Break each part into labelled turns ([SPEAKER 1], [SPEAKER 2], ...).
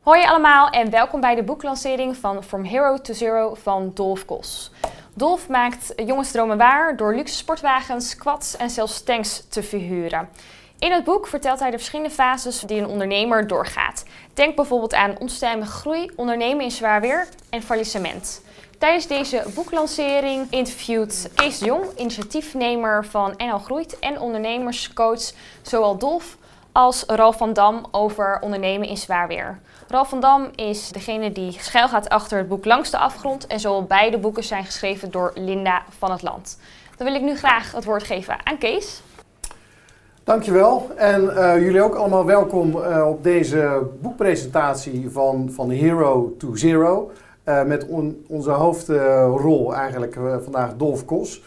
[SPEAKER 1] Hoi allemaal en welkom bij de boeklancering van From Hero to Zero van Dolf Kos. Dolf maakt jongensdromen waar door luxe sportwagens, quads en zelfs tanks te verhuren. In het boek vertelt hij de verschillende fases die een ondernemer doorgaat. Denk bijvoorbeeld aan onstuimige groei, ondernemen in zwaar weer en faillissement. Tijdens deze boeklancering interviewt Kees Jong, initiatiefnemer van NL Groeit en ondernemerscoach zowel Dolf als Ralf van Dam over ondernemen in zwaar weer. Ralf van Dam is degene die schuil gaat achter het boek Langs de Afgrond en zo beide boeken zijn geschreven door Linda van het Land. Dan wil ik nu graag het woord geven aan Kees.
[SPEAKER 2] Dankjewel en uh, jullie ook allemaal welkom uh, op deze boekpresentatie van, van Hero to Zero. Uh, met on, onze hoofdrol eigenlijk vandaag Dolf Kos.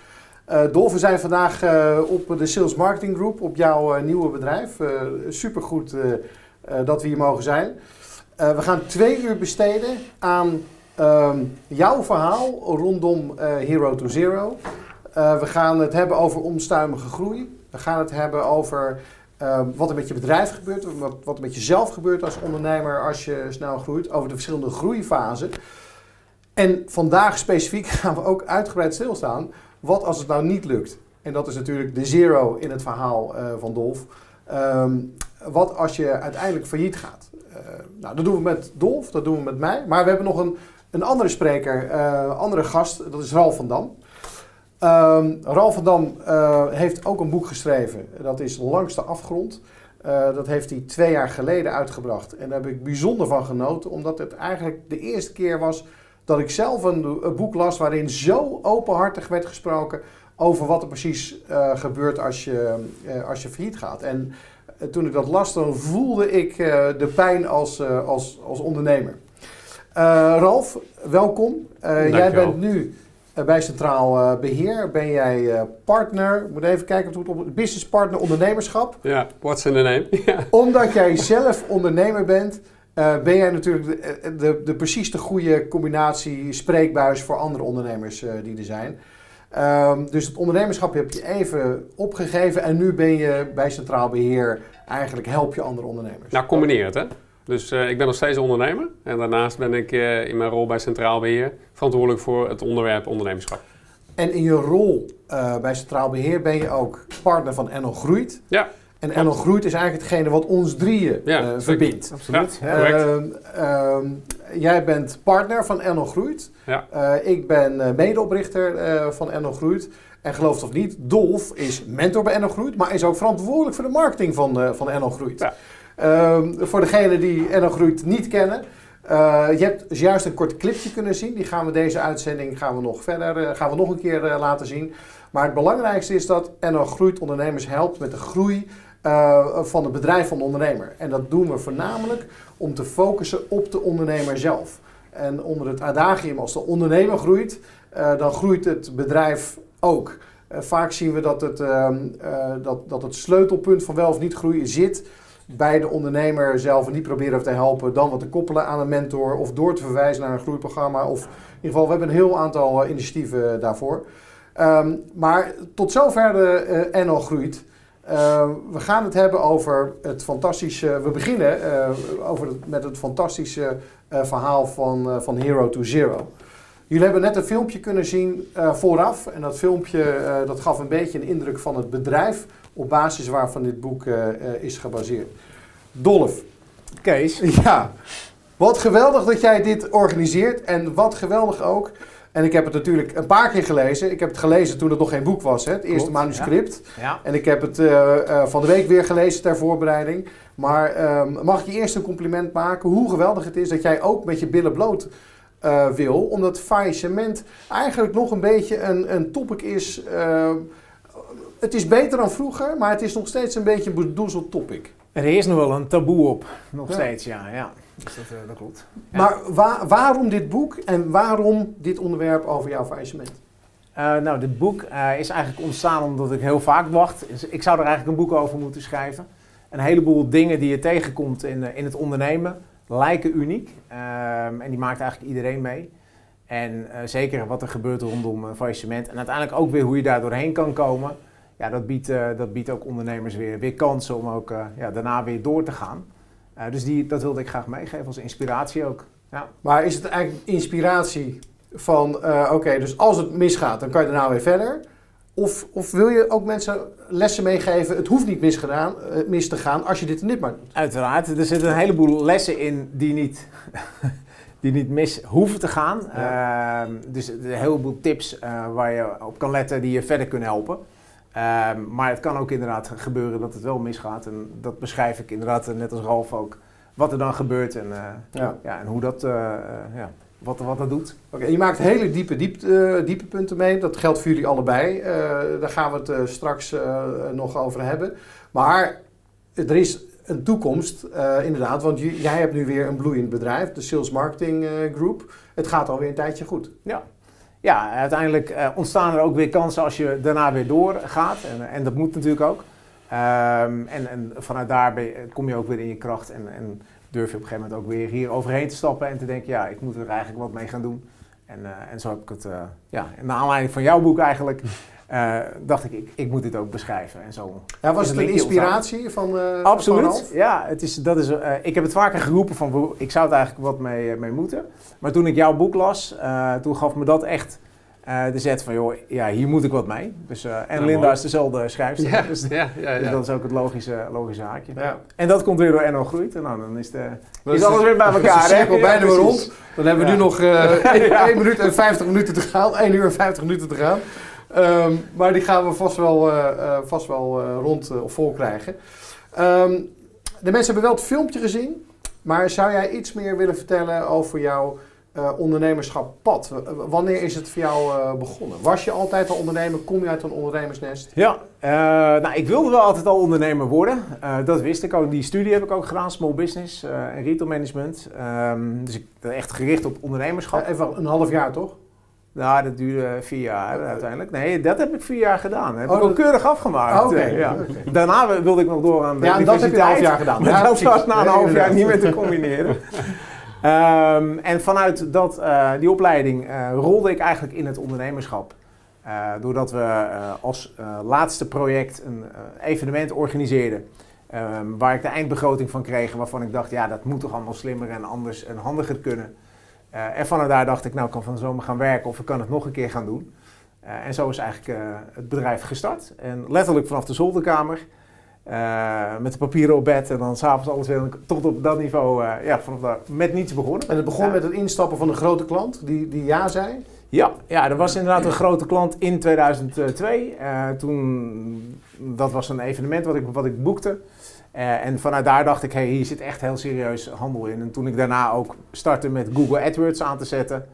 [SPEAKER 2] Dolf, we zijn vandaag op de Sales Marketing Group, op jouw nieuwe bedrijf. supergoed dat we hier mogen zijn. We gaan twee uur besteden aan ehm, jouw verhaal rondom Hero to Zero. we gaan het hebben over onstuimige groei. We gaan het hebben over uh, wat er met je bedrijf gebeurt, wat er met jezelf gebeurt als ondernemer als je snel groeit, over de verschillende groeifasen. En vandaag specifiek gaan we ook uitgebreid stilstaan, wat als het nou niet lukt? En dat is natuurlijk de zero in het verhaal van Dolf. Um, wat als je uiteindelijk failliet gaat? Uh, nou, dat doen we met Dolf, dat doen we met mij. Maar we hebben nog een, een andere spreker, uh, andere gast, dat is Ralf van Dam. Um, Ralf van Dam uh, heeft ook een boek geschreven. Dat is Langs de Afgrond. Dat heeft hij twee jaar geleden uitgebracht. En daar heb ik bijzonder van genoten, omdat het eigenlijk de eerste keer was dat ik zelf een, boek las waarin zo openhartig werd gesproken over wat er precies gebeurt als je, als je failliet gaat. En toen ik dat las, dan voelde ik de pijn als, als, als ondernemer. Ralf, welkom. jij bent nu eh, bij Centraal eh, Beheer ben jij partner, moet even kijken of het op business partner ondernemerschap.
[SPEAKER 3] Ja, what's in the name.
[SPEAKER 2] Omdat jij zelf ondernemer bent, uh, ben jij natuurlijk de, de, de, precies de goede combinatie spreekbuis voor andere ondernemers die er zijn. Um, dus het ondernemerschap heb je even opgegeven en nu ben je bij Centraal Beheer eigenlijk help je andere ondernemers.
[SPEAKER 3] Nou, combineer het hè. Dus uh, ik ben nog steeds ondernemer. En daarnaast ben ik uh, in mijn rol bij Centraal Beheer verantwoordelijk voor het onderwerp ondernemerschap.
[SPEAKER 2] En in je rol uh, bij Centraal Beheer ben je ook partner van NL Groeit.
[SPEAKER 3] Ja.
[SPEAKER 2] En NL Groeit is eigenlijk hetgene wat ons drieën
[SPEAKER 3] ja,
[SPEAKER 2] verbindt.
[SPEAKER 3] Absoluut.
[SPEAKER 2] Ja, ehm, ehm, jij bent partner van NL Groeit.
[SPEAKER 3] Ja.
[SPEAKER 2] ik ben medeoprichter van NL Groeit. En geloof het of niet, Dolf is mentor bij NL Groeit, maar is ook verantwoordelijk voor de marketing van, van NL Groeit.
[SPEAKER 3] Ja.
[SPEAKER 2] Um, voor degenen die NL Groeit niet kennen. Uh, je hebt juist een kort clipje kunnen zien. Die gaan we deze uitzending gaan we nog verder, uh, gaan we nog een keer uh, laten zien. Maar het belangrijkste is dat NL Groeit ondernemers helpt met de groei van het bedrijf van de ondernemer. En dat doen we voornamelijk om te focussen op de ondernemer zelf. En onder het adagium als de ondernemer groeit, dan groeit het bedrijf ook. vaak zien we dat het, ehm, dat, dat het sleutelpunt van wel of niet groeien zit bij de ondernemer zelf en die proberen te helpen, dan wat te koppelen aan een mentor of door te verwijzen naar een groeiprogramma. Of in ieder geval, we hebben een heel aantal initiatieven daarvoor. Um, maar tot zover de uh, NL groeit. Uh, we gaan het hebben over het fantastische. We beginnen over het, met het fantastische verhaal van, van Hero to Zero. Jullie hebben net een filmpje kunnen zien vooraf. En dat filmpje dat gaf een beetje een indruk van het bedrijf op basis waarvan dit boek uh, uh, is gebaseerd. Dolf.
[SPEAKER 4] Kees.
[SPEAKER 2] Ja, wat geweldig dat jij dit organiseert en wat geweldig ook. En ik heb het natuurlijk een paar keer gelezen. Ik heb het gelezen toen het nog geen boek was, hè? het eerste manuscript.
[SPEAKER 4] Ja. Ja.
[SPEAKER 2] En ik heb het uh, van de week weer gelezen ter voorbereiding. Maar ehm, mag ik je eerst een compliment maken hoe geweldig het is dat jij ook met je billen bloot wil. Omdat faillissement eigenlijk nog een beetje een, een topic is ehm, het is beter dan vroeger, maar het is nog steeds een beetje een bedoezeld topic.
[SPEAKER 4] Er is nog wel een taboe op, nog ja. steeds, ja. ja. Dus dat, uh, dat klopt.
[SPEAKER 2] Ja. Maar wa waarom dit boek en waarom dit onderwerp over jouw faillissement?
[SPEAKER 4] Uh, nou, dit boek uh, is eigenlijk ontstaan omdat ik heel vaak wacht. Ik zou er eigenlijk een boek over moeten schrijven. Een heleboel dingen die je tegenkomt in, in het ondernemen lijken uniek. Ehm, en die maakt eigenlijk iedereen mee. En zeker wat er gebeurt rondom faillissement. En uiteindelijk ook weer hoe je daar doorheen kan komen ja, dat biedt, uh, dat biedt ook ondernemers weer, weer kansen om ook uh, ja, daarna weer door te gaan. Eh, dus die, dat wilde ik graag meegeven als inspiratie ook. Ja.
[SPEAKER 2] Maar is het eigenlijk inspiratie van, eh, oké, dus als het misgaat, dan kan je daarna weer verder? Of, of wil je ook mensen lessen meegeven, het hoeft niet misgedaan, eh, mis te gaan als je dit en dit maar doet?
[SPEAKER 4] Uiteraard, er zitten een heleboel lessen in die niet, die niet mis hoeven te gaan.
[SPEAKER 2] Ja.
[SPEAKER 4] Ehm, dus er zijn een heleboel tips eh, waar je op kan letten die je verder kunnen helpen. Ehm, maar het kan ook inderdaad gebeuren dat het wel misgaat. En dat beschrijf ik inderdaad, eh, net als Ralf ook, wat er dan gebeurt en,
[SPEAKER 2] Ja.
[SPEAKER 4] ja, en hoe dat, ja, wat, wat dat doet.
[SPEAKER 2] Oké, je maakt hele diepe, diep, eh, diepe punten mee. Dat geldt voor jullie allebei. Eh, daar gaan we het eh, straks nog over hebben. Maar er is een toekomst, inderdaad. Want jij hebt nu weer een bloeiend bedrijf, de Sales Marketing Group. Het gaat alweer een tijdje goed.
[SPEAKER 4] Ja, uiteindelijk eh, ontstaan er ook weer kansen als je daarna weer doorgaat. En, en dat moet natuurlijk ook. Ehm, en, en vanuit daar kom je ook weer in je kracht. En, en durf je op een gegeven moment ook weer hier overheen te stappen. En te denken, ja, ik moet er eigenlijk wat mee gaan doen. En, eh, en zo heb ik het, eh, ja, naar aanleiding van jouw boek eigenlijk, eh, dacht ik, ik, ik moet dit ook beschrijven. En zo.
[SPEAKER 2] Ja, was het een inspiratie van, van
[SPEAKER 4] Absoluut. Ja, het is, dat is, ik heb het vaker geroepen van, "Wow, ik zou het eigenlijk wat mee, mee moeten. Maar toen ik jouw boek las, toen gaf me dat echt eh, de zet van, joh, ja, hier moet ik wat mee. Dus, eh, en
[SPEAKER 3] Ja,
[SPEAKER 4] Linda
[SPEAKER 3] mooi.
[SPEAKER 4] is dezelfde schrijfster.
[SPEAKER 3] Ja,
[SPEAKER 4] Dus,
[SPEAKER 3] ja, ja,
[SPEAKER 4] dus dat is ook het logische, logische haakje. En dat komt weer door NL Groeit. En nou, dan is, de,
[SPEAKER 2] Dat
[SPEAKER 4] is
[SPEAKER 2] is
[SPEAKER 4] alles
[SPEAKER 2] de-
[SPEAKER 4] weer bij elkaar. hè?
[SPEAKER 2] cirkel bijna weer rond. Dan hebben we nu nog eh 1,
[SPEAKER 4] Ja.
[SPEAKER 2] minuut en 50 minuten te gaan. 1 uur en 50 minuten te gaan. Ehm, maar die gaan we vast wel, vast wel rond of vol krijgen. Ehm, de mensen hebben wel het filmpje gezien. Maar zou jij iets meer willen vertellen over jouw eh ondernemerschap pad? Wanneer is het voor jou eh, begonnen? Was je altijd al ondernemer? Kom je uit een ondernemersnest?
[SPEAKER 4] Ja, eh, nou, ik wilde wel altijd al ondernemer worden. Dat wist ik ook. Die studie heb ik ook gedaan, small business en retail management. Ehm, dus ik ben echt gericht op ondernemerschap.
[SPEAKER 2] Even een half jaar toch?
[SPEAKER 4] Nou, dat duurde vier jaar uiteindelijk. Nee, dat heb ik vier jaar gedaan. Heb
[SPEAKER 2] Oh,
[SPEAKER 4] ik ook
[SPEAKER 2] dat-
[SPEAKER 4] keurig afgemaakt.
[SPEAKER 2] Ah,
[SPEAKER 4] ja. Daarna wilde ik nog door aan de
[SPEAKER 2] Ja, dat heb je een half jaar gedaan.
[SPEAKER 4] Maar
[SPEAKER 2] Ja,
[SPEAKER 4] dat was na een half jaar niet meer te combineren. Ehm, en vanuit dat, eh, die opleiding eh, rolde ik eigenlijk in het ondernemerschap. Eh, doordat we als laatste project een evenement organiseerden. ehm, waar ik de eindbegroting van kreeg. Waarvan ik dacht, ja, dat moet toch allemaal slimmer en anders en handiger kunnen. En vanuit daar dacht ik, nou, ik kan van de zomer gaan werken of ik kan het nog een keer gaan doen. En zo is eigenlijk het bedrijf gestart. En letterlijk vanaf de zolderkamer. Eh, met de papieren op bed en dan s'avonds alles weer tot op dat niveau. eh, ja, vanaf daar met niets begonnen.
[SPEAKER 2] En het begon
[SPEAKER 4] Ja.
[SPEAKER 2] met het instappen van een grote klant die, die ja zei.
[SPEAKER 4] Ja, ja, er was inderdaad een grote klant in 2002. Eh, toen, dat was een evenement wat ik, wat ik boekte. En vanuit daar dacht ik, hey, hier zit echt heel serieus handel in. En toen ik daarna ook startte met Google AdWords aan te zetten.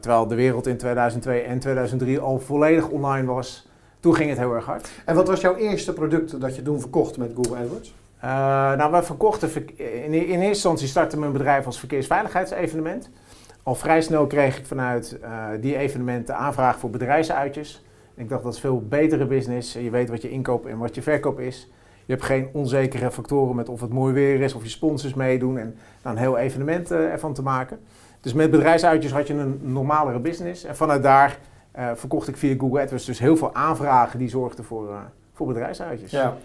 [SPEAKER 4] terwijl de wereld in 2002 en 2003 al volledig online was. Toen ging het heel erg hard.
[SPEAKER 2] En wat was jouw eerste product dat je toen verkocht met Google AdWords?
[SPEAKER 4] Eh, nou, wij verkochten, verk- in, in eerste instantie startte mijn bedrijf als verkeersveiligheidsevenement. Al vrij snel kreeg ik vanuit eh, die evenementen aanvraag voor bedrijfsuitjes. Ik dacht dat is veel betere business. Je weet wat je inkoop en wat je verkoop is. Je hebt geen onzekere factoren met of het mooi weer is of je sponsors meedoen en nou, een heel evenement eh, ervan te maken. Dus met bedrijfsuitjes had je een normalere business. En vanuit daar eh, verkocht ik via Google AdWords dus heel veel aanvragen die zorgden voor, eh, voor bedrijfsuitjes.
[SPEAKER 2] Ja.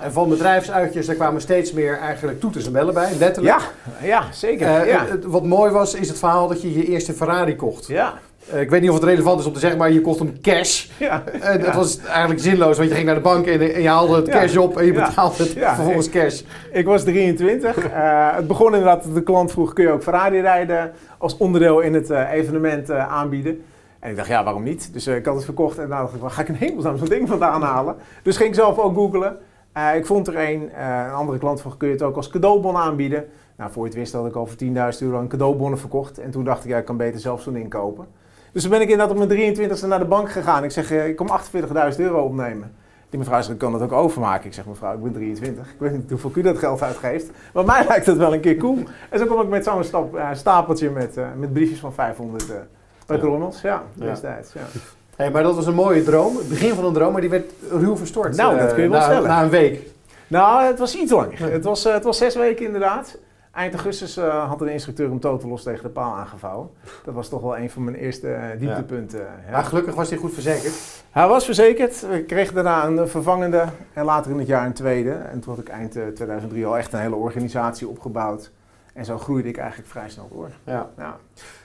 [SPEAKER 2] En van bedrijfsuitjes, daar kwamen steeds meer eigenlijk toeters en bellen bij, letterlijk.
[SPEAKER 4] Ja, ja zeker.
[SPEAKER 2] Eh,
[SPEAKER 4] ja.
[SPEAKER 2] wat mooi was, is het verhaal dat je je eerste Ferrari kocht.
[SPEAKER 4] ja.
[SPEAKER 2] Ik weet niet of het relevant is om te zeggen, maar je kocht hem cash.
[SPEAKER 4] Ja.
[SPEAKER 2] En. Het was eigenlijk zinloos, want je ging naar de bank en, en je haalde het cash op en je betaalde het vervolgens cash.
[SPEAKER 4] Ik was 23. Eh, het begon inderdaad dat de klant vroeg, kun je ook Ferrari rijden als onderdeel in het evenement aanbieden? En ik dacht, ja, waarom niet? Dus eh, ik had het verkocht en dacht ik, waar ga ik in hemelsnaam zo'n ding vandaan halen? Dus ging ik zelf ook googlen. Eh, ik vond er een, eh, een andere klant vroeg, kun je het ook als cadeaubon aanbieden? Nou, voor je het wist had ik voor 10.000 euro aan cadeaubonnen verkocht. En toen dacht ik, ja, ik kan beter zelf zo'n ding kopen. Dus toen ben ik inderdaad op mijn 23e naar de bank gegaan. Ik zeg, ik kom 48.000 euro opnemen. Die mevrouw zegt, ik kan dat ook overmaken. Ik zeg, mevrouw, ik ben 23. Ik weet niet hoeveel u dat geld uitgeeft. Maar mij lijkt het wel een keer cool. En zo kom ik met zo'n stap- stapeltje met, met briefjes van 500 eh bij
[SPEAKER 2] Ja.
[SPEAKER 4] Trommels. Ja, destijds. Ja.
[SPEAKER 2] Hey, maar dat was een mooie droom, het begin van een droom, maar die werd ruw verstoord.
[SPEAKER 4] Nou, dat
[SPEAKER 2] eh,
[SPEAKER 4] kun je wel
[SPEAKER 2] na,
[SPEAKER 4] stellen.
[SPEAKER 2] Na een week.
[SPEAKER 4] Nou, het was iets langer. Het was, eh, het was zes weken inderdaad. Eind augustus uh, had een instructeur hem totalos tegen de paal aangevouwen. Dat was toch wel een van mijn eerste uh, dieptepunten. Ja.
[SPEAKER 2] Ja. Maar gelukkig was hij goed verzekerd.
[SPEAKER 4] Hij was verzekerd. We kregen daarna een vervangende en later in het jaar een tweede. En toen had ik eind 2003 al echt een hele organisatie opgebouwd. En zo groeide ik eigenlijk vrij snel door.
[SPEAKER 2] Ja. ja.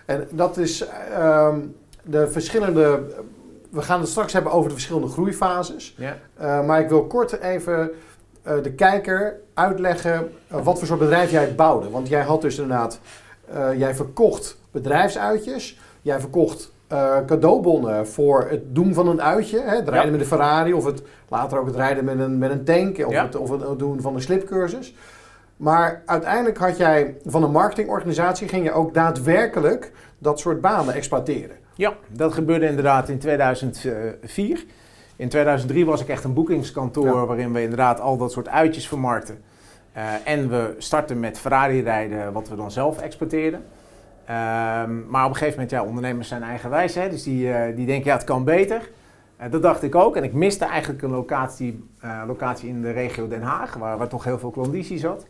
[SPEAKER 2] En dat is um, de verschillende. We gaan het straks hebben over de verschillende groeifases. Ja. Uh, maar ik wil kort even uh, de kijker uitleggen uh, wat voor soort bedrijf jij bouwde. Want jij had dus inderdaad, jij verkocht bedrijfsuitjes, jij verkocht cadeaubonnen voor het doen van een uitje, hè, het rijden ja. met een Ferrari of het, later ook het rijden met een, met een tank of, ja. het, of het doen van een slipcursus. Maar uiteindelijk had jij van een marketingorganisatie ging je ook daadwerkelijk dat soort banen exploiteren.
[SPEAKER 4] Ja, dat gebeurde inderdaad in 2004. In 2003 was ik echt een boekingskantoor waarin we inderdaad al dat soort uitjes vermarkten. Uh, en we startten met Ferrari rijden, wat we dan zelf exporteerden. Uh, maar op een gegeven moment, ja, ondernemers zijn eigenwijs, hè, dus die, uh, die denken, ja, het kan beter. Uh, dat dacht ik ook. En ik miste eigenlijk een locatie, locatie in de regio Den Haag, waar, waar toch heel veel klandizie zat.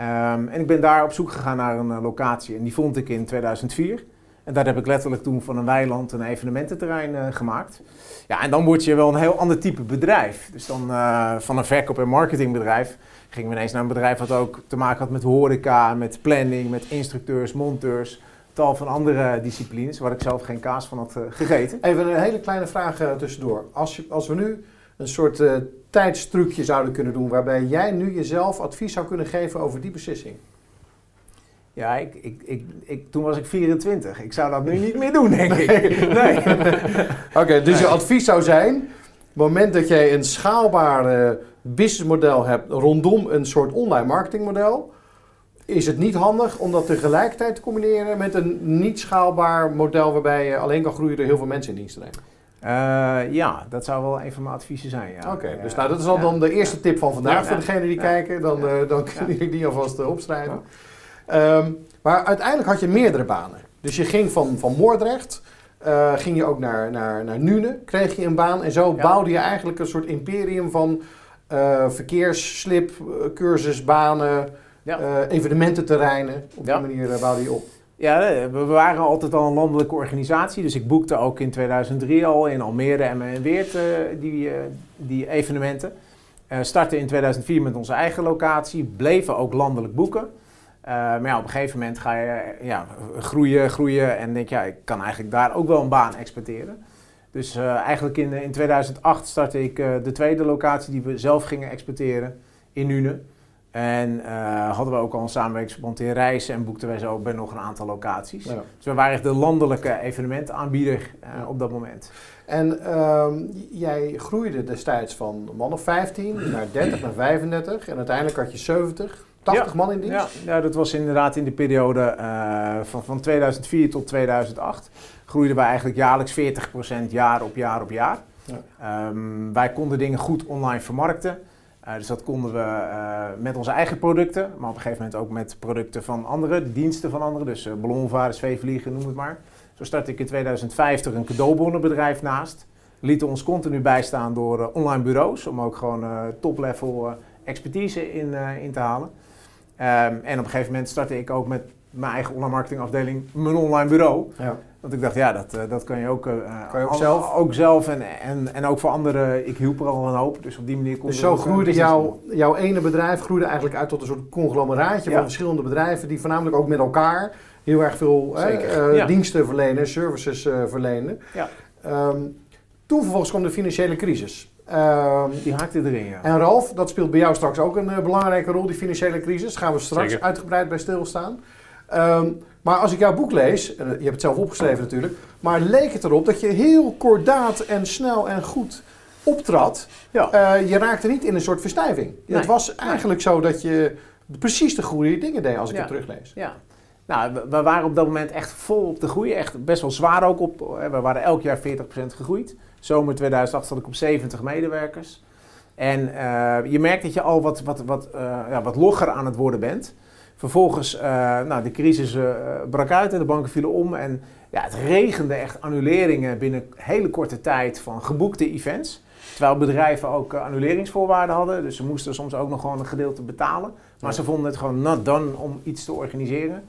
[SPEAKER 4] Um, en ik ben daar op zoek gegaan naar een locatie en die vond ik in 2004. En daar heb ik letterlijk toen van een weiland een evenemententerrein uh, gemaakt. Ja, en dan word je wel een heel ander type bedrijf. Dus dan uh, van een verkoop- en marketingbedrijf gingen we ineens naar een bedrijf wat ook te maken had met horeca, met planning, met instructeurs, monteurs. Tal van andere disciplines waar ik zelf geen kaas van had gegeten.
[SPEAKER 2] Even een hele kleine vraag tussendoor. Als, je, als we nu een soort tijdstrucje zouden kunnen doen waarbij jij nu jezelf advies zou kunnen geven over die beslissing.
[SPEAKER 4] Ja, ik, ik, ik, ik, toen was ik 24. Ik zou dat nu niet meer doen, denk ik. Nee.
[SPEAKER 2] Oké, dus je advies zou zijn: op het moment dat jij een schaalbaar businessmodel hebt rondom een soort online marketingmodel, is het niet handig om dat tegelijkertijd te combineren met een niet schaalbaar model waarbij je alleen kan groeien door heel veel mensen in dienst te nemen?
[SPEAKER 4] Uh, ja, dat zou wel een van mijn adviezen zijn. Ja.
[SPEAKER 2] Oké, okay, dus nou, dat is al dan de eerste tip van vandaag voor degenen die kijken. Dan, uh, dan kunnen jullie die alvast uh, opstrijden. Um, maar uiteindelijk had je meerdere banen. Dus je ging van, van Moordrecht, ging je ook naar, naar, naar Nune, kreeg je een baan. En zo bouwde je eigenlijk een soort imperium van verkeersslip, cursusbanen, ja. evenemententerreinen. Op die manier bouwde je op.
[SPEAKER 4] Ja, we waren altijd al een landelijke organisatie. Dus ik boekte ook in 2003 al in Almere en Weert die, die evenementen. startte in 2004 met onze eigen locatie, bleven ook landelijk boeken. Maar ja, op een gegeven moment ga je ja, groeien, groeien en denk ja, ik kan eigenlijk daar ook wel een baan exporteren. Dus eigenlijk in, in 2008 startte ik de tweede locatie die we zelf gingen exporteren in Nune. En hadden we ook al een samenwerkingsverband in reizen en boekten wij zo bij nog een aantal locaties. Ja. Dus we waren echt de landelijke evenementaanbieder ja. op dat moment.
[SPEAKER 2] En ehm, jij groeide destijds van man of 15 naar 30 naar 35 en uiteindelijk had je 70. 80 ja, man in dienst?
[SPEAKER 4] Ja, dat was inderdaad in de periode uh, van, van 2004 tot 2008. Groeiden wij eigenlijk jaarlijks 40% jaar op jaar op jaar. Ja. Um, wij konden dingen goed online vermarkten. Uh, dus dat konden we uh, met onze eigen producten, maar op een gegeven moment ook met producten van anderen, de diensten van anderen. Dus ballonvaren, zweefvliegen, noem het maar. Zo startte ik in 2050 een cadeaubonnenbedrijf naast. Lieten ons continu bijstaan door online bureaus om ook gewoon top-level expertise in, in te halen. Um, en op een gegeven moment startte ik ook met mijn eigen online marketingafdeling mijn online bureau. Ja. Want ik dacht, ja, dat, uh, dat kan je ook, uh,
[SPEAKER 2] kan je ook zelf.
[SPEAKER 4] Ook zelf en, en, en ook voor anderen. Ik hielp er al een hoop. Dus op die manier kon
[SPEAKER 2] Dus zo groeide jouw, jouw ene bedrijf groeide eigenlijk uit tot een soort conglomeraatje ja. van verschillende bedrijven die voornamelijk ook met elkaar heel erg veel uh, ja. diensten verlenen, services verlenen. Ja. Um, toen vervolgens kwam de financiële crisis.
[SPEAKER 4] Um, die haakte erin, ja.
[SPEAKER 2] En Ralf, dat speelt bij jou straks ook een uh, belangrijke rol, die financiële crisis. Daar gaan we straks Zeker. uitgebreid bij stilstaan. Um, maar als ik jouw boek lees, en je hebt het zelf opgeschreven natuurlijk, maar leek het erop dat je heel kordaat en snel en goed optrad. Ja. Uh, je raakte niet in een soort verstijving. Nee. Het was eigenlijk zo dat je precies de goede dingen deed als ik
[SPEAKER 4] ja.
[SPEAKER 2] het teruglees.
[SPEAKER 4] Ja. Nou, we waren op dat moment echt vol op de groei. Echt best wel zwaar ook op. We waren elk jaar 40% gegroeid. Zomer 2008 zat ik op 70 medewerkers. En uh, je merkt dat je al wat, wat, wat, uh, ja, wat logger aan het worden bent. Vervolgens, uh, nou, de crisis brak uit en de banken vielen om. En ja, het regende echt annuleringen binnen hele korte tijd van geboekte events. Terwijl bedrijven ook eh, annuleringsvoorwaarden hadden. Dus ze moesten soms ook nog gewoon een gedeelte betalen. Maar
[SPEAKER 2] Ja.
[SPEAKER 4] ze vonden het gewoon not done om iets te organiseren.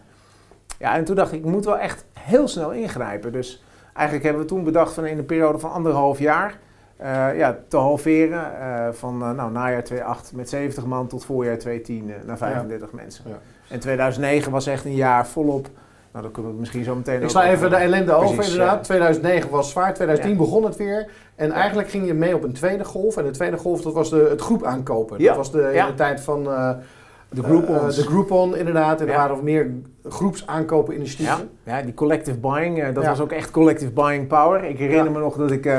[SPEAKER 4] Ja, en toen dacht ik, ik moet wel echt heel snel ingrijpen. Dus eigenlijk hebben we toen bedacht van in een periode van anderhalf jaar... eh, ja, te halveren eh, van eh, nou, najaar 2008 met 70 man tot voorjaar 2010 eh, naar 35 mensen.
[SPEAKER 2] Ja.
[SPEAKER 4] En 2009 was echt een jaar volop. Nou, dan kunnen we het misschien zo meteen
[SPEAKER 2] Ik sla even de ellende over
[SPEAKER 4] Precies,
[SPEAKER 2] inderdaad.
[SPEAKER 4] ja.
[SPEAKER 2] 2009 was zwaar, 2010
[SPEAKER 4] Ja.
[SPEAKER 2] begon het weer. En eigenlijk ging je mee op een tweede golf. En de tweede golf, dat was de, het groep aankopen. Dat was de, in de tijd van eh,
[SPEAKER 4] De Groupons.
[SPEAKER 2] eh, de Groupon inderdaad. En er waren meer groepsaankopen initiatieven.
[SPEAKER 4] Ja, ja die collective buying, eh, dat was ook echt collective buying power. Ik herinner me nog dat ik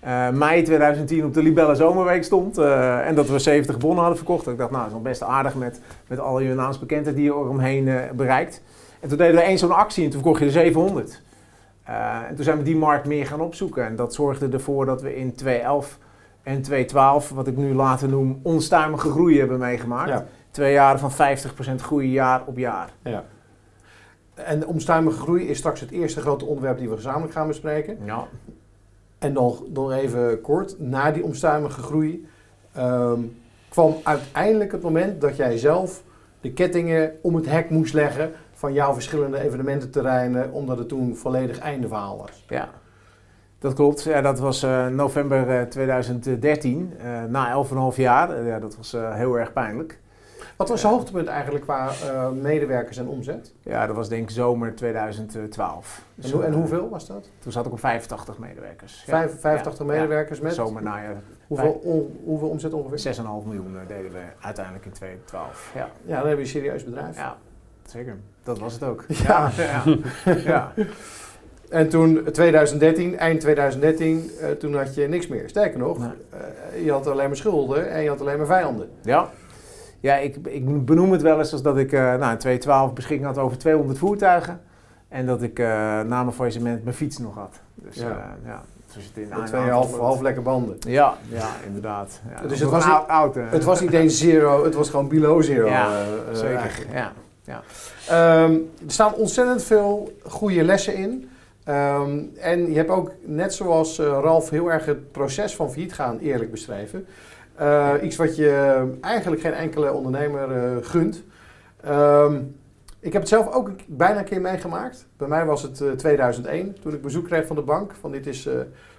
[SPEAKER 4] eh, mei 2010 op de Libelle Zomerweek stond eh, en dat we 70 bonnen hadden verkocht. Ik dacht, nou, dat is nog best aardig met, met al je naamsbekendheid die je eromheen eh bereikt. En toen deden we één zo'n actie en toen verkocht je er 700. Eh, en toen zijn we die markt meer gaan opzoeken. En dat zorgde ervoor dat we in 2011 en 2012, wat ik nu later noem, onstuimige groei hebben meegemaakt.
[SPEAKER 2] Ja.
[SPEAKER 4] Twee jaren van 50% groei jaar op jaar.
[SPEAKER 2] Ja. En omstuimige groei is straks het eerste grote onderwerp die we gezamenlijk gaan bespreken.
[SPEAKER 4] Ja.
[SPEAKER 2] En nog, nog even kort, na die omstuimige groei ehm, kwam uiteindelijk het moment dat jij zelf de kettingen om het hek moest leggen van jouw verschillende evenemententerreinen, omdat het toen volledig einde was.
[SPEAKER 4] Ja, dat klopt. Ja, dat was eh, november eh, 2013, eh, na 11,5 jaar. Eh, ja, dat was eh, heel erg pijnlijk.
[SPEAKER 2] Wat was het hoogtepunt eigenlijk qua eh, medewerkers en omzet?
[SPEAKER 4] Ja, dat was denk ik zomer 2012.
[SPEAKER 2] En, hoe- en
[SPEAKER 4] eh,
[SPEAKER 2] hoeveel was dat?
[SPEAKER 4] Toen zat ik op 85 medewerkers. Ja.
[SPEAKER 2] Vijf- 85
[SPEAKER 4] Ja.
[SPEAKER 2] medewerkers met
[SPEAKER 4] Zomer, najaar.
[SPEAKER 2] hoeveel, on- hoeveel omzet ongeveer?
[SPEAKER 4] 6,5 miljoen eh, deden we uiteindelijk in 2012. Ja,
[SPEAKER 2] Ja, dan heb je een serieus bedrijf.
[SPEAKER 4] ja zeker. Dat was het ook.
[SPEAKER 2] Ja.
[SPEAKER 4] ja.
[SPEAKER 2] En toen 2013, eind 2013, eh, toen had je niks meer. Sterker nog,
[SPEAKER 4] Nee.
[SPEAKER 2] eh, je had alleen maar schulden en je had alleen maar vijanden.
[SPEAKER 4] Ja. Ja, ik, ik benoem het wel eens als dat ik eh nou, in 2012 beschikking had over 200 voertuigen. En dat ik eh na mijn faillissement mijn fiets nog had. Dus
[SPEAKER 2] Ja.
[SPEAKER 4] ja, ja. Dus het in
[SPEAKER 2] twee half, half lekke banden.
[SPEAKER 4] Ja, ja, inderdaad. Ja,
[SPEAKER 2] Dus het was niet-
[SPEAKER 4] oud.
[SPEAKER 2] Het was niet eens zero, het was gewoon below zero.
[SPEAKER 4] Ja, Zeker,
[SPEAKER 2] eigenlijk.
[SPEAKER 4] ja.
[SPEAKER 2] Ehm, er staan ontzettend veel goede lessen in. Ehm, en je hebt ook, net zoals Ralf, heel erg het proces van failliet gaan eerlijk beschreven. Eh, iets wat je eigenlijk geen enkele ondernemer eh, gunt. Ehm, ik heb het zelf ook bijna een keer meegemaakt. Bij mij was het eh, 2001, toen ik bezoek kreeg van de bank. Van dit is eh,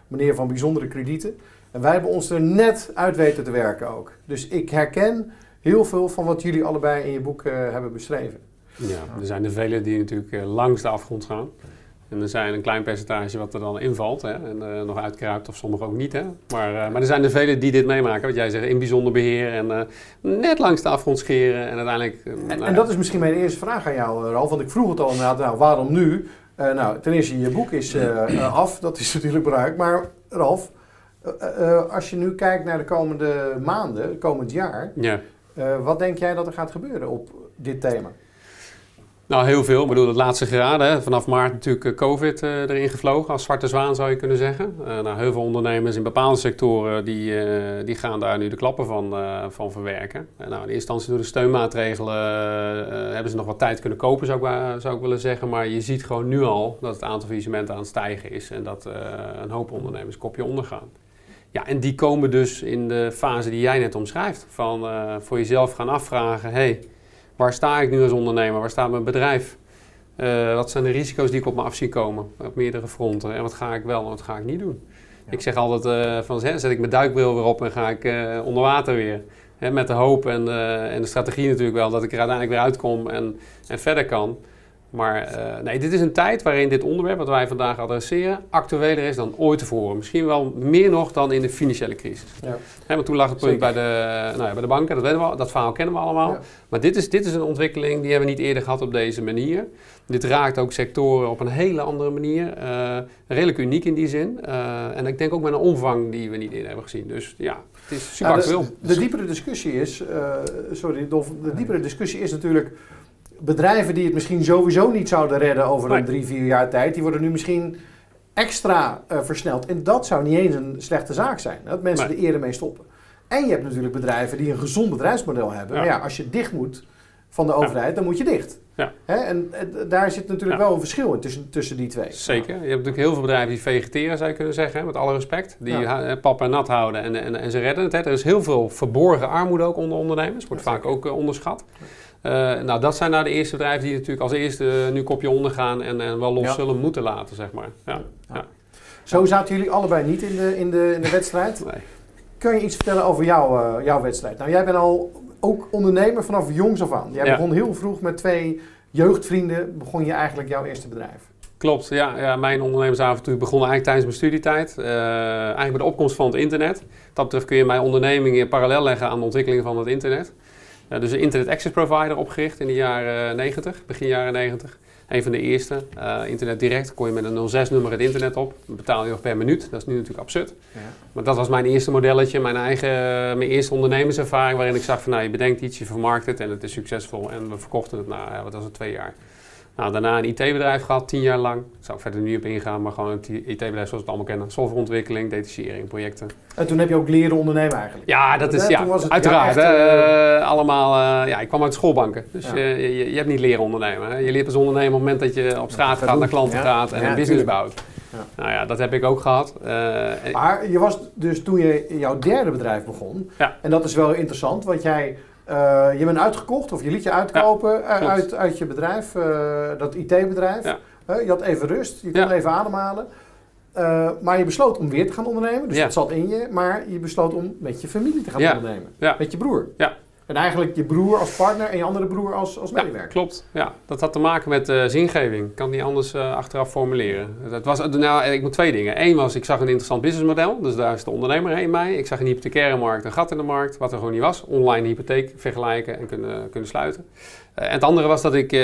[SPEAKER 2] meneer van bijzondere kredieten. En wij hebben ons er net uit weten te werken ook. Dus ik herken heel veel van wat jullie allebei in je boek eh, hebben beschreven.
[SPEAKER 3] Ja, er zijn er vele die natuurlijk eh, langs de afgrond gaan. En er zijn een klein percentage wat er dan invalt hè, en eh, nog uitkruipt, of sommigen ook niet. Hè. Maar, eh, maar er zijn er vele die dit meemaken, wat jij zegt, in bijzonder beheer en eh, net langs de afgrond scheren en uiteindelijk...
[SPEAKER 2] En,
[SPEAKER 3] nou
[SPEAKER 2] en dat is misschien mijn eerste vraag aan jou, Ralf. Want ik vroeg het al inderdaad, nou, waarom nu? Nou, ten eerste, je boek is af, dat is natuurlijk belangrijk. Maar Ralf, als je nu kijkt naar de komende maanden, komend jaar...
[SPEAKER 3] Ja.
[SPEAKER 2] wat denk jij dat er gaat gebeuren op dit thema?
[SPEAKER 3] Nou, heel veel. Ik bedoel, het laatste graden. Hè. Vanaf maart natuurlijk eh, COVID eh, erin gevlogen, als zwarte zwaan zou je kunnen zeggen. Eh, nou, heel veel ondernemers in bepaalde sectoren die, die gaan daar nu de klappen van, van verwerken. En nou, in eerste instantie door de steunmaatregelen hebben ze nog wat tijd kunnen kopen, zou ik, zou ik willen zeggen. Maar je ziet gewoon nu al dat het aantal faillissementen aan het stijgen is en dat een hoop ondernemers kopje ondergaan. Ja, en die komen dus in de fase die jij net omschrijft. Van voor jezelf gaan afvragen, hey, waar sta ik nu als ondernemer? Waar staat mijn bedrijf? Eh, wat zijn de risico's die ik op me af zie komen op meerdere fronten? En wat ga ik wel en wat ga ik niet doen?
[SPEAKER 4] Ja.
[SPEAKER 3] Ik zeg altijd eh, van zet ik mijn duikbril weer op en ga ik eh, onder water weer. Hè, met de hoop en, en de strategie natuurlijk wel dat ik er uiteindelijk weer uitkom en, en verder kan. Maar eh, nee, dit is een tijd waarin dit onderwerp wat wij vandaag adresseren actueler is dan ooit tevoren. Misschien wel meer nog dan in de financiële crisis.
[SPEAKER 2] Ja.
[SPEAKER 3] Hè, want toen lag het punt bij de, nou ja, bij de banken, dat, weten we, dat verhaal kennen we allemaal.
[SPEAKER 2] Ja.
[SPEAKER 3] Maar dit is, dit is een ontwikkeling die hebben we niet eerder gehad op deze manier. Dit raakt ook sectoren op een hele andere manier. eh, redelijk uniek in die zin. Eh, en ik denk ook met een omvang die we niet eerder hebben gezien. Dus ja, het is super
[SPEAKER 2] Nou,
[SPEAKER 3] actueel.
[SPEAKER 2] de, de diepere discussie is, eh, sorry Dolf, de diepere discussie is natuurlijk bedrijven die het misschien sowieso niet zouden redden over
[SPEAKER 3] Nee.
[SPEAKER 2] een drie, vier jaar tijd, die worden nu misschien extra eh, versneld. En dat zou niet eens een slechte zaak zijn, dat mensen
[SPEAKER 3] Nee.
[SPEAKER 2] er eerder mee stoppen. En je hebt natuurlijk bedrijven die een gezond bedrijfsmodel hebben.
[SPEAKER 3] Ja.
[SPEAKER 2] Maar ja, als je dicht moet, van de overheid, dan moet je dicht.
[SPEAKER 3] Ja.
[SPEAKER 2] Hè? En eh, daar zit natuurlijk wel een verschil in tussen, tussen die twee.
[SPEAKER 3] Zeker. Je hebt natuurlijk heel veel bedrijven die vegeteren, zou je kunnen zeggen, hè, met alle respect. Die eh, pap en nat houden en, en, en ze redden het. Hè. Er is heel veel verborgen armoede ook onder ondernemers. Wordt vaak ook onderschat. Eh, nou, dat zijn nou de eerste bedrijven die natuurlijk als eerste eh, nu kopje ondergaan en, en wel los
[SPEAKER 2] Ja.
[SPEAKER 3] zullen moeten laten, zeg maar. Ja.
[SPEAKER 2] Ja. Zo zaten jullie allebei niet in de, in de, in de wedstrijd.
[SPEAKER 3] Nee.
[SPEAKER 2] Kun je iets vertellen over jouw, eh, jouw wedstrijd? Nou, jij bent al ook ondernemer vanaf jongs af aan. Jij begon heel vroeg met twee jeugdvrienden, begon je eigenlijk jouw eerste bedrijf.
[SPEAKER 3] Klopt, ja, ja. Mijn ondernemersavontuur begon eigenlijk tijdens mijn studietijd. Eigenlijk bij de opkomst van het internet. Dat betreft kun je mijn onderneming parallel leggen aan de ontwikkeling van het internet. Dus een internet access provider opgericht in de jaren 90, begin jaren 90. Een van de eerste. Eh, internet direct kon je met een 06-nummer het internet op. Dan betaal je nog per minuut. Dat is nu natuurlijk absurd. Maar dat was mijn eerste modelletje, mijn eigen, mijn eerste ondernemerservaring. Waarin ik zag van nou, je bedenkt iets, je vermarkt het en het is succesvol. En we verkochten het na, ja, wat was het, twee jaar. Nou, daarna een IT-bedrijf gehad, tien jaar lang. Daar zou ik verder niet op ingaan, maar gewoon een IT-bedrijf zoals we het allemaal kennen. Softwareontwikkeling, detachering, projecten.
[SPEAKER 2] En toen heb je ook leren ondernemen eigenlijk.
[SPEAKER 3] Ja, dat is
[SPEAKER 2] Hè,
[SPEAKER 3] ja,
[SPEAKER 2] het-
[SPEAKER 3] uiteraard.
[SPEAKER 2] ja, echt,
[SPEAKER 3] hè, eh, allemaal, eh, ja, ik kwam uit schoolbanken. Dus
[SPEAKER 2] Ja.
[SPEAKER 3] je, je, hebt niet leren ondernemen. Hè. Je leert als ondernemer op het moment dat je op straat
[SPEAKER 2] gaat doen.
[SPEAKER 3] naar klanten
[SPEAKER 2] Ja.
[SPEAKER 3] gaat en een business bouwt.
[SPEAKER 2] Ja.
[SPEAKER 3] Nou ja, dat heb ik ook gehad. Eh,
[SPEAKER 2] Maar je was dus toen je jouw derde bedrijf begon. En dat is wel interessant, want jij eh, je bent uitgekocht of je liet je uitkopen eh, uit, uit je bedrijf, eh, dat IT-bedrijf.
[SPEAKER 3] Ja.
[SPEAKER 2] je had even rust, je kon
[SPEAKER 3] Ja.
[SPEAKER 2] even ademhalen. Maar je besloot om weer te gaan ondernemen, dus dat zat in je. Maar je besloot om met je familie te gaan ondernemen. Met je broer.
[SPEAKER 3] Ja.
[SPEAKER 2] En eigenlijk je broer als partner en je andere broer als, als
[SPEAKER 3] Ja,
[SPEAKER 2] medewerker.
[SPEAKER 3] klopt. Ja, dat had te maken met eh, zingeving. Ik kan het niet anders eh, achteraf formuleren. Dat was, nou, ik moet twee dingen. Eén was, ik zag een interessant businessmodel. Dus daar is de ondernemer in mij. Ik zag in de hypothecaire markt een gat in de markt, wat er gewoon niet was. Online hypotheek vergelijken en kunnen, kunnen sluiten. Eh, en het andere was dat ik eh,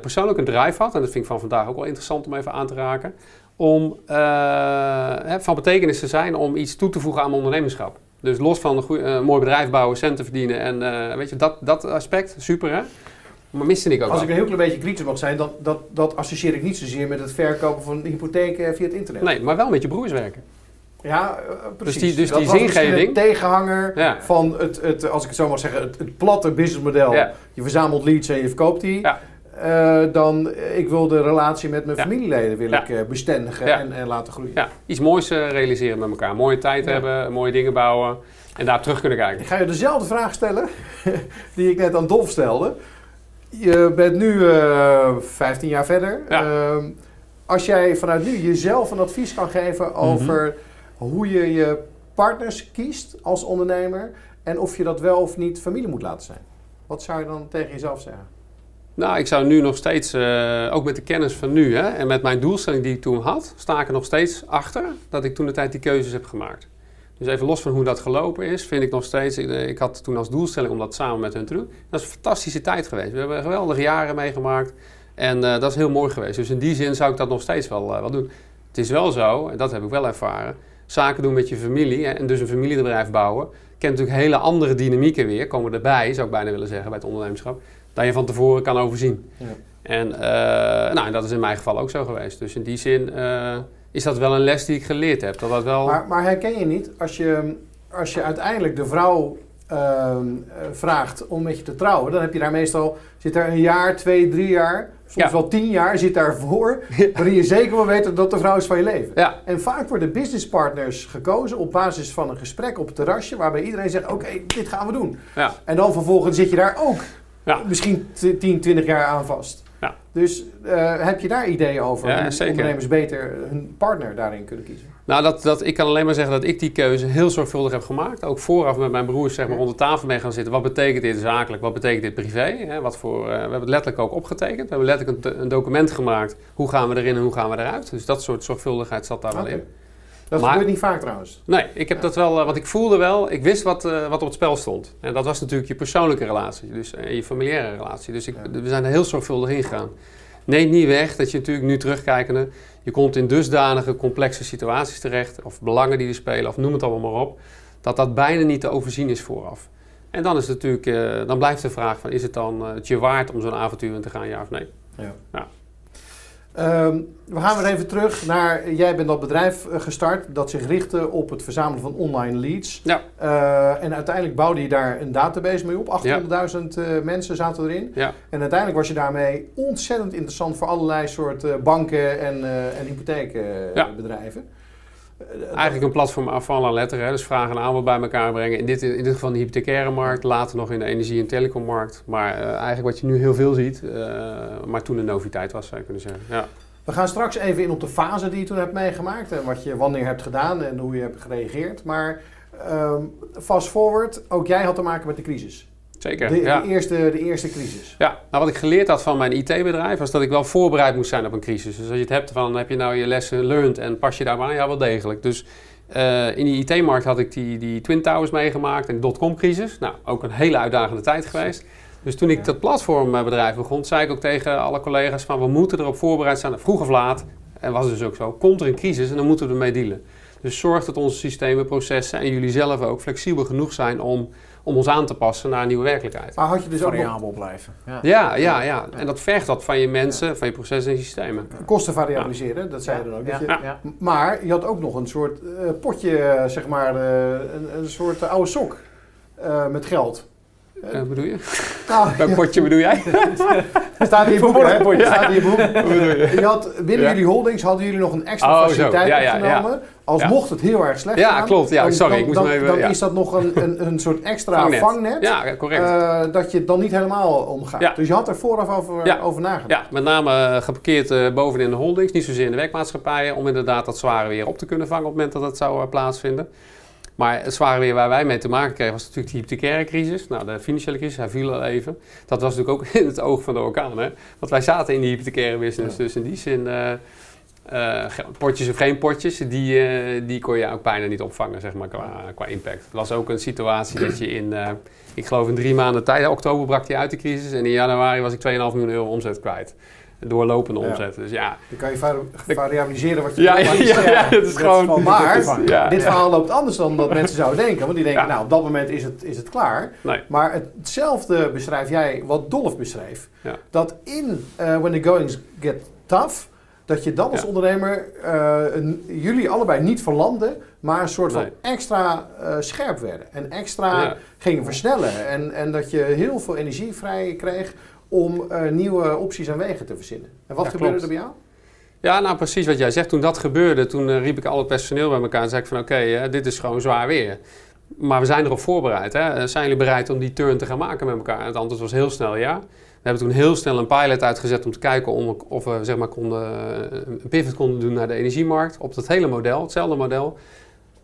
[SPEAKER 3] persoonlijk een drive had. En dat vind ik van vandaag ook wel interessant om even aan te raken. Om eh, van betekenis te zijn om iets toe te voegen aan mijn ondernemerschap. Dus los van een, goeie- een mooi bedrijf bouwen, centen verdienen en eh, weet je, dat, dat aspect, super hè. Maar miste ik ook
[SPEAKER 2] Als
[SPEAKER 3] wel.
[SPEAKER 2] ik een heel klein beetje kritisch mag zijn, dat, dat, dat associeer ik niet zozeer met het verkopen van een hypotheek eh, via het internet.
[SPEAKER 3] Nee, maar wel met je broers werken.
[SPEAKER 2] Ja, eh, precies.
[SPEAKER 3] die- dus
[SPEAKER 2] dat
[SPEAKER 3] die
[SPEAKER 2] was misschien
[SPEAKER 3] zingeving-
[SPEAKER 2] een tegenhanger
[SPEAKER 3] Ja.
[SPEAKER 2] van het, het, als ik het zo mag zeggen, het, het platte businessmodel.
[SPEAKER 3] Ja.
[SPEAKER 2] Je verzamelt leads en je verkoopt die.
[SPEAKER 3] Ja.
[SPEAKER 2] Eh, dan, eh, ik wil de relatie met mijn
[SPEAKER 3] Ja.
[SPEAKER 2] familieleden wil
[SPEAKER 3] Ja.
[SPEAKER 2] ik eh, bestendigen
[SPEAKER 3] Ja.
[SPEAKER 2] en, en laten groeien.
[SPEAKER 3] Ja, iets moois realiseren met elkaar. Mooie tijd hebben, mooie dingen bouwen en daar terug kunnen kijken.
[SPEAKER 2] Ik ga je dezelfde vraag stellen die ik net aan Dolf stelde. Je bent nu eh 15 jaar verder. Ehm, als jij vanuit nu jezelf een advies kan geven over hoe je je partners kiest als ondernemer en of je dat wel of niet familie moet laten zijn. Wat zou je dan tegen jezelf zeggen?
[SPEAKER 3] Nou, ik zou nu nog steeds, eh, ook met de kennis van nu hè, en met mijn doelstelling die ik toen had, sta ik er nog steeds achter dat ik toen de tijd die keuzes heb gemaakt. Dus even los van hoe dat gelopen is, vind ik nog steeds, ik, ik had toen als doelstelling om dat samen met hun te doen. Dat is een fantastische tijd geweest. We hebben geweldige jaren meegemaakt en eh, dat is heel mooi geweest. Dus in die zin zou ik dat nog steeds wel, eh, wel doen. Het is wel zo, en dat heb ik wel ervaren, zaken doen met je familie en dus een familiebedrijf bouwen, kent natuurlijk hele andere dynamieken weer, komen erbij, zou ik bijna willen zeggen, bij het ondernemerschap, dan je van tevoren kan overzien.
[SPEAKER 2] Ja.
[SPEAKER 3] En, eh, nou, en dat is in mijn geval ook zo geweest. Dus in die zin eh, is dat wel een les die ik geleerd heb. Dat dat wel...
[SPEAKER 2] Maar, maar herken je niet, als je, als je uiteindelijk de vrouw ehm, eh, vraagt om met je te trouwen, dan heb je daar meestal, zit daar een jaar, twee, drie jaar, soms
[SPEAKER 3] Ja.
[SPEAKER 2] wel tien jaar zit daarvoor, waarin je zeker wil weten dat de vrouw is van je leven.
[SPEAKER 3] Ja,
[SPEAKER 2] En vaak worden businesspartners gekozen op basis van een gesprek op het terrasje, waarbij iedereen zegt, oké, dit gaan we doen.
[SPEAKER 3] ja,
[SPEAKER 2] En dan vervolgens zit je daar ook
[SPEAKER 3] ja.
[SPEAKER 2] misschien t- 10, 20 jaar aan vast.
[SPEAKER 3] Ja.
[SPEAKER 2] Dus eh, heb je daar ideeën over?
[SPEAKER 3] Ja, zeker.
[SPEAKER 2] ondernemers beter hun partner daarin kunnen kiezen?
[SPEAKER 3] Nou, dat, dat, ik kan alleen maar zeggen dat ik die keuze heel zorgvuldig heb gemaakt. Ook vooraf met mijn broers zeg maar, rond de tafel mee gaan zitten. Wat betekent dit zakelijk? Wat betekent dit privé? Hè? Wat voor, eh, we hebben het letterlijk ook opgetekend. We hebben letterlijk een, een document gemaakt. Hoe gaan we erin en hoe gaan we eruit? Dus dat soort zorgvuldigheid zat daar wel in.
[SPEAKER 2] Dat
[SPEAKER 3] Maar-
[SPEAKER 2] gebeurt niet vaak trouwens.
[SPEAKER 3] Nee, ik heb dat wel, eh, want ik voelde wel, ik wist wat, eh, wat op het spel stond. En dat was natuurlijk je persoonlijke relatie, dus eh, je familiaire relatie. Dus ik,
[SPEAKER 2] Ja.
[SPEAKER 3] we zijn er heel zorgvuldig in gegaan. Neemt niet weg dat je natuurlijk nu terugkijkende, je komt in dusdanige complexe situaties terecht, of belangen die er spelen, of noem het allemaal maar op, dat dat bijna niet te overzien is vooraf. En dan is het natuurlijk, dan blijft de vraag van, is het dan het je waard om zo'n avontuur in te gaan, ja of nee?
[SPEAKER 2] Ehm, we gaan weer even terug naar, jij bent dat bedrijf eh, gestart dat zich richtte op het verzamelen van online leads.
[SPEAKER 3] Ja.
[SPEAKER 2] Eh, en uiteindelijk bouwde je daar een database mee op. 800.000 eh, mensen zaten erin.
[SPEAKER 3] Ja.
[SPEAKER 2] En uiteindelijk was je daarmee ontzettend interessant voor allerlei soorten banken en, en hypotheekbedrijven.
[SPEAKER 3] Eigenlijk een platform af van letter, dus vraag en aanbod bij elkaar brengen. In dit, in dit geval de hypothecaire markt, later nog in de energie- en telecommarkt. Maar eh, eigenlijk wat je nu heel veel ziet, eh, maar toen een noviteit was, zou je kunnen zeggen. Ja.
[SPEAKER 2] We gaan straks even in op de fase die je toen hebt meegemaakt en wat je wanneer hebt gedaan en hoe je hebt gereageerd. Maar ehm, fast forward, ook jij had te maken met de crisis.
[SPEAKER 3] Zeker,
[SPEAKER 2] De,
[SPEAKER 3] ja.
[SPEAKER 2] de, eerste, de eerste crisis.
[SPEAKER 3] Ja, nou wat ik geleerd had van mijn IT-bedrijf was dat ik wel voorbereid moest zijn op een crisis. Dus als je het hebt van, heb je nou je lessen learned en pas je daar maar aan? Ja, wel degelijk. Dus eh, in die IT-markt had ik die, die Twin Towers meegemaakt en de dotcom-crisis. Nou, ook een hele uitdagende tijd geweest. Dus toen ik dat platformbedrijf begon, zei ik ook tegen alle collega's van, we moeten erop voorbereid zijn, vroeg of laat. En was dus ook zo, komt er een crisis en dan moeten we ermee dealen. Dus zorg dat onze systemen, processen en jullie zelf ook flexibel genoeg zijn om, om ons aan te passen naar een nieuwe werkelijkheid.
[SPEAKER 2] Maar had je dus nog
[SPEAKER 4] variabel blijven. Ja.
[SPEAKER 3] Ja, ja, ja. En dat vergt wat van je mensen, van je processen en systemen.
[SPEAKER 2] kosten variabiliseren, dat zei je dan ook. dat je-
[SPEAKER 4] Ja.
[SPEAKER 2] Maar je had ook nog een soort eh, potje, eh, zeg maar, eh, een, een soort oude sok eh, met geld.
[SPEAKER 3] Eh, bedoel je?
[SPEAKER 2] Nou,
[SPEAKER 3] Welk potje bedoel jij?
[SPEAKER 2] staat in je boek, hè?
[SPEAKER 3] Verborgen potje.
[SPEAKER 2] Staat in je boek.
[SPEAKER 3] Wat
[SPEAKER 2] had, binnen
[SPEAKER 3] Ja.
[SPEAKER 2] jullie holdings hadden jullie nog een extra
[SPEAKER 3] Oh,
[SPEAKER 2] faciliteit
[SPEAKER 3] Ja, ja,
[SPEAKER 2] opgenomen. Als
[SPEAKER 3] Ja.
[SPEAKER 2] mocht het heel erg slecht
[SPEAKER 3] Ja,
[SPEAKER 2] gaan.
[SPEAKER 3] klopt. Ja,
[SPEAKER 2] dan,
[SPEAKER 3] sorry,
[SPEAKER 2] dan,
[SPEAKER 3] ik moest
[SPEAKER 2] dan,
[SPEAKER 3] even-
[SPEAKER 2] dan
[SPEAKER 3] ja.
[SPEAKER 2] is dat nog een, een, een soort extra vangnet.
[SPEAKER 3] Ja, correct.
[SPEAKER 2] eh, dat je het dan niet helemaal omgaat.
[SPEAKER 3] Ja.
[SPEAKER 2] Dus je had er vooraf over, over nagedacht.
[SPEAKER 3] ja, met name eh, geparkeerd eh, bovenin de holdings, niet zozeer in de werkmaatschappijen, om inderdaad dat zware weer op te kunnen vangen op het moment dat dat zou plaatsvinden. Maar het zware weer waar wij mee te maken kregen was natuurlijk die hypothecaire crisis. Nou, de financiële crisis, hij viel al even. Dat was natuurlijk ook in het oog van de orkaan. Hè? Want wij zaten in die hypothecaire business. Dus in die zin, ge- potjes of geen potjes, die, eh, die kon je ook bijna niet opvangen, zeg maar, qua, qua impact. Het was ook een situatie dat je in, eh, ik geloof in drie maanden tijd, in oktober brak die uit de crisis. En in januari was ik 2,5 miljoen euro omzet kwijt. Doorlopende
[SPEAKER 2] Ja.
[SPEAKER 3] omzet. Dus ja,
[SPEAKER 2] Dan kan je vari- variabiliseren wat je
[SPEAKER 3] ja, ja, ja, het is gewoon...
[SPEAKER 2] Maar dit verhaal loopt anders dan dat mensen zouden denken. Want die denken, nou op dat moment is het, is het klaar.
[SPEAKER 3] Nee.
[SPEAKER 2] Maar hetzelfde beschrijf jij wat Dolf beschreef. Dat in When the Goings Get Tough, dat je dan als
[SPEAKER 3] Ja.
[SPEAKER 2] ondernemer eh, een- jullie allebei niet verlanden, maar een soort van
[SPEAKER 3] Nee.
[SPEAKER 2] extra eh, scherp werden. En extra
[SPEAKER 3] Ja.
[SPEAKER 2] gingen versnellen. En, en dat je heel veel energie vrij kreeg om eh, nieuwe opties en wegen te verzinnen. En wat
[SPEAKER 3] Ja,
[SPEAKER 2] gebeurde
[SPEAKER 3] klopt.
[SPEAKER 2] er bij jou?
[SPEAKER 3] Ja, nou precies wat jij zegt. Toen dat gebeurde, toen riep ik al het personeel bij elkaar en zei ik van oké, dit is gewoon zwaar weer. Maar we zijn erop voorbereid. Hè? Zijn jullie bereid om die turn te gaan maken met elkaar? En het antwoord was heel snel ja. We hebben toen heel snel een pilot uitgezet om te kijken om, of we zeg maar, konden, eh, een pivot konden doen naar de energiemarkt. Op dat hele model, hetzelfde model.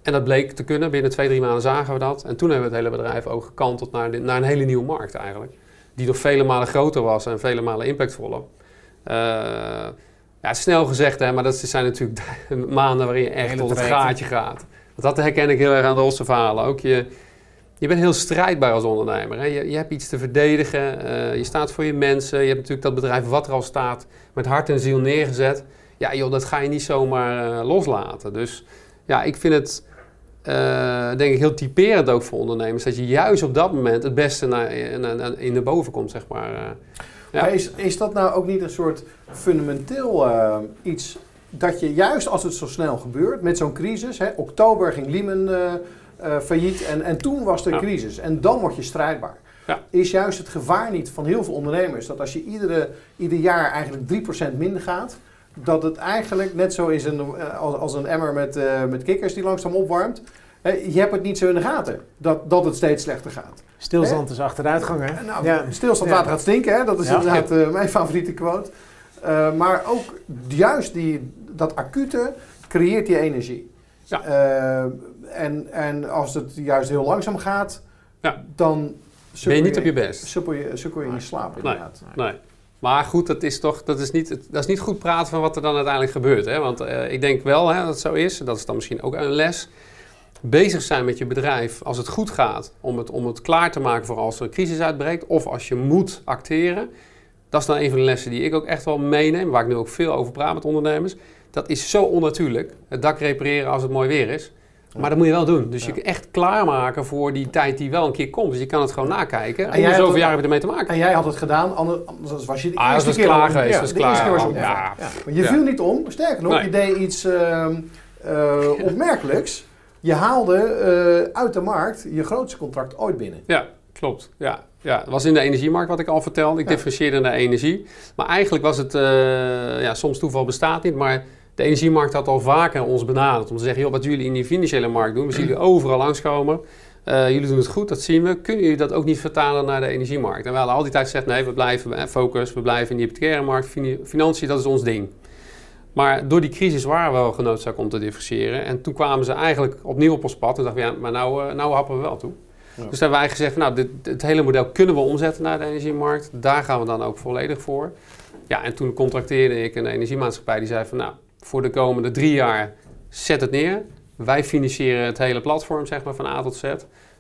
[SPEAKER 3] En dat bleek te kunnen. Binnen twee, drie maanden zagen we dat. En toen hebben we het hele bedrijf ook gekanteld naar, de- naar een hele nieuwe markt eigenlijk. Die nog vele malen groter was en vele malen impactvoller. Eh, ja, snel gezegd, hè, maar dat zijn natuurlijk maanden waarin je echt tot het gaatje gaat. Want dat herken ik heel erg aan de Rosse verhalen. Ook je, je bent heel strijdbaar als ondernemer. Hè? Je, je hebt iets te verdedigen. eh, je staat voor je mensen. Je hebt natuurlijk dat bedrijf wat er al staat met hart en ziel neergezet. Ja, joh, dat ga je niet zomaar eh, loslaten. Dus ja, ik vind het eh, denk ik heel typerend ook voor ondernemers. Dat je juist op dat moment het beste naar, in de boven komt, zeg
[SPEAKER 2] maar. is, is dat nou ook niet een soort fundamenteel iets dat je juist als het zo snel gebeurt met zo'n crisis, hè, oktober ging Lehman eh, failliet en, en toen was er
[SPEAKER 3] Ja.
[SPEAKER 2] crisis en dan word je strijdbaar.
[SPEAKER 3] Ja.
[SPEAKER 2] Is juist het gevaar niet van heel veel ondernemers dat als je iedere, ieder jaar eigenlijk 3% minder gaat, dat het eigenlijk net zo is een, eh, als, als een emmer met, eh, met kikkers die langzaam opwarmt. Je hebt het niet zo in de gaten dat, dat het steeds slechter gaat.
[SPEAKER 4] Stilstand is achteruitgang, hè?
[SPEAKER 2] Nou,
[SPEAKER 4] Ja.
[SPEAKER 2] stilstand
[SPEAKER 4] Ja.
[SPEAKER 2] water gaat stinken, hè? dat is
[SPEAKER 4] Ja.
[SPEAKER 2] inderdaad mijn favoriete quote. Eh, maar ook juist die, dat acute creëert die energie.
[SPEAKER 3] Ja.
[SPEAKER 2] En, en als het juist heel langzaam gaat,
[SPEAKER 3] Ja.
[SPEAKER 2] dan
[SPEAKER 3] Ben je niet op je best?
[SPEAKER 2] sukkel je, sukkel je in slaap inderdaad.
[SPEAKER 3] Nee. Maar goed, dat is toch dat is niet, dat is niet goed praten van wat er dan uiteindelijk gebeurt. Hè? Want eh, ik denk wel hè, dat het zo is. Dat is dan misschien ook een les. Bezig zijn met je bedrijf als het goed gaat. Om het, om het klaar te maken voor als er een crisis uitbreekt. Of als je moet acteren. Dat is dan een van de lessen die ik ook echt wel meeneem. Waar ik nu ook veel over praat met ondernemers. Dat is zo onnatuurlijk. Het dak repareren als het mooi weer is. Maar dat moet je wel doen. Dus je echt klaarmaken voor die tijd die wel een keer komt. Dus je kan het gewoon nakijken.
[SPEAKER 2] En
[SPEAKER 3] En zoveel jaar heb je ermee te maken.
[SPEAKER 2] En jij had het gedaan, ander- anders was je de
[SPEAKER 3] Ah,
[SPEAKER 2] eerste
[SPEAKER 3] dat was
[SPEAKER 2] keer
[SPEAKER 3] klaar geweest.
[SPEAKER 2] ja,
[SPEAKER 3] dat
[SPEAKER 2] de eerste keer was je
[SPEAKER 3] klaar. Ja.
[SPEAKER 2] Maar je viel niet om, sterker nog,
[SPEAKER 3] Nee.
[SPEAKER 2] je deed iets ehm, eh, opmerkelijks. Je haalde eh, uit de markt je grootste contract ooit binnen.
[SPEAKER 3] Ja, klopt. Ja. Ja, het was in de energiemarkt wat ik al vertelde. Ik
[SPEAKER 2] Ja.
[SPEAKER 3] differentieerde naar energie. Maar eigenlijk was het, eh, ja, soms toeval bestaat niet, maar de energiemarkt had al vaker ons benaderd. Om te zeggen, joh, wat jullie in die financiële markt doen, we zien jullie overal langskomen. Eh, jullie doen het goed, dat zien we. Kunnen jullie dat ook niet vertalen naar de energiemarkt? En we hadden al die tijd gezegd, nee, we blijven focus, we blijven in die hypothecaire markt. Financiën, dat is ons ding. Maar door die crisis waren we wel genoodzaakt om te differentiëren. En toen kwamen ze eigenlijk opnieuw op ons pad. En dachten we, ja, maar nou, eh, nou happen we wel toe.
[SPEAKER 2] Ja.
[SPEAKER 3] Dus hebben wij gezegd, nou, dit, het hele model kunnen we omzetten naar de energiemarkt. Daar gaan we dan ook volledig voor. Ja, en toen contracteerde ik een energiemaatschappij die zei van, nou, voor de komende drie jaar zet het neer. Wij financieren het hele platform, zeg maar, van A tot Z.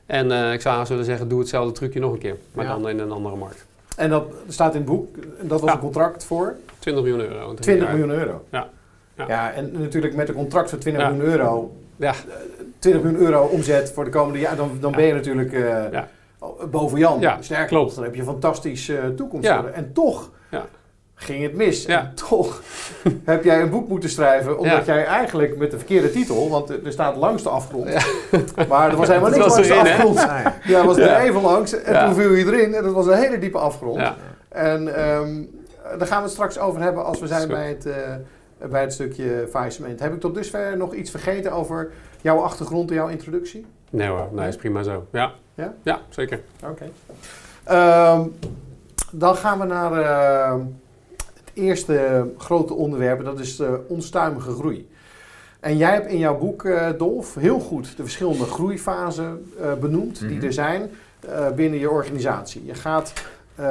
[SPEAKER 3] En eh, ik zou zullen zeggen, doe hetzelfde trucje nog een keer. Maar
[SPEAKER 2] Ja.
[SPEAKER 3] dan in een andere markt.
[SPEAKER 2] En dat staat in het boek. Dat was
[SPEAKER 3] Ja.
[SPEAKER 2] een contract voor
[SPEAKER 3] 20 miljoen euro. in drie
[SPEAKER 2] 20
[SPEAKER 3] jaar.
[SPEAKER 2] miljoen euro.
[SPEAKER 3] Ja. Ja.
[SPEAKER 2] Ja, en natuurlijk met een contract van 20
[SPEAKER 3] Ja.
[SPEAKER 2] miljoen euro.
[SPEAKER 3] Ja.
[SPEAKER 2] eh, 20 miljoen euro omzet voor de komende jaar. Dan, dan ben je natuurlijk eh, boven Jan.
[SPEAKER 3] Ja,
[SPEAKER 2] Sterker
[SPEAKER 3] klopt.
[SPEAKER 2] dan heb je een fantastische eh, toekomst. En toch
[SPEAKER 3] Ja.
[SPEAKER 2] Ging het mis.
[SPEAKER 3] Ja.
[SPEAKER 2] En toch heb jij een boek moeten schrijven. Omdat
[SPEAKER 3] Ja.
[SPEAKER 2] jij eigenlijk met de verkeerde titel. Want er staat langste afgrond. Maar er was helemaal niks langs de
[SPEAKER 3] erin,
[SPEAKER 2] afgrond. Ja, was er even langs. En
[SPEAKER 3] Ja.
[SPEAKER 2] toen viel je erin. En dat was een hele diepe afgrond.
[SPEAKER 3] Ja.
[SPEAKER 2] En ehm, daar gaan we het straks over hebben als we zijn bij het, eh, bij het stukje faillissement. Heb ik tot dusver nog iets vergeten over jouw achtergrond en jouw introductie?
[SPEAKER 3] Nee hoor, nee, is prima zo. Ja,
[SPEAKER 2] Ja?
[SPEAKER 3] ja zeker.
[SPEAKER 2] Oké. Ehm, dan gaan we naar ehm, eerste grote onderwerp. Dat is de onstuimige groei. En jij hebt in jouw boek, eh Dolf, heel goed de verschillende groeifasen eh, benoemd die
[SPEAKER 4] Mhm.
[SPEAKER 2] er zijn eh, binnen je organisatie. Je gaat, eh,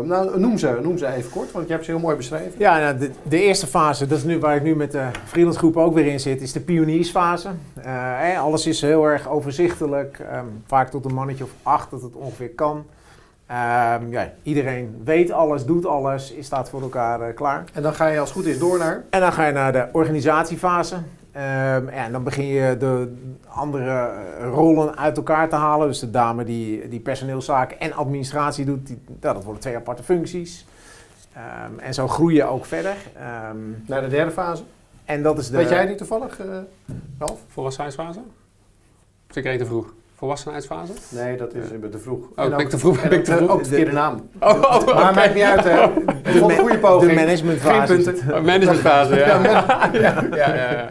[SPEAKER 2] nou noem ze, noem ze even kort, want je hebt ze heel mooi beschreven.
[SPEAKER 4] Ja, nou, de, de eerste fase, dat is nu waar ik nu met de freelancegroep ook weer in zit, is de pioniersfase. Eh, hè, alles is heel erg overzichtelijk, ehm, vaak tot een mannetje of acht dat het ongeveer kan. Ehm, ja, iedereen weet alles, doet alles, is staat voor elkaar eh, klaar.
[SPEAKER 2] En dan ga je als het goed is door naar.
[SPEAKER 4] En dan ga je naar de organisatiefase. Ehm, ja, en dan begin je de andere eh, rollen uit elkaar te halen. Dus de dame die, die personeelszaken en administratie doet, die, nou, dat worden twee aparte functies. Ehm, en zo groei je ook verder. Ehm,
[SPEAKER 2] Naar de derde fase.
[SPEAKER 4] en dat is de...
[SPEAKER 2] Weet jij die toevallig, eh Ralf?
[SPEAKER 3] Volwassenheidsfase? Of ik reed te vroeg? Volwassenheidsfase?
[SPEAKER 2] Nee, dat is te vroeg.
[SPEAKER 3] Oh,
[SPEAKER 2] En
[SPEAKER 3] ben ik te vroeg?
[SPEAKER 2] en
[SPEAKER 3] Ben ik te
[SPEAKER 2] ook-
[SPEAKER 3] vroeg?
[SPEAKER 2] Ook de verkeerde naam.
[SPEAKER 3] Oh, oh.
[SPEAKER 2] Maar maakt niet uit, hè. Ik vond een goede
[SPEAKER 4] de
[SPEAKER 2] poging.
[SPEAKER 4] managementfase.
[SPEAKER 2] Geen punten.
[SPEAKER 4] het.
[SPEAKER 3] Oh, managementfase, ja.
[SPEAKER 2] Ja,
[SPEAKER 3] ja, ja.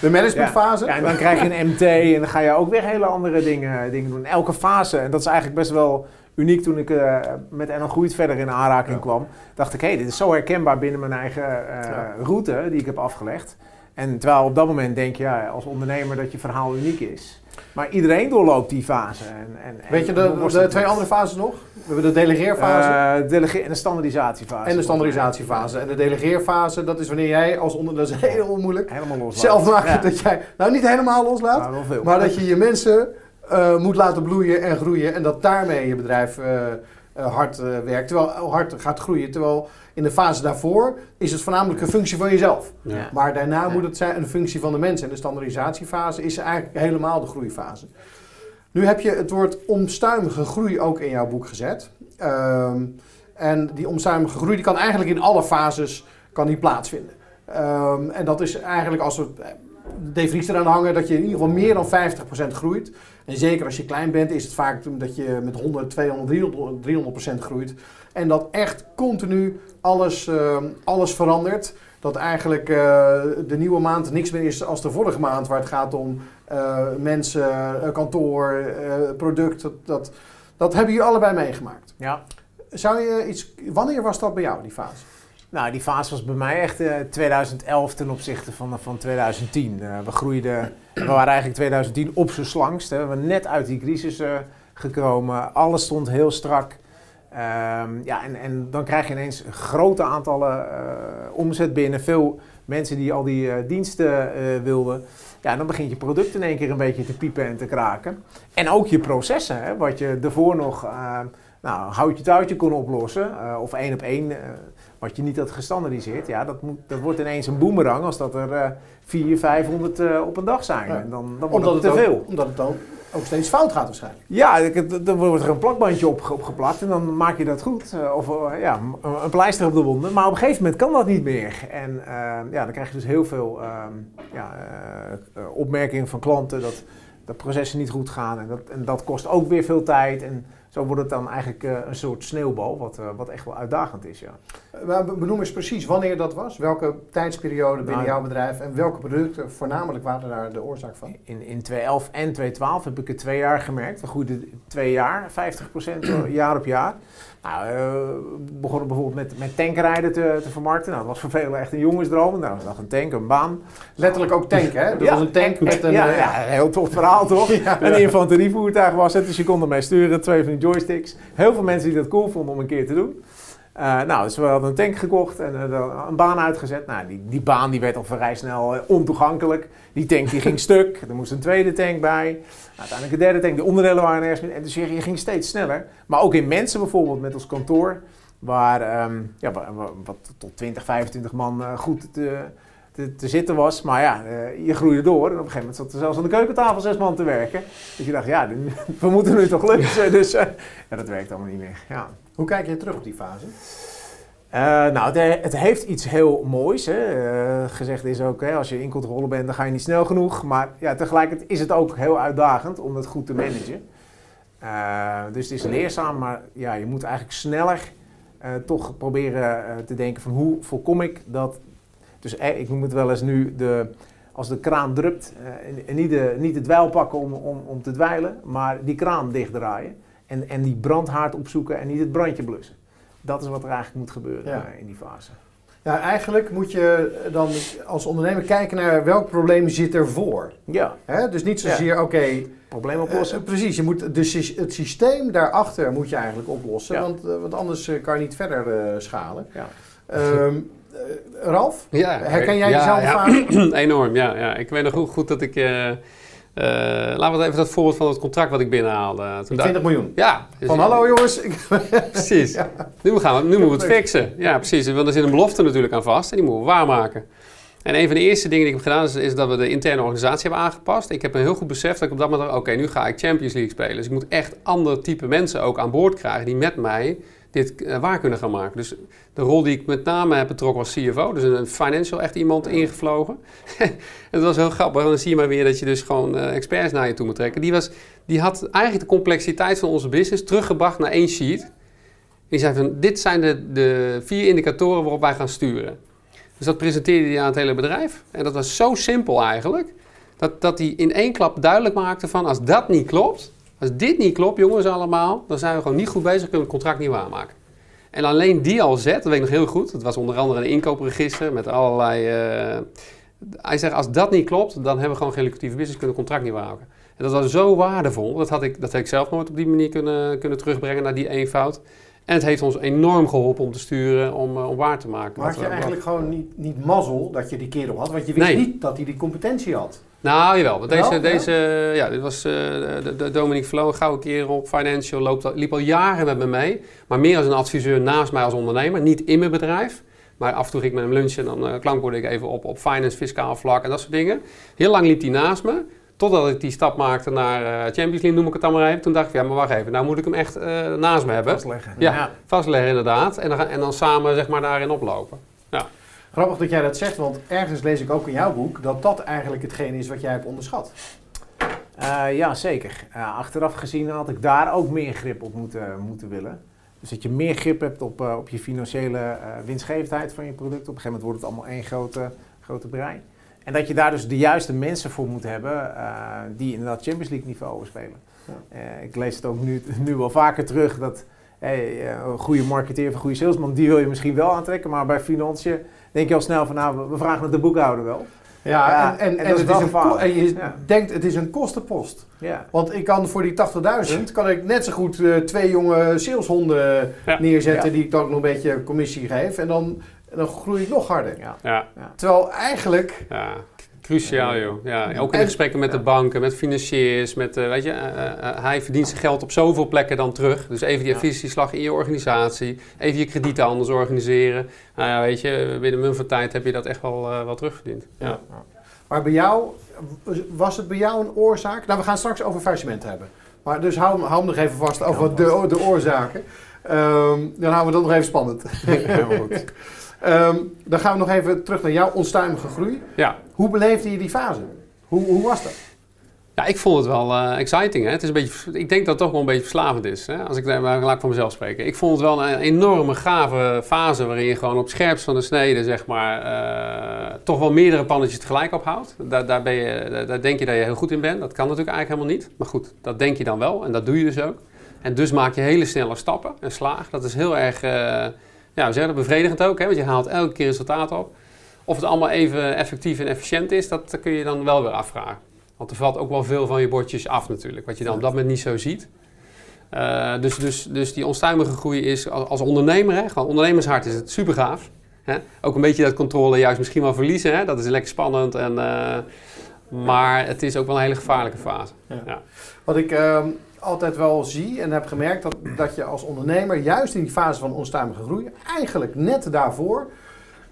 [SPEAKER 2] De managementfase.
[SPEAKER 4] Ja, en dan krijg je een MT en dan ga je ook weer hele andere dingen, dingen doen. Elke fase, en dat is eigenlijk best wel uniek toen ik eh, met NL Groeit verder in aanraking
[SPEAKER 2] Ja.
[SPEAKER 4] kwam. Dacht ik, hé, dit is zo herkenbaar binnen mijn eigen eh,
[SPEAKER 2] Ja.
[SPEAKER 4] route die ik heb afgelegd. En terwijl op dat moment denk je ja, als ondernemer dat je verhaal uniek is. Maar iedereen doorloopt die fase. En, en,
[SPEAKER 2] Weet je de, de
[SPEAKER 4] met-
[SPEAKER 2] twee andere fases nog? We hebben de delegeerfase
[SPEAKER 4] Eh, en de standaardisatiefase.
[SPEAKER 2] en de standaardisatiefase. En de delegeerfase, dat is wanneer jij als onder... Dat is heel moeilijk.
[SPEAKER 4] Helemaal los.
[SPEAKER 2] Zelf maken dat jij... Nou, niet helemaal loslaat.
[SPEAKER 4] Maar wel veel.
[SPEAKER 2] Maar dat je je mensen eh, moet laten bloeien en groeien. En dat daarmee je bedrijf eh, hard eh, werkt. Terwijl hard gaat groeien. Terwijl in de fase daarvoor is het voornamelijk een functie van jezelf.
[SPEAKER 3] Ja.
[SPEAKER 2] Maar daarna
[SPEAKER 4] Ja.
[SPEAKER 2] moet het zijn een functie van de mensen. En de standaardisatiefase is eigenlijk helemaal de groeifase. Nu heb je het woord omstuimige groei ook in jouw boek gezet. Ehm, en die omstuimige groei die kan eigenlijk in alle fases kan die plaatsvinden. Ehm, en dat is eigenlijk als we eh, de definitie eraan hangen dat je in ieder geval meer dan 50% groeit. En zeker als je klein bent is het vaak dat je met 100, 200, 300, 300% groeit. En dat echt continu alles, ehm, alles verandert. Dat eigenlijk eh, de nieuwe maand niks meer is als de vorige maand, waar het gaat om eh, mensen, eh, kantoor, product. Dat, dat, dat hebben jullie allebei meegemaakt.
[SPEAKER 4] Ja.
[SPEAKER 2] Zou je iets, wanneer was dat bij jou, die fase?
[SPEAKER 4] Nou, die fase was bij mij echt eh, 2011 ten opzichte van, van 2010. Eh, we groeiden, we waren eigenlijk 2010 op z'n slangst. Hè. We waren net uit die crisis eh, gekomen. Alles stond heel strak. Ehm, ja, en, en dan krijg je ineens grote aantallen eh, omzet binnen. Veel mensen die al die eh, diensten wilden. Ja, en dan begint je product in één keer een beetje te piepen en te kraken. En ook je processen, hè, wat je daarvoor nog... nou, houtje touwtje kon oplossen, of één op één, wat je niet had gestandardiseerd, ja, dat, moet, dat wordt ineens een boemerang als dat er uh, 400, 500 op een dag zijn.
[SPEAKER 2] Ja.
[SPEAKER 4] En dan, dan wordt
[SPEAKER 2] Omdat
[SPEAKER 4] het te veel.
[SPEAKER 2] ook, omdat het dan ook steeds fout gaat waarschijnlijk.
[SPEAKER 4] Ja, dan wordt er een plakbandje op, opgeplakt en dan maak je dat goed. Eh, of eh, ja, een, pleister op de wonden. Maar op een gegeven moment kan dat niet meer. En eh, ja, dan krijg je dus heel veel ehm, ja, opmerkingen van klanten dat de processen niet goed gaan. En dat, en dat kost ook weer veel tijd. En zo wordt het dan eigenlijk eh, een soort sneeuwbal, wat, eh, wat echt wel uitdagend is. Ja.
[SPEAKER 2] Eh, Maar be- benoem eens precies wanneer dat was. Welke tijdsperiode binnen
[SPEAKER 4] Nou,
[SPEAKER 2] jouw bedrijf en welke producten voornamelijk waren daar de oorzaak van?
[SPEAKER 4] In, in 2011 en 2012 heb ik het twee jaar gemerkt. We groeiden twee jaar, 50% jaar op jaar. Nou, eh, we begonnen bijvoorbeeld met, met tankrijden te, te vermarkten. Nou, dat was voor velen echt een jongensdroom. Nou, dat was een tank, een baan.
[SPEAKER 2] Letterlijk ook tanken, hè? Dat
[SPEAKER 4] Ja,
[SPEAKER 2] was een tank met een...
[SPEAKER 4] Ja,
[SPEAKER 2] eh,
[SPEAKER 4] ja, heel tof verhaal toch?
[SPEAKER 2] Ja.
[SPEAKER 4] Een infanterievoertuig was het, dus je kon ermee sturen, twee van die joysticks. Heel veel mensen die dat cool vonden om een keer te doen. Eh, nou, dus we hadden een tank gekocht en eh, een baan uitgezet. Nou, die, die baan die werd al vrij snel eh, ontoegankelijk. Die tank die ging stuk, er moest een tweede tank bij. Nou, uiteindelijk een derde tank, de onderdelen waren nergens meer. En dus je, je ging steeds sneller. Maar ook in mensen bijvoorbeeld met ons kantoor, waar ehm, ja, wa- wa- wat tot 20, 25 man goed te, te, te zitten was. Maar ja, je groeide door en op een gegeven moment zat er zelfs aan de keukentafel zes man te werken. Dus je dacht, ja, we moeten nu toch lunchen. Dus ja, dat werkt allemaal niet meer. Ja.
[SPEAKER 2] Hoe kijk je terug op die fase?
[SPEAKER 4] Eh, nou, het, het heeft iets heel moois. Hè. Eh, gezegd is ook, hè, als je in controle bent, dan ga je niet snel genoeg. Maar ja, tegelijkertijd is het ook heel uitdagend om dat goed te managen. Eh, dus het is leerzaam, maar ja, je moet eigenlijk sneller eh, toch proberen eh, te denken van hoe voorkom ik dat... Dus eh, ik noem het wel eens nu, de, als de kraan drupt, eh, niet, de, niet het dweil pakken om, om, om te dweilen, maar die kraan dichtdraaien. En, en die brandhaard opzoeken en niet het brandje blussen. Dat is wat er eigenlijk moet gebeuren
[SPEAKER 2] Ja.
[SPEAKER 4] eh, in die fase.
[SPEAKER 2] Ja, eigenlijk moet je dan als ondernemer kijken naar welk probleem zit er voor.
[SPEAKER 4] Ja,
[SPEAKER 2] Hè? Dus niet zozeer, oké,
[SPEAKER 4] probleem oplossen.
[SPEAKER 2] eh, precies, je moet de, sy- het systeem daarachter moet je eigenlijk oplossen,
[SPEAKER 4] Ja.
[SPEAKER 2] want, eh, want anders eh, kan je niet verder eh, schalen.
[SPEAKER 4] Ja.
[SPEAKER 2] Ehm, eh, Ralf,
[SPEAKER 3] Ja,
[SPEAKER 2] herken jij
[SPEAKER 3] ja.
[SPEAKER 2] fase?
[SPEAKER 3] Enorm, ja, ja. Ik weet nog goed, goed dat ik... eh eh, laten we even dat voorbeeld van het contract wat ik binnenhaalde. Toen dacht-
[SPEAKER 2] 20 miljoen.
[SPEAKER 3] Ja. dus-
[SPEAKER 2] Van hallo jongens,
[SPEAKER 3] Precies. Nu, gaan we, nu moeten we het fixen. Ja, precies. Want er zit een belofte natuurlijk aan vast en die moeten we waarmaken. En een van de eerste dingen die ik heb gedaan is, is dat we de interne organisatie hebben aangepast. Ik heb een heel goed besef dat ik op dat moment, oké, nu ga ik Champions League spelen. Dus ik moet echt ander type mensen ook aan boord krijgen die met mij dit eh, waar kunnen gaan maken. Dus de rol die ik met name heb betrokken was CFO, dus een financial echt iemand ingevlogen. en dat was heel grappig. En dan zie je maar weer dat je dus gewoon eh, experts naar je toe moet trekken. Die, was, die had eigenlijk de complexiteit van onze business teruggebracht naar één sheet. Die zei van, dit zijn de, de vier indicatoren waarop wij gaan sturen. Dus dat presenteerde hij aan het hele bedrijf. En dat was zo simpel eigenlijk, dat, dat hij in één klap duidelijk maakte van, als dat niet klopt, als dit niet klopt, jongens allemaal, dan zijn we gewoon niet goed bezig, kunnen we het contract niet waarmaken. En alleen die al zet, dat weet ik nog heel goed, dat was onder andere een inkoopregister met allerlei... eh, hij zegt, als dat niet klopt, dan hebben we gewoon geen lucratieve business, kunnen we het contract niet waarmaken. En dat was zo waardevol, dat had ik, dat had ik zelf nooit op die manier kunnen, kunnen terugbrengen naar die eenvoud. En het heeft ons enorm geholpen om te sturen, om, eh, om waar te maken.
[SPEAKER 2] maar had je eigenlijk gewoon niet, niet mazzel dat je die kerel had, want je wist
[SPEAKER 3] Nee.
[SPEAKER 2] niet dat hij die competentie had.
[SPEAKER 3] Nou, jawel. Want
[SPEAKER 2] Wel,
[SPEAKER 3] deze,
[SPEAKER 2] ja?
[SPEAKER 3] deze, ja, dit was eh, de, de Dominique Vlo, een gouden kerel op Financial, loopt, al- liep al jaren met me mee. Maar meer als een adviseur naast mij als ondernemer, niet in mijn bedrijf. Maar af en toe ging ik met hem lunchen en dan eh, klankborde ik even op, op finance, fiscaal vlak en dat soort dingen. Heel lang liep hij naast me. Totdat ik die stap maakte naar eh, Champions League, noem ik het dan maar even. Toen dacht ik, ja, maar wacht even, nou moet ik hem echt eh, naast me hebben.
[SPEAKER 4] Vastleggen.
[SPEAKER 3] Ja, vastleggen inderdaad. En dan, en dan samen zeg maar daarin oplopen.
[SPEAKER 2] Grappig dat jij dat zegt, want ergens lees ik ook in jouw boek dat dat eigenlijk hetgeen is wat jij hebt onderschat.
[SPEAKER 4] Eh, ja, zeker. Eh, achteraf gezien had ik daar ook meer grip op moeten, moeten willen. Dus dat je meer grip hebt op, eh, op je financiële winstgevendheid van je product. Op een gegeven moment wordt het allemaal één grote, grote brei. En dat je daar dus de juiste mensen voor moet hebben die inderdaad Champions League niveau spelen.
[SPEAKER 2] Ja.
[SPEAKER 4] Ik lees het ook nu, nu wel vaker terug dat hey, een goede marketeer of een goede salesman, die wil je misschien wel aantrekken. Maar bij financiën denk je al snel van nou, we- vragen het de boekhouder wel.
[SPEAKER 2] Ja,
[SPEAKER 4] Ja,
[SPEAKER 2] en, en,
[SPEAKER 4] en
[SPEAKER 2] en,
[SPEAKER 4] dat is wel gevaarlijk.
[SPEAKER 2] en je
[SPEAKER 4] Ja.
[SPEAKER 2] denkt het is een kostenpost.
[SPEAKER 4] Ja.
[SPEAKER 2] Want ik kan voor die 80.000 kan ik net zo goed eh, twee jonge saleshonden
[SPEAKER 3] Ja.
[SPEAKER 2] neerzetten
[SPEAKER 4] Ja.
[SPEAKER 2] die ik dan ook nog een beetje commissie geef. En dan, dan groei ik nog harder.
[SPEAKER 4] Ja.
[SPEAKER 3] Ja,
[SPEAKER 2] Terwijl eigenlijk
[SPEAKER 3] ja. Cruciaal, joh. Ja, ook in de gesprekken met de banken, met financiers, met, eh, weet je, eh, eh, hij verdient zijn geld op zoveel plekken dan terug. Dus even die efficiëntieslag in je organisatie, even je kredieten anders organiseren. Nou ja, weet je, binnen een van tijd heb je dat echt wel, wel terugverdiend. Ja.
[SPEAKER 2] Maar bij jou, was het bij jou een oorzaak? Nou, we gaan straks over faillissement hebben. Maar dus hou, hem- hou hem nog even vast over de, de oorzaken. Ehm, dan houden we dat nog even spannend.
[SPEAKER 4] Helemaal goed.
[SPEAKER 2] Ehm, dan gaan we nog even terug naar jouw onstuimige groei.
[SPEAKER 3] ja.
[SPEAKER 2] Hoe beleefde je die fase? Hoe, hoe was dat?
[SPEAKER 3] Ja, ik vond het wel eh, exciting. Hè? Het is een beetje, ik denk dat het toch wel een beetje verslavend is. Hè? Als ik, daar- maar laat ik van mezelf spreken. Ik vond het wel een enorme gave fase waarin je gewoon op scherps van de snede, zeg maar, eh, toch wel meerdere pannetjes tegelijk ophoudt. Daar, daar, ben je, daar, denk je dat je heel goed in bent. Dat kan natuurlijk eigenlijk helemaal niet. Maar goed, dat denk je dan wel en dat doe je dus ook. En dus maak je hele snelle stappen en slaag. Dat is heel erg, eh, ja, we zeggen dat bevredigend ook, hè? want je haalt elke keer resultaat op. Of het allemaal even effectief en efficiënt is, dat kun je dan wel weer afvragen. Want er valt ook wel veel van je bordjes af natuurlijk, wat je dan op dat moment niet zo ziet. Eh, dus, dus, dus die onstuimige groei is als, als ondernemer, hè, gewoon ondernemershart is het super gaaf. Hè? Ook een beetje dat controle juist misschien wel verliezen, hè? dat is lekker spannend. En, eh, maar het is ook wel een hele gevaarlijke fase.
[SPEAKER 2] Wat ik ehm, altijd wel zie en heb gemerkt, dat, dat je als ondernemer juist in die fase van onstuimige groei, eigenlijk net daarvoor,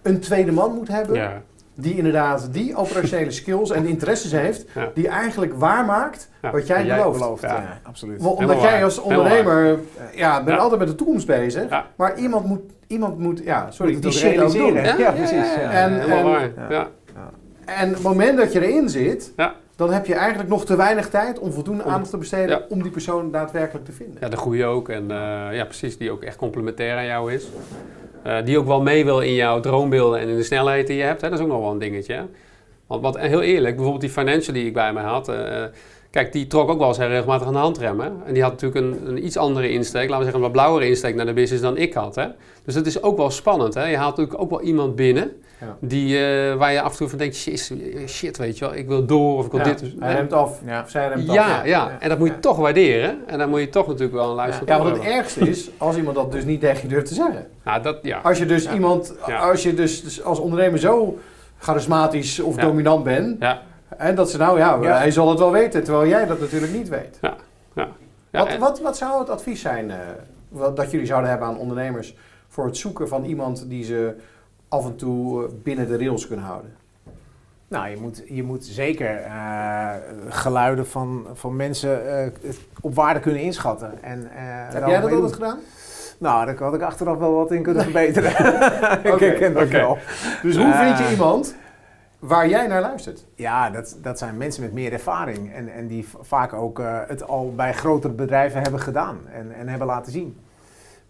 [SPEAKER 2] een tweede man moet hebben.
[SPEAKER 3] Ja,
[SPEAKER 2] Die inderdaad die operationele skills en interesses heeft,
[SPEAKER 3] Ja.
[SPEAKER 2] die eigenlijk waarmaakt
[SPEAKER 3] Ja.
[SPEAKER 2] wat jij,
[SPEAKER 3] jij
[SPEAKER 2] belooft.
[SPEAKER 4] Belooft,
[SPEAKER 3] Ja.
[SPEAKER 4] ja, absoluut.
[SPEAKER 2] Want Omdat
[SPEAKER 3] Helemaal
[SPEAKER 2] jij
[SPEAKER 3] waar.
[SPEAKER 2] als ondernemer, eh, ja, bent
[SPEAKER 3] Ja.
[SPEAKER 2] altijd met de toekomst bezig.
[SPEAKER 3] Ja.
[SPEAKER 2] Maar iemand moet, iemand moet, ja, sorry,
[SPEAKER 4] Moet
[SPEAKER 2] die
[SPEAKER 4] het
[SPEAKER 2] shit ook doen.
[SPEAKER 4] Ja, precies, ja.
[SPEAKER 2] En-
[SPEAKER 3] helemaal
[SPEAKER 2] en-
[SPEAKER 3] waar.
[SPEAKER 4] ja.
[SPEAKER 3] Ja.
[SPEAKER 2] En het moment dat je erin zit,
[SPEAKER 3] Ja.
[SPEAKER 2] Dan heb je eigenlijk nog te weinig tijd om voldoende
[SPEAKER 3] Om-
[SPEAKER 2] aandacht te besteden
[SPEAKER 3] Ja.
[SPEAKER 2] om die persoon daadwerkelijk te vinden.
[SPEAKER 3] Ja, de goede ook. En eh, ja, precies, die ook echt complementair aan jou is. Eh, die ook wel mee wil in jouw droombeelden en in de snelheid die je hebt. Hè? Dat is ook nog wel een dingetje. Hè? Want wat, heel eerlijk, bijvoorbeeld die financial die ik bij mij had. eh, kijk, die trok ook wel eens heel regelmatig aan de handremmen. En die had natuurlijk een, een iets andere insteek, laten we zeggen een wat blauwere insteek naar de business dan ik had. Hè? Dus dat is ook wel spannend. Hè? Je haalt natuurlijk ook wel iemand binnen
[SPEAKER 2] Ja.
[SPEAKER 3] die, eh, waar je af en toe van denkt, shit, shit, weet je wel, ik wil door of ik wil
[SPEAKER 2] Ja,
[SPEAKER 3] dit. Dus,
[SPEAKER 2] Hij remt af,
[SPEAKER 4] Ja.
[SPEAKER 2] of zij remt af.
[SPEAKER 3] ja, ja, en dat moet je
[SPEAKER 2] Ja.
[SPEAKER 3] toch waarderen. En dan moet je toch natuurlijk wel een luister
[SPEAKER 2] Ja, want het ergste is als iemand dat dus niet tegen je durft te zeggen.
[SPEAKER 3] Nou, dat, ja.
[SPEAKER 2] Als je dus
[SPEAKER 3] Ja.
[SPEAKER 2] iemand,
[SPEAKER 3] Ja.
[SPEAKER 2] als je dus, dus als ondernemer zo charismatisch of
[SPEAKER 3] Ja.
[SPEAKER 2] dominant bent,
[SPEAKER 3] Ja.
[SPEAKER 2] En dat ze nou ja,
[SPEAKER 4] Ja.
[SPEAKER 2] hij zal het wel weten, terwijl jij dat natuurlijk niet weet.
[SPEAKER 3] Ja,
[SPEAKER 2] wat,
[SPEAKER 3] en-
[SPEAKER 2] wat, wat zou het advies zijn eh, wat, dat jullie zouden hebben aan ondernemers voor het zoeken van iemand die ze af en toe eh, binnen de rails kunnen houden?
[SPEAKER 4] Nou, je moet, je moet zeker eh, geluiden van, van mensen eh, op waarde kunnen inschatten. En, eh,
[SPEAKER 2] Heb jij dat altijd gedaan?
[SPEAKER 4] Nou, daar had ik achteraf wel wat in kunnen verbeteren. ik
[SPEAKER 2] Oké,
[SPEAKER 4] dat wel.
[SPEAKER 2] Dus hoe vind je iemand waar jij naar luistert?
[SPEAKER 4] Ja, dat, dat zijn mensen met meer ervaring. En, en die vaak ook eh, het al bij grotere bedrijven hebben gedaan en, en hebben laten zien.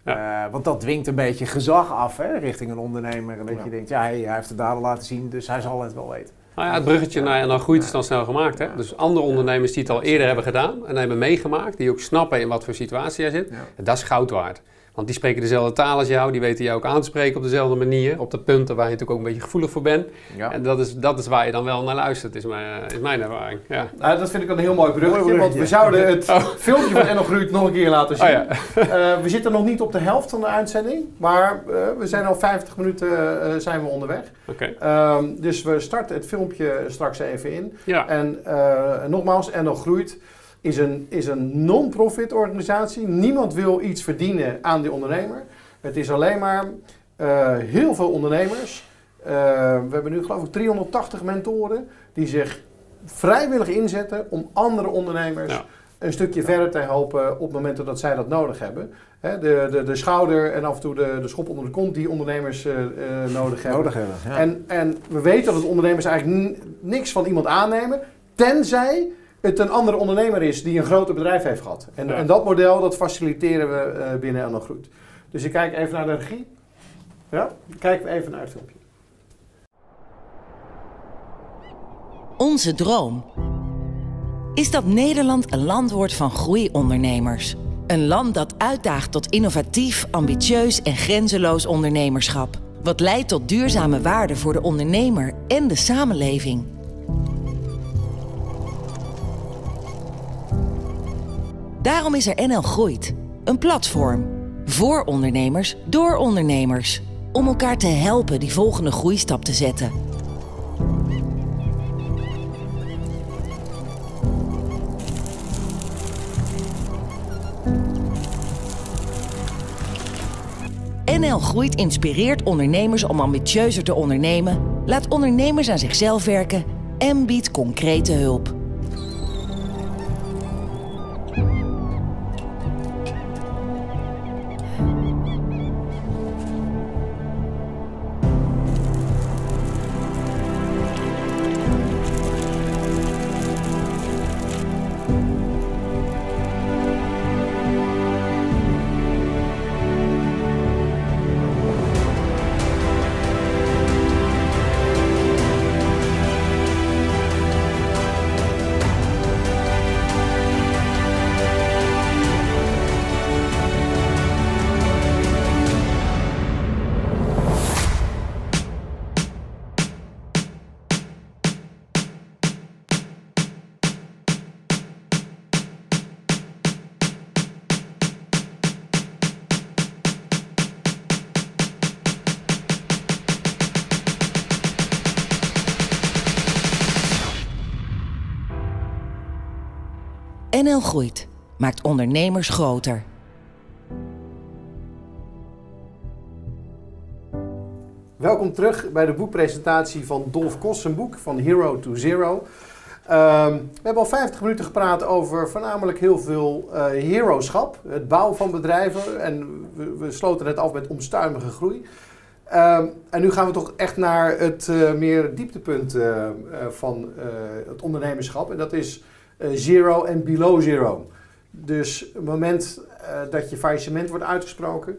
[SPEAKER 4] Eh, want dat dwingt een beetje gezag af hè, richting een ondernemer. Dat
[SPEAKER 2] Ja.
[SPEAKER 4] je denkt, ja, hij, hij heeft het daar al laten zien, dus hij zal het wel weten.
[SPEAKER 3] Nou ja, het bruggetje naar naar groeit is dan snel gemaakt. Hè? Dus andere ondernemers die het al eerder hebben gedaan en hebben meegemaakt, die ook snappen in wat voor situatie jij zit,
[SPEAKER 4] Ja.
[SPEAKER 3] dat is goud waard. Want die spreken dezelfde taal als jou, die weten jou ook aan te spreken op dezelfde manier, op de punten waar je natuurlijk ook een beetje gevoelig voor bent.
[SPEAKER 4] Ja.
[SPEAKER 3] En dat is, dat is waar je dan wel naar luistert, is mijn, is mijn ervaring. Ja.
[SPEAKER 2] Nou, dat vind ik een heel mooi bruggetje,
[SPEAKER 4] Mooi
[SPEAKER 2] want we zouden het filmpje van Enno Groeit nog een keer laten zien.
[SPEAKER 3] Oh ja.
[SPEAKER 2] Eh, we zitten nog niet op de helft van de uitzending, maar eh, we zijn al 50 minuten eh, zijn we onderweg.
[SPEAKER 3] Oké.
[SPEAKER 2] Ehm, dus we starten het filmpje straks even in.
[SPEAKER 3] Ja.
[SPEAKER 2] En eh, nogmaals, Enno Groeit is een, is een non-profit organisatie. Niemand wil iets verdienen aan die ondernemer. Het is alleen maar eh, heel veel ondernemers. Eh, we hebben nu geloof ik 380 mentoren die zich vrijwillig inzetten om andere ondernemers
[SPEAKER 3] Ja.
[SPEAKER 2] een stukje verder te helpen op momenten dat zij dat nodig hebben. Hè, de, de, de schouder en af en toe de, de schop onder de kont die ondernemers eh, eh, nodig hebben.
[SPEAKER 4] Nodig hebben. Ja.
[SPEAKER 2] En, en we weten dat ondernemers eigenlijk niks van iemand aannemen, tenzij het een andere ondernemer is die een groter bedrijf heeft gehad. En,
[SPEAKER 3] Ja.
[SPEAKER 2] en dat model, dat faciliteren we eh, binnen Anno Groet. Dus ik kijk even naar de regie. Ja, kijken we even naar het filmpje.
[SPEAKER 5] Onze droom is dat Nederland een land wordt van groeiondernemers. Een land dat uitdaagt tot innovatief, ambitieus en grenzeloos ondernemerschap. Wat leidt tot duurzame waarde voor de ondernemer en de samenleving. Daarom is er NL Groeit. Een platform. Voor ondernemers, door ondernemers. Om elkaar te helpen die volgende groeistap te zetten. NL Groeit inspireert ondernemers om ambitieuzer te ondernemen, laat ondernemers aan zichzelf werken en biedt concrete hulp. NL Groeit maakt ondernemers groter.
[SPEAKER 2] Welkom terug bij de boekpresentatie van Dolf Kos, zijn boek van Hero to Zero. Ehm, we hebben al 50 minuten gepraat over voornamelijk heel veel uh, het bouwen van bedrijven en we, we sloten het af met omstuimige groei. Ehm, en nu gaan we toch echt naar het uh, meer dieptepunt uh, van het ondernemerschap en dat is zero en below zero. Dus het moment dat je faillissement wordt uitgesproken,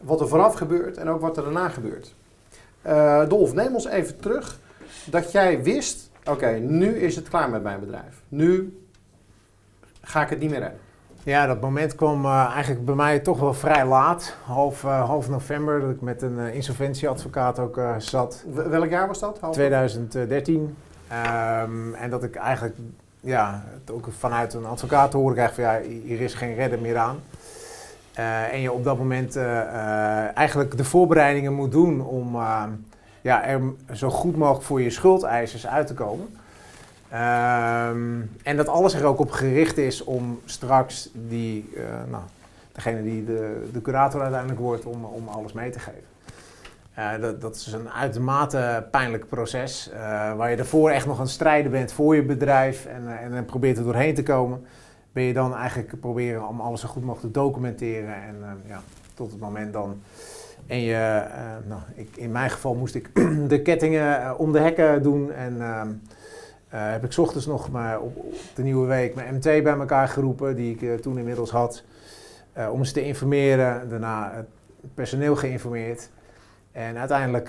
[SPEAKER 2] wat er vooraf gebeurt en ook wat er daarna gebeurt. Uh, Dolf, neem ons even terug dat jij wist, oké, nu is het klaar met mijn bedrijf. Nu ga ik het niet meer redden.
[SPEAKER 4] Ja, dat moment kwam uh, eigenlijk bij mij toch wel vrij laat. Half, uh, half november, dat ik met een insolventieadvocaat ook zat.
[SPEAKER 2] W welk jaar was dat?
[SPEAKER 4] Half 2013. Um, en dat ik eigenlijk, ja, ook vanuit een advocaat te horen krijg van ja, hier is geen redden meer aan. Uh, en je op dat moment uh, uh, eigenlijk de voorbereidingen moet doen om ja, er zo goed mogelijk voor je schuldeisers uit te komen. Ehm, en dat alles er ook op gericht is om straks die, nou, degene die de, de curator uiteindelijk wordt, om, om alles mee te geven. Dat, dat is een uitermate pijnlijk proces, waar je ervoor echt nog aan strijden bent voor je bedrijf en, en, en probeert er doorheen te komen ben je dan eigenlijk proberen om alles zo goed mogelijk te documenteren. En ja, tot het moment dan. En je, nou, ik, in mijn geval moest ik de kettingen om de hekken doen. En ehm, heb ik ochtends nog maar op, op, de nieuwe week mijn MT bij elkaar geroepen, die ik toen inmiddels had. om ze te informeren. Daarna het personeel geïnformeerd. En uiteindelijk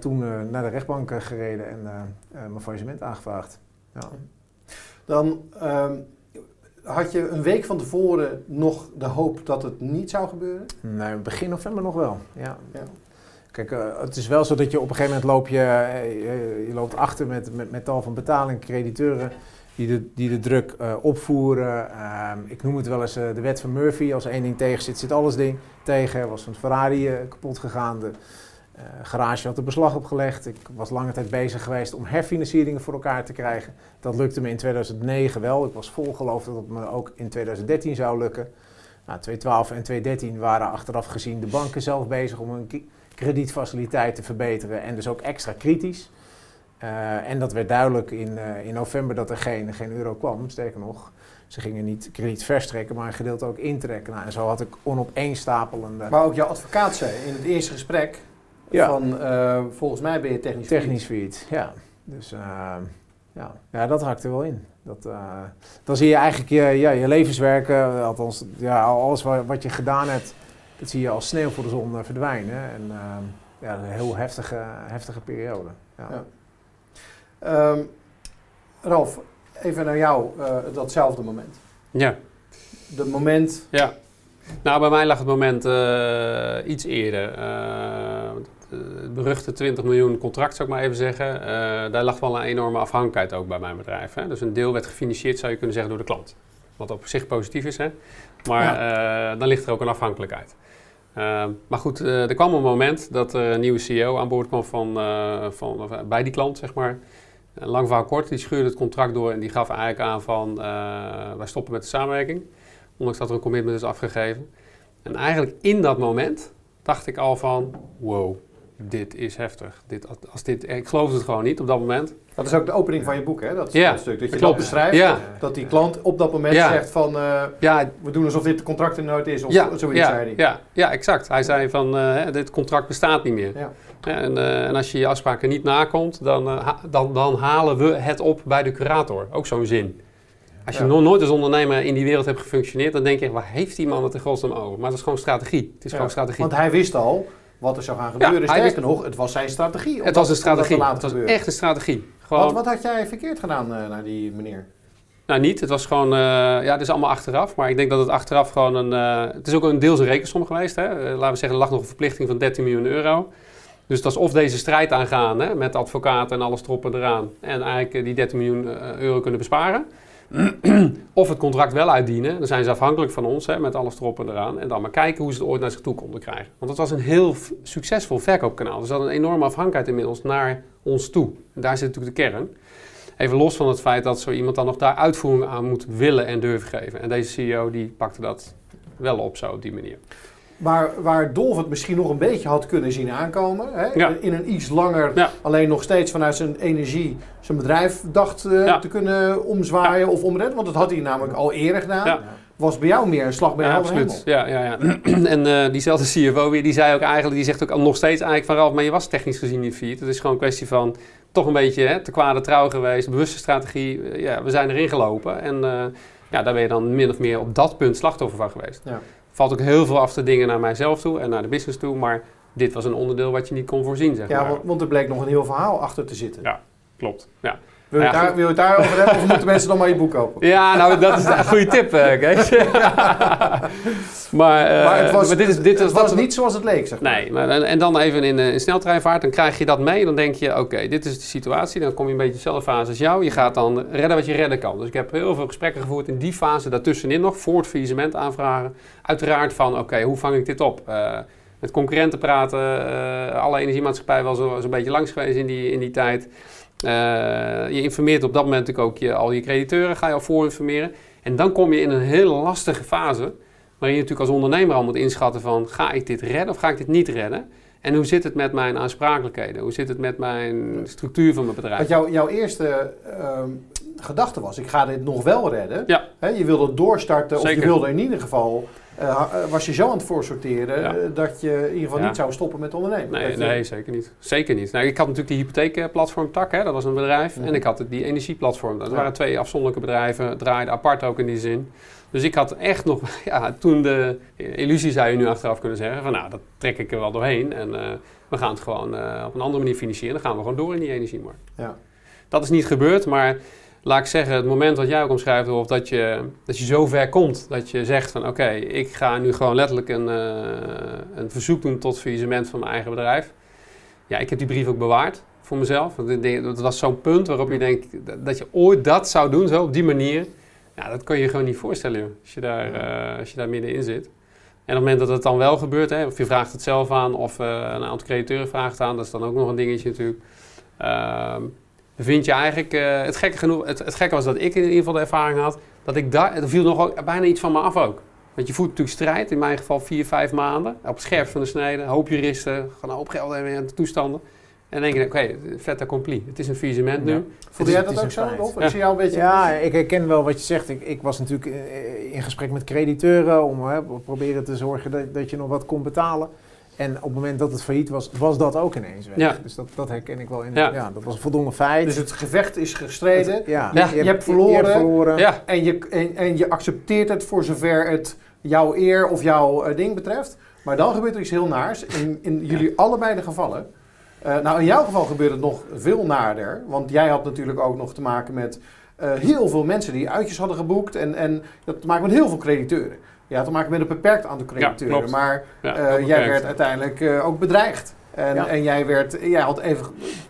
[SPEAKER 4] toen naar de rechtbank gereden en mijn faillissement aangevraagd. Ja.
[SPEAKER 2] Dan. Um had je een week van tevoren nog de hoop dat het niet zou gebeuren?
[SPEAKER 4] Nee, begin november nog wel. Ja. ja. Kijk, uh, het is wel zo dat je op een gegeven moment loop je, je loopt achter met, met, met tal van betaling, crediteuren die de, die de druk uh, opvoeren. Ehm, ik noem het wel eens de wet van Murphy. Als één ding tegen zit, zit alles ding tegen. Er was een Ferrari kapot gegaan. De garage had er beslag op gelegd. Ik was lange tijd bezig geweest om herfinancieringen voor elkaar te krijgen. Dat lukte me in 2009 wel. Ik was vol geloof dat het me ook in 2013 zou lukken. Nou, 2012 en 2013 waren achteraf gezien de banken zelf bezig om hun kredietfaciliteit te verbeteren en dus ook extra kritisch. Uh, en dat werd duidelijk in, uh, in november dat er geen, geen euro kwam. Sterker nog, ze gingen niet krediet verstrekken, maar een gedeelte ook intrekken. Nou, en zo had ik onopeenstapelende...
[SPEAKER 2] Maar ook jouw advocaat zei in het eerste gesprek ja. van uh, volgens mij ben je technisch
[SPEAKER 4] Technisch failliet, ja. Dus ja, ja dat hakt er wel in. Dat, uh, dan zie je eigenlijk je, ja, je levenswerk, uh, althans ja, alles wat, wat, je gedaan hebt, dat zie je als sneeuw voor de zon uh, verdwijnen. En ja, een heel heftige, heftige periode. Ja.
[SPEAKER 2] ja. Um, Ralf, even naar jou, datzelfde moment.
[SPEAKER 3] Ja.
[SPEAKER 2] Dat moment...
[SPEAKER 3] Ja. Nou, bij mij lag het moment iets eerder het beruchte 20 miljoen contract, zou ik maar even zeggen. Uh, daar lag wel een enorme afhankelijkheid ook bij mijn bedrijf. Hè? Dus een deel werd gefinancierd, zou je kunnen zeggen, door de klant. Wat op zich positief is, hè? maar ja. uh, dan ligt er ook een afhankelijkheid. Uh, maar goed, er kwam een moment dat er een nieuwe CEO aan boord kwam van, van, bij die klant, zeg maar. Lang verhaal kort, die schuurde het contract door en die gaf eigenlijk aan van wij stoppen met de samenwerking. Ondanks dat er een commitment is afgegeven. En eigenlijk in dat moment dacht ik al van, wow, dit is heftig. Dit, als dit, ik geloofde het gewoon niet op dat moment.
[SPEAKER 2] Dat is ook de opening van je boek, hè? Dat,
[SPEAKER 3] Ja,
[SPEAKER 2] stuk. Dat je
[SPEAKER 3] klopt.
[SPEAKER 2] dat beschrijft.
[SPEAKER 3] Ja.
[SPEAKER 2] Dat die klant op dat moment
[SPEAKER 3] Ja.
[SPEAKER 2] zegt van... eh,
[SPEAKER 3] Ja,
[SPEAKER 2] we doen alsof dit contract er nooit is. Of
[SPEAKER 3] ja,
[SPEAKER 2] zoiets
[SPEAKER 3] ja,
[SPEAKER 2] zei hij.
[SPEAKER 3] ja, ja, exact. Hij zei van, eh, dit contract bestaat niet meer.
[SPEAKER 2] Ja.
[SPEAKER 3] En, eh, en als je je afspraken niet nakomt, dan, ha- dan, dan halen we het op bij de curator. Ook zo'n zin. Als je nog nooit als ondernemer in die wereld hebt gefunctioneerd, dan denk je, waar heeft die man het in godsnaam over? Maar dat is gewoon strategie. Het is gewoon strategie.
[SPEAKER 2] Want hij wist al wat er zou gaan gebeuren.
[SPEAKER 3] hij
[SPEAKER 2] Sterker
[SPEAKER 3] wist-
[SPEAKER 2] nog, het was zijn strategie.
[SPEAKER 3] het
[SPEAKER 2] dat-
[SPEAKER 3] was een
[SPEAKER 2] dat te
[SPEAKER 3] strategie.
[SPEAKER 2] laten
[SPEAKER 3] Het was
[SPEAKER 2] gebeuren.
[SPEAKER 3] echt een strategie. Gewoon,
[SPEAKER 2] Wat, wat had jij verkeerd gedaan eh, naar die meneer?
[SPEAKER 3] Nou, niet. Het was gewoon, eh, ja, het is allemaal achteraf. Maar ik denk dat het achteraf gewoon een, eh, het is ook een deels een rekensom geweest. Hè? Laten we zeggen, er lag nog een verplichting van 13 miljoen euro. Dus het was of deze strijd aangaan hè, met advocaten en alles erop en eraan. En eigenlijk die 13 miljoen euro kunnen besparen. of het contract wel uitdienen. Dan zijn ze afhankelijk van ons hè, met alles erop en eraan. En dan maar kijken hoe ze het ooit naar zich toe konden krijgen. Want het was een heel succesvol verkoopkanaal. Dus dat had een enorme afhankelijkheid inmiddels naar ons toe. En daar zit natuurlijk de kern. Even los van het feit dat zo iemand dan nog daar uitvoering aan moet willen en durven geven. En deze CEO die pakte dat wel op zo op die manier.
[SPEAKER 2] Waar, waar Dolf het misschien nog een beetje had kunnen zien aankomen. Hè?
[SPEAKER 3] Ja.
[SPEAKER 2] In een iets langer,
[SPEAKER 3] Ja.
[SPEAKER 2] alleen nog steeds vanuit zijn energie zijn bedrijf dacht eh,
[SPEAKER 3] Ja.
[SPEAKER 2] te kunnen omzwaaien of omredden. Want dat had hij namelijk al eerder gedaan. Was bij jou meer een slag bij
[SPEAKER 3] Ja, absoluut. Ja, ja, ja. en eh, diezelfde CFO weer, die zei ook eigenlijk, die zegt ook al nog steeds eigenlijk van Ralf, maar je was technisch gezien niet failliet. Het is gewoon een kwestie van toch een beetje hè, te kwade trouw geweest, bewuste strategie. Eh, ja, we zijn erin gelopen en ja, daar ben je dan min of meer op dat punt slachtoffer van geweest.
[SPEAKER 2] Ja.
[SPEAKER 3] Valt ook heel veel af te dingen naar mijzelf toe en naar de business toe, maar dit was een onderdeel wat je niet kon voorzien, zeg
[SPEAKER 2] Ja,
[SPEAKER 3] maar.
[SPEAKER 2] want, want er bleek nog een heel verhaal achter te zitten.
[SPEAKER 3] Ja. Klopt, ja.
[SPEAKER 2] Wil, je
[SPEAKER 3] Ja,
[SPEAKER 2] daar, wil je het daarover hebben of moeten mensen dan maar je boek kopen?
[SPEAKER 3] Ja, nou, dat is een goede tip, eh, Kees. maar, eh,
[SPEAKER 2] maar het was,
[SPEAKER 3] maar dit is, dit
[SPEAKER 2] was
[SPEAKER 3] wat-
[SPEAKER 2] niet zoals het leek, zeg maar.
[SPEAKER 3] Nee, maar, en, en dan even in, eh, in sneltreinvaart, dan krijg je dat mee. Dan denk je, oké, dit is de situatie. Dan kom je een beetje dezelfde fase als jou. Je gaat dan redden wat je redden kan. Dus ik heb heel veel gesprekken gevoerd in die fase daartussenin nog. Voor het faillissement aanvragen. Uiteraard van, oké, hoe vang ik dit op? Eh, met concurrenten praten. eh, alle energiemaatschappij wel zo- zo'n beetje langs geweest in die, in die tijd. Eh, je informeert op dat moment natuurlijk ook je, al je crediteuren. Ga je al voor informeren. En dan kom je in een hele lastige fase. Waarin je natuurlijk als ondernemer al moet inschatten van... ga ik dit redden of ga ik dit niet redden? En hoe zit het met mijn aansprakelijkheden? Hoe zit het met mijn structuur van mijn bedrijf?
[SPEAKER 2] Want jouw, jouw eerste ehm, gedachte was, ik ga dit nog wel redden.
[SPEAKER 3] Ja.
[SPEAKER 2] Je wilde doorstarten, of je wilde in ieder geval... eh, eh, was je zo aan het voorsorteren
[SPEAKER 3] Ja.
[SPEAKER 2] eh, dat je in ieder geval
[SPEAKER 3] Ja.
[SPEAKER 2] niet zou stoppen met ondernemen.
[SPEAKER 3] Nee,
[SPEAKER 2] Dat je-
[SPEAKER 3] nee, zeker niet. Zeker niet. Nou, ik had natuurlijk die hypotheekplatform Tak, hè, dat was een bedrijf. En ik had het- die energieplatform. Dat waren twee afzonderlijke bedrijven, draaiden apart ook in die zin. Dus ik had echt nog, ja, toen de illusie zou je nu achteraf kunnen zeggen, van nou, dat trek ik er wel doorheen. En we gaan het gewoon op een andere manier financieren. Dan gaan we gewoon door in die energiemarkt.
[SPEAKER 2] Ja.
[SPEAKER 3] Dat is niet gebeurd, maar laat ik zeggen, het moment dat jij ook omschrijft, of dat je, dat je zo ver komt dat je zegt van oké, ik ga nu gewoon letterlijk een, eh, een verzoek doen tot faillissement van mijn eigen bedrijf. Ja, ik heb die brief ook bewaard voor mezelf. Dat was zo'n punt waarop je denkt dat- je ooit dat zou doen, zo op die manier. Ja, dat kan je je gewoon niet voorstellen, joh, als je daar, eh, als je daar middenin zit. En op het moment dat het dan wel gebeurt, hè, of je vraagt het zelf aan, of eh, een aantal crediteuren vraagt aan, dat is dan ook nog een dingetje natuurlijk. Ehm, vind je eigenlijk, eh, het, gekke genoeg, het, het gekke was dat ik in ieder geval de ervaring had, dat ik daar, er viel nog ook bijna iets van me af ook. Want je voert natuurlijk strijd, in mijn geval vier, vijf maanden, op het scherpst van de snede, hoop juristen, gewoon hoop geld en en toestanden. En dan denk je, oké, vet accompli, het is een faillissement nu.
[SPEAKER 4] Ja.
[SPEAKER 2] Voelde jij dat ook zo, Rolf?
[SPEAKER 3] feit.
[SPEAKER 2] Ik zie jou een beetje...
[SPEAKER 4] Ja, ik herken wel wat je zegt. Ik, ik was natuurlijk eh, in gesprek met crediteuren om hè, proberen te zorgen dat, dat je nog wat kon betalen. En op het moment dat het failliet was, was dat ook ineens weg.
[SPEAKER 3] Ja.
[SPEAKER 4] Dus dat, dat herken ik wel. In,
[SPEAKER 3] Ja.
[SPEAKER 4] ja. dat was een voldongen feit.
[SPEAKER 2] Dus het gevecht is gestreden
[SPEAKER 4] Het- ja.
[SPEAKER 3] Ja.
[SPEAKER 2] Je hebt verloren.
[SPEAKER 4] verloren.
[SPEAKER 3] Ja,
[SPEAKER 2] en, je, en, en je accepteert het voor zover het jouw eer of jouw eh, ding betreft. Maar dan gebeurt er iets heel naars. In, in jullie allebei de gevallen. Eh, nou, in jouw geval gebeurt het nog veel naarder. Want jij had natuurlijk ook nog te maken met eh, heel veel mensen die uitjes hadden geboekt. En, en te maken met heel veel crediteuren. Je had te maken met een beperkt aantal crediteuren.
[SPEAKER 3] klopt.
[SPEAKER 2] maar
[SPEAKER 3] ja
[SPEAKER 2] eh, jij werd uiteindelijk eh, ook bedreigd. En,
[SPEAKER 4] Ja.
[SPEAKER 2] en jij, werd, jij had even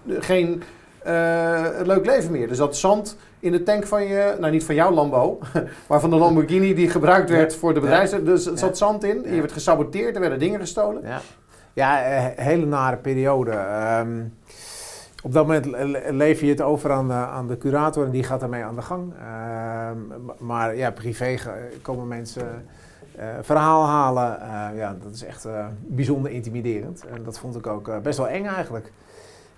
[SPEAKER 2] geen eh, leuk leven meer. Dus dat zand in de tank van je, nou niet van jouw Lambo, maar van de Lamborghini die gebruikt werd voor de
[SPEAKER 4] Ja.
[SPEAKER 2] bedrijfs. Dus er
[SPEAKER 4] Ja.
[SPEAKER 2] zat zand in.
[SPEAKER 4] Ja.
[SPEAKER 2] Je werd gesaboteerd, er werden dingen gestolen.
[SPEAKER 4] Ja, ja hele nare periode. Ehm, op dat moment le- lever je het over aan de, aan de curator en die gaat daarmee aan de gang. Ehm, maar ja, privé komen mensen verhaal halen. Eh, ja, dat is echt eh, bijzonder intimiderend. En dat vond ik ook eh, best wel eng eigenlijk.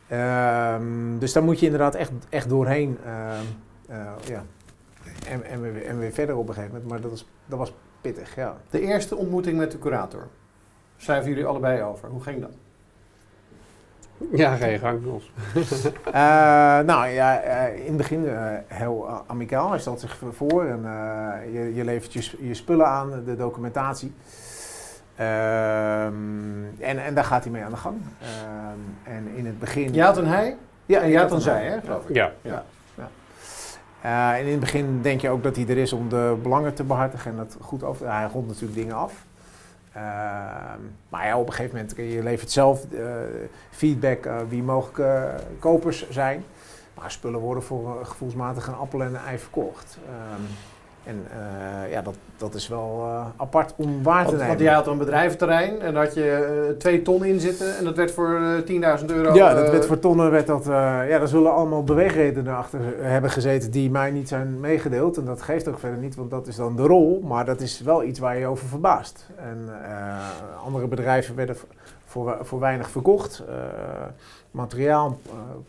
[SPEAKER 4] Ehm, dus daar moet je inderdaad echt, echt doorheen. eh, ja. en, en, weer, en weer verder op een gegeven moment. Maar dat was, dat was pittig, ja.
[SPEAKER 2] De eerste ontmoeting met de curator. Schrijven jullie allebei over. Hoe ging dat?
[SPEAKER 3] Ja, ga je gang, Jos.
[SPEAKER 4] Eh, nou ja, eh, in het begin eh, heel amicaal. Hij stelt zich voor en eh, je, je levert je, spullen aan, de documentatie. Ehm, en, en daar gaat hij mee aan de gang. Ehm, en in het begin...
[SPEAKER 2] Jij had een hij
[SPEAKER 4] ja,
[SPEAKER 2] en had een zij, hè, geloof ik.
[SPEAKER 3] Ja.
[SPEAKER 4] Eh, en in het begin denk je ook dat hij er is om de belangen te behartigen en dat goed over. Hij rondt natuurlijk dingen af. Ehm, maar ja, op een gegeven moment, je levert zelf eh, feedback eh, wie mogelijke kopers zijn. Maar spullen worden voor eh, gevoelsmatig een appel en een ei verkocht. Ehm, en eh, ja, dat, dat is wel eh, apart om waar te nemen.
[SPEAKER 2] want jij had een bedrijventerrein en daar had je eh, twee ton in zitten en dat werd voor eh 10.000 euro.
[SPEAKER 4] Ja, dat werd voor tonnen werd dat. ja, er zullen allemaal beweegredenen achter hebben gezeten die mij niet zijn meegedeeld. En dat geeft ook verder niet, want dat is dan de rol. Maar dat is wel iets waar je over verbaast. En andere bedrijven werden voor, voor weinig verkocht. Materiaal,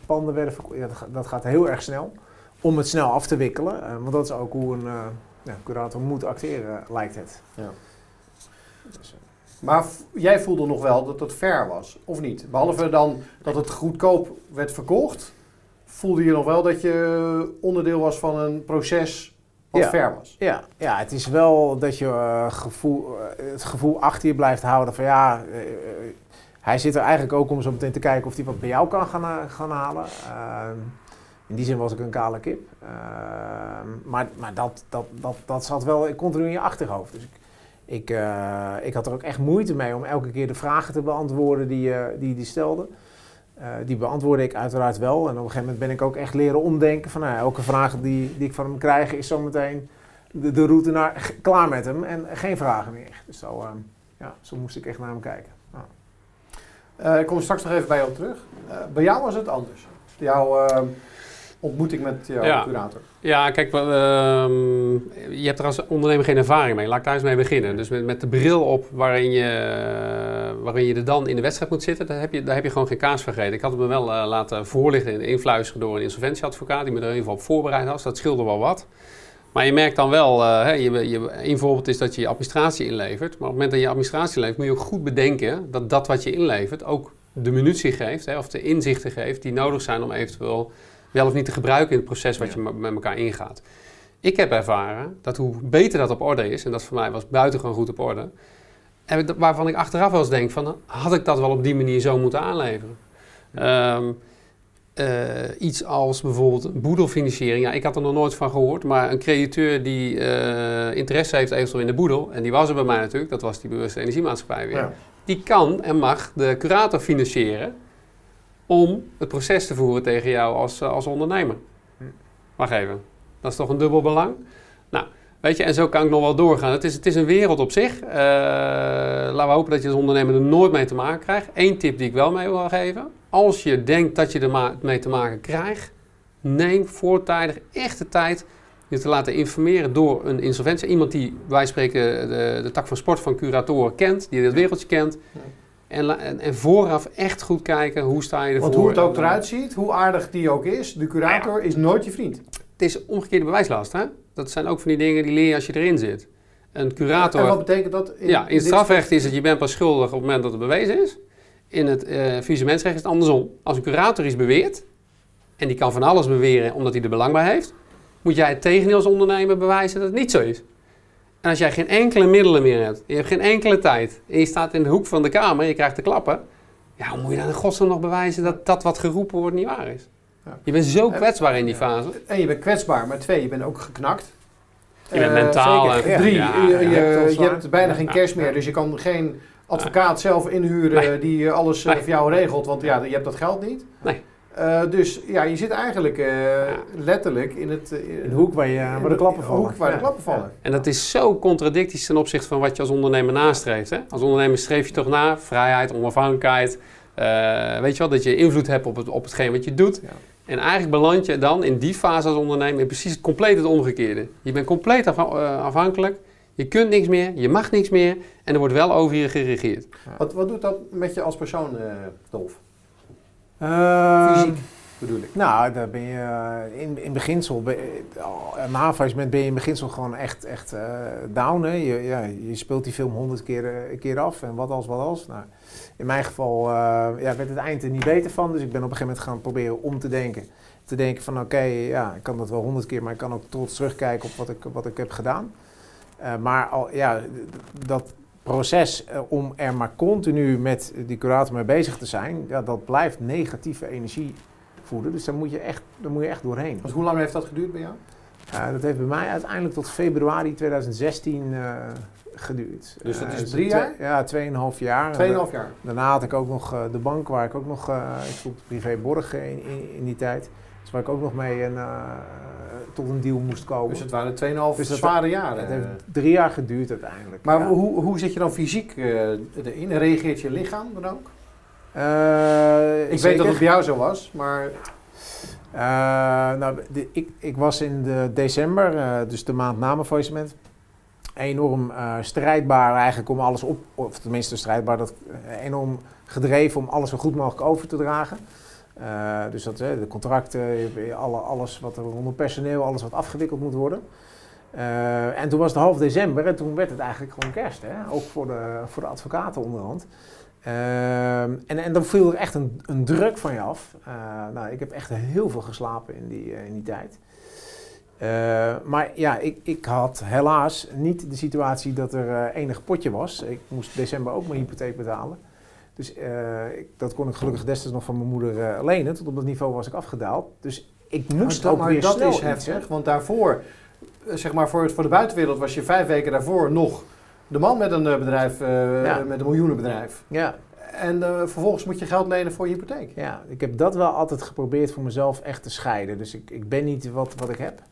[SPEAKER 4] panden werden verkocht. Ja, dat, gaat- dat gaat heel erg snel. Om het snel af te wikkelen. Want dat is ook hoe een ja, curator moet acteren, lijkt het.
[SPEAKER 2] Ja.
[SPEAKER 4] Dus,
[SPEAKER 2] Maar jij voelde nog wel dat het fair was, of niet? Behalve dan dat het goedkoop werd verkocht, voelde je nog wel dat je onderdeel was van een proces wat
[SPEAKER 4] Ja.
[SPEAKER 2] fair was.
[SPEAKER 4] Ja, ja, het is wel dat je eh, gevoel, eh, het gevoel achter je blijft houden van ja, eh, hij zit er eigenlijk ook om zo meteen te kijken of hij wat bij jou kan gaan, gaan halen. Ehm, in die zin was ik een kale kip. Ehm, maar maar dat, dat, dat, dat zat wel continu in je achterhoofd. Dus ik, ik, eh, ik had er ook echt moeite mee om elke keer de vragen te beantwoorden die eh, die, die stelde. Eh, die beantwoordde ik uiteraard wel. En op een gegeven moment ben ik ook echt leren omdenken van nou, elke vraag die, die ik van hem krijg is zometeen de, de route naar klaar met hem en geen vragen meer. Dus zo, ehm, ja, zo moest ik echt naar hem kijken.
[SPEAKER 2] Eh, ik kom straks nog even bij jou terug. Bij jou was het anders. Jouw eh, ontmoeting met jouw
[SPEAKER 3] Ja.
[SPEAKER 2] curator.
[SPEAKER 3] Ja, kijk, ehm, je hebt er als ondernemer geen ervaring mee. Laat ik daar eens mee beginnen. Dus met, met de bril op waarin je, eh, waarin je er dan in de wedstrijd moet zitten, daar heb je, daar heb je gewoon geen kaas vergeten. Ik had het me wel eh, laten voorlichten en influisteren door een insolventieadvocaat die me er in ieder geval op voorbereid was. Dat scheelde wel wat. Maar je merkt dan wel, hè, je, je, een voorbeeld is dat je je administratie inlevert. Maar op het moment dat je administratie inlevert, moet je ook goed bedenken dat dat wat je inlevert ook de munitie geeft, hè, of de inzichten geeft die nodig zijn om eventueel wel of niet te gebruiken in het proces wat je me- met elkaar ingaat. Ik heb ervaren dat hoe beter dat op orde is, en dat voor mij was buitengewoon goed op orde, en waarvan ik achteraf wel eens denk van, had ik dat wel op die manier zo moeten aanleveren? Ehm, eh, iets als bijvoorbeeld een boedelfinanciering. Ja, ik had er nog nooit van gehoord, maar een crediteur die eh, interesse heeft eventueel in de boedel, en die was er bij mij natuurlijk, dat was die bewuste energiemaatschappij weer,
[SPEAKER 2] Ja.
[SPEAKER 3] die kan en mag de curator financieren om het proces te voeren tegen jou als, eh, als ondernemer.
[SPEAKER 4] Hm.
[SPEAKER 3] Wacht even, dat is toch een dubbel belang? Nou, weet je, en zo kan ik nog wel doorgaan. Het is, het is een wereld op zich. Eh, laten we hopen dat je als ondernemer er nooit mee te maken krijgt. Eén tip die ik wel mee wil geven. Als je denkt dat je er mee te maken krijgt, neem voortijdig echt de tijd je te laten informeren door een insolventie. Iemand die, wij spreken, de, de tak van sport van curatoren kent, die dat wereldje kent.
[SPEAKER 2] Ja.
[SPEAKER 3] En, en, en vooraf echt goed kijken hoe sta je ervoor.
[SPEAKER 2] Want hoe het ook eruit ziet, hoe aardig die ook is, de curator is nooit je vriend.
[SPEAKER 3] Het is omgekeerde bewijslast, hè? Dat zijn ook van die dingen die leer je als je erin zit. Een curator...
[SPEAKER 2] En wat betekent dat? In,
[SPEAKER 3] ja, in strafrecht is het je bent pas schuldig op het moment dat het bewezen is. In het eh faillissementsrecht is het andersom. Als een curator iets beweert, en die kan van alles beweren omdat hij er belang bij heeft, moet jij het tegendeel als ondernemer bewijzen dat het niet zo is. En als jij geen enkele middelen meer hebt, je hebt geen enkele tijd, en je staat in de hoek van de kamer en je krijgt de klappen, ja, hoe moet je dan in godsnaam nog bewijzen dat dat wat geroepen wordt niet waar is?
[SPEAKER 2] Ja.
[SPEAKER 3] Je bent zo kwetsbaar in die
[SPEAKER 2] Ja.
[SPEAKER 3] fase.
[SPEAKER 2] En je bent kwetsbaar, maar twee, je bent ook geknakt.
[SPEAKER 3] Je bent
[SPEAKER 2] Eh,
[SPEAKER 3] mentaal. en-
[SPEAKER 2] Drie,
[SPEAKER 3] Ja,
[SPEAKER 2] je,
[SPEAKER 3] ja.
[SPEAKER 2] je,
[SPEAKER 4] hebt
[SPEAKER 2] je hebt bijna geen cash meer, dus je kan geen advocaat zelf inhuren
[SPEAKER 3] Nee.
[SPEAKER 2] die alles eh,
[SPEAKER 3] Nee.
[SPEAKER 2] voor jou regelt, want ja, je hebt dat geld niet.
[SPEAKER 3] Nee.
[SPEAKER 2] Eh, dus ja, je zit eigenlijk eh, letterlijk in het... eh,
[SPEAKER 4] In de hoek waar, je, waar de klappen vallen.
[SPEAKER 2] hoek waar de klappen vallen.
[SPEAKER 3] En dat is zo contradictisch ten opzichte van wat je als ondernemer nastreeft. Hè? Als ondernemer streef je toch na vrijheid, onafhankelijkheid. eh, weet je wel, dat je invloed hebt op, het, op hetgeen wat je doet.
[SPEAKER 2] Ja.
[SPEAKER 3] En eigenlijk beland je dan in die fase als ondernemer in precies het compleet het omgekeerde. Je bent compleet afha- eh, afhankelijk. Je kunt niks meer, je mag niks meer en er wordt wel over je geregeerd.
[SPEAKER 2] Wat, wat doet dat met je als persoon, eh Dolf?
[SPEAKER 4] Nou, daar ben je eh, in, in beginsel, na een faillissement ben je in beginsel gewoon echt, echt eh, down. Hè? Je, ja, je speelt die film honderd keer, eh, keer af en wat als, wat als. Nou, in mijn geval eh, ja, werd het eind er niet beter van, dus ik ben op een gegeven moment gaan proberen om te denken. Te denken van oké, ja, ik kan dat wel honderd keer, maar ik kan ook trots terugkijken op wat ik, wat ik heb gedaan. Eh, maar al, ja, dat proces eh, om er maar continu met die curator mee bezig te zijn, ja, dat blijft negatieve energie voeden. Dus daar moet je echt, daar moet je echt doorheen.
[SPEAKER 2] Want hoe lang heeft dat geduurd bij jou?
[SPEAKER 4] Uh, dat heeft bij mij uiteindelijk tot februari 2016 uh, geduurd.
[SPEAKER 2] Dus dat
[SPEAKER 4] Uh,
[SPEAKER 2] is
[SPEAKER 4] dus
[SPEAKER 2] drie jaar?
[SPEAKER 4] Ja, tweeënhalf jaar.
[SPEAKER 2] Tweeënhalf jaar.
[SPEAKER 4] Daarna had ik ook nog uh, de bank waar ik ook nog, ik stond privé borg in, in, in die tijd. Dus waar ik ook nog mee een, tot een deal moest komen.
[SPEAKER 2] Dus het waren tweeënhalf
[SPEAKER 4] Dus dat-
[SPEAKER 2] zware jaren.
[SPEAKER 4] Het heeft drie jaar geduurd uiteindelijk.
[SPEAKER 2] Maar
[SPEAKER 4] ja.
[SPEAKER 2] hoe, hoe zit je dan fysiek eh, erin? Reageert je lichaam dan ook?
[SPEAKER 4] Uh,
[SPEAKER 2] Ik weet dat het bij jou zo was, maar
[SPEAKER 4] Uh, nou, de, ik, ik was in de december, uh, dus de maand na mijn faillissement, enorm uh, strijdbaar eigenlijk om alles op, of tenminste strijdbaar, dat, enorm gedreven om alles zo goed mogelijk over te dragen. Dus dat, de contracten, alle, alles wat er rondom personeel, alles wat afgewikkeld moet worden. En toen was het half december en toen werd het eigenlijk gewoon kerst, hè? ook voor de, voor de advocaten onderhand. Uh, en, en dan viel er echt een, een druk van je af. Uh, nou, ik heb echt heel veel geslapen in die, uh, in die tijd. Uh, maar ja, ik, ik had helaas niet de situatie dat er uh, enig potje was. Ik moest december ook mijn hypotheek betalen. Dus uh, ik, dat kon ik gelukkig destijds nog van mijn moeder lenen. Tot op dat niveau was ik afgedaald. Dus ik moest
[SPEAKER 2] maar
[SPEAKER 4] ook
[SPEAKER 2] maar
[SPEAKER 4] weer
[SPEAKER 2] dat
[SPEAKER 4] snel
[SPEAKER 2] is heftig, want daarvoor, eh, zeg maar voor, het, voor de buitenwereld was je vijf weken daarvoor nog de man met een eh, bedrijf, eh,
[SPEAKER 4] Ja.
[SPEAKER 2] met een miljoenenbedrijf.
[SPEAKER 4] Ja,
[SPEAKER 2] En eh, vervolgens moet je geld lenen voor je hypotheek.
[SPEAKER 4] Ja, ik heb dat wel altijd geprobeerd voor mezelf echt te scheiden. Dus ik, ik ben niet wat, wat ik heb.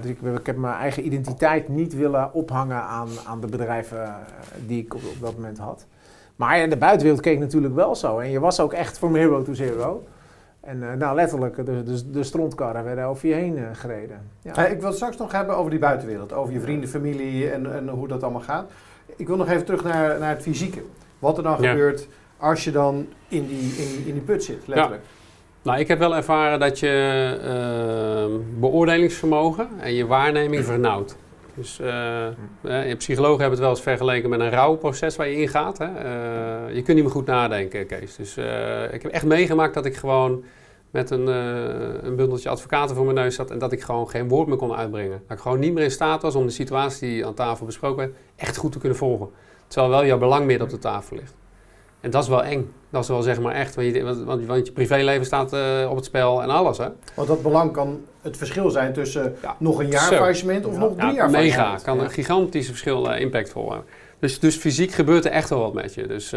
[SPEAKER 4] Dus ik, ik heb mijn eigen identiteit niet willen ophangen aan, aan de bedrijven die ik op, op dat moment had. Maar ja, de buitenwereld keek natuurlijk wel zo. En je was ook echt from hero to zero. En eh, nou, letterlijk, de, de, de strontkarren werden over je heen eh, gereden. Ja.
[SPEAKER 2] Eh, ik wil het straks nog hebben over die buitenwereld, over je vrienden, familie en, en hoe dat allemaal gaat. Ik wil nog even terug naar, naar het fysieke. Wat er dan
[SPEAKER 3] Ja.
[SPEAKER 2] gebeurt als je dan in die, in, die- in die put zit, letterlijk.
[SPEAKER 3] Nou, ik heb wel ervaren dat je beoordelingsvermogen en je waarneming vernauwt. Dus eh, eh, psychologen hebben het wel eens vergeleken met een rouwproces waar je ingaat. Hè? Eh, je kunt niet meer goed nadenken, Kees. Dus ik heb echt meegemaakt dat ik gewoon met een, een bundeltje advocaten voor mijn neus zat en dat ik gewoon geen woord meer kon uitbrengen. Dat ik gewoon niet meer in staat was om de situatie die aan tafel besproken werd echt goed te kunnen volgen. Terwijl wel jouw belang meer op de tafel ligt. En dat is wel eng. Dat is wel zeg maar echt, want je, want, want- je privéleven staat op het spel en alles hè.
[SPEAKER 2] Want dat belang kan het verschil zijn tussen
[SPEAKER 3] Ja.
[SPEAKER 2] nog een jaar
[SPEAKER 3] Zo.
[SPEAKER 2] faillissement of
[SPEAKER 4] Ja.
[SPEAKER 2] nog drie jaar
[SPEAKER 3] mega.
[SPEAKER 2] faillissement.
[SPEAKER 3] Kan een gigantisch verschil eh, impactvol hebben. Dus, dus fysiek gebeurt er echt wel wat met je. Dus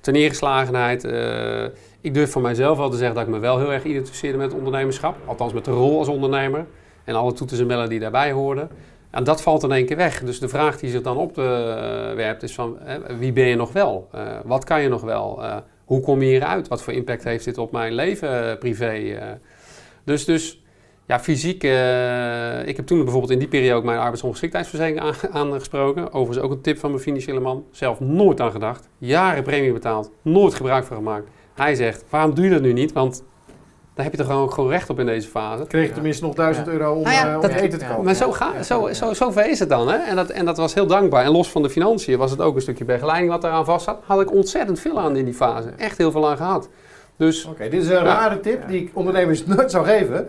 [SPEAKER 3] ten neergeslagenheid. eh, ik durf van mijzelf wel te zeggen dat ik me wel heel erg identificeerde met ondernemerschap. Althans met de rol als ondernemer. En alle toeters en bellen die daarbij hoorden. En dat valt in één keer weg. Dus de vraag die zich dan opwerpt is van wie ben je nog wel? Wat kan je nog wel? Hoe kom je hieruit? Wat voor impact heeft dit op mijn leven privé? dus, dus ja, fysiek. eh, ik heb toen bijvoorbeeld in die periode ook mijn arbeidsongeschiktheidsverzekering aan- aangesproken. Overigens ook een tip van mijn financiële man. Zelf nooit aan gedacht. Jaren premie betaald. Nooit gebruik van gemaakt. Hij zegt, waarom doe je dat nu niet? Want daar heb je toch gewoon, gewoon recht op in deze fase.
[SPEAKER 2] Kreeg je tenminste nog 1000
[SPEAKER 4] Ja.
[SPEAKER 2] euro om,
[SPEAKER 3] Nou ja,
[SPEAKER 2] eh, om
[SPEAKER 3] dat-
[SPEAKER 2] je eten te
[SPEAKER 4] ja.
[SPEAKER 2] kopen.
[SPEAKER 3] Maar zo, ga, zo, zo, zo ver is het dan. Hè? En, dat, en dat was heel dankbaar. En los van de financiën was het ook een stukje begeleiding wat eraan vast zat. Had ik ontzettend veel aan in die fase. Echt heel veel aan gehad. Dus
[SPEAKER 2] Oké, dit is een rare tip die ik ondernemers nooit zou geven.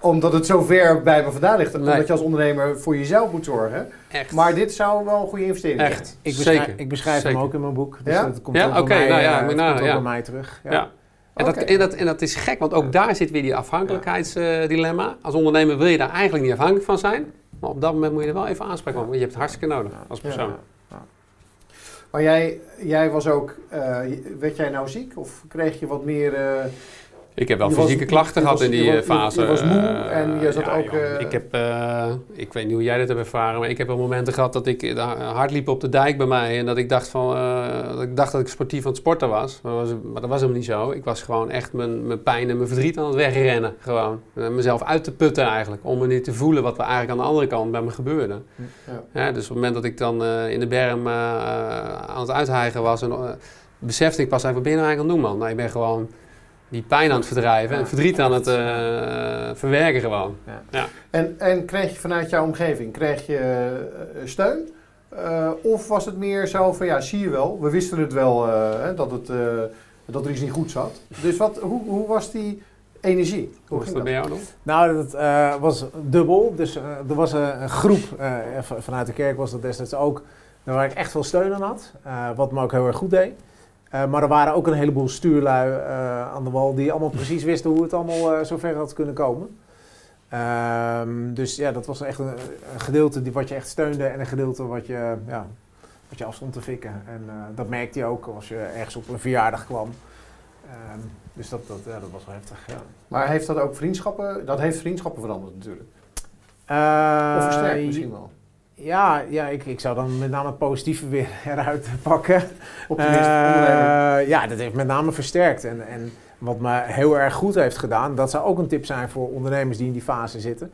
[SPEAKER 2] Omdat het zo ver bij me vandaan ligt.
[SPEAKER 3] Nee.
[SPEAKER 2] Omdat je als ondernemer voor jezelf moet zorgen.
[SPEAKER 3] echt.
[SPEAKER 2] Maar dit zou wel een goede investering zijn.
[SPEAKER 3] echt.
[SPEAKER 4] Ik beschrijf,
[SPEAKER 3] Zeker.
[SPEAKER 4] ik beschrijf hem ook in mijn boek. Dus
[SPEAKER 2] Ja?
[SPEAKER 4] dat komt
[SPEAKER 3] Ja?
[SPEAKER 4] ook, bij, mij,
[SPEAKER 3] nou ja,
[SPEAKER 4] eh, ook
[SPEAKER 3] ja.
[SPEAKER 4] bij mij terug.
[SPEAKER 3] Ja. En, dat, en, dat, en dat is gek, want ook daar zit weer die afhankelijkheidsdilemma. Als ondernemer wil je daar eigenlijk niet afhankelijk van zijn. Maar op dat moment moet je er wel even aanspreken van. Want je hebt het hartstikke nodig als persoon.
[SPEAKER 2] Ja. Maar jij, jij was ook, eh, werd jij nou ziek? Of kreeg je wat meer... eh,
[SPEAKER 3] Ik heb wel
[SPEAKER 2] Je was-
[SPEAKER 3] fysieke klachten gehad in die
[SPEAKER 2] je
[SPEAKER 3] eh, fase.
[SPEAKER 2] je was moe
[SPEAKER 3] eh,
[SPEAKER 2] en je zat
[SPEAKER 3] ja,
[SPEAKER 2] ook,
[SPEAKER 3] joh.
[SPEAKER 2] eh,
[SPEAKER 3] ik, heb, eh, ik weet niet hoe jij dat hebt ervaren, maar ik heb wel momenten gehad dat ik eh, hard liep op de dijk bij mij. En dat ik dacht, van, eh, dat, ik dacht dat ik sportief aan het sporten was. Maar, dat was. maar dat was helemaal niet zo. Ik was gewoon echt mijn, mijn pijn en mijn verdriet aan het wegrennen. Gewoon. En mezelf uit te putten eigenlijk. Om me niet te voelen wat er eigenlijk aan de andere kant bij me gebeurde.
[SPEAKER 2] Ja.
[SPEAKER 3] Ja, dus op het moment dat ik dan eh, in de berm eh, aan het uithijgen was, en, eh, besefte ik pas even, wat ben je nou eigenlijk aan het doen, man? Nou, je bent gewoon die pijn aan het verdrijven en
[SPEAKER 2] Ja.
[SPEAKER 3] verdriet aan het eh, verwerken gewoon.
[SPEAKER 2] En, en kreeg je vanuit jouw omgeving, kreeg je eh, steun? Eh, of was het meer zo van, ja, zie je wel, we wisten het wel eh, hè, dat, het, eh, dat er iets niet goed zat. Dus wat, hoe, hoe was die energie?
[SPEAKER 3] Hoe was
[SPEAKER 2] ging
[SPEAKER 3] dat bij jou dan?
[SPEAKER 4] Nou, dat eh, was dubbel. Dus er was een, een groep, eh, vanuit de kerk was dat destijds ook, waar ik echt veel steun aan had. eh, wat me ook heel erg goed deed. Eh, maar er waren ook een heleboel stuurlui eh, aan de wal die allemaal precies wisten hoe het allemaal eh, zover had kunnen komen. Ehm, dus ja, dat was echt een, een gedeelte die, wat je echt steunde en een gedeelte wat je, ja, wat je af stond te fikken. En dat merkte je ook als je ergens op een verjaardag kwam. Ehm, dus dat, dat, ja, dat was wel heftig. Ja.
[SPEAKER 2] Maar heeft dat ook vriendschappen, dat heeft vriendschappen veranderd natuurlijk. Of versterkt misschien wel.
[SPEAKER 4] Ja, ja ik, ik zou dan met name het positieve weer eruit pakken.
[SPEAKER 2] Optimist,
[SPEAKER 4] Eh, ja, dat heeft met name versterkt. En, en wat me heel erg goed heeft gedaan, dat zou ook een tip zijn voor ondernemers die in die fase zitten,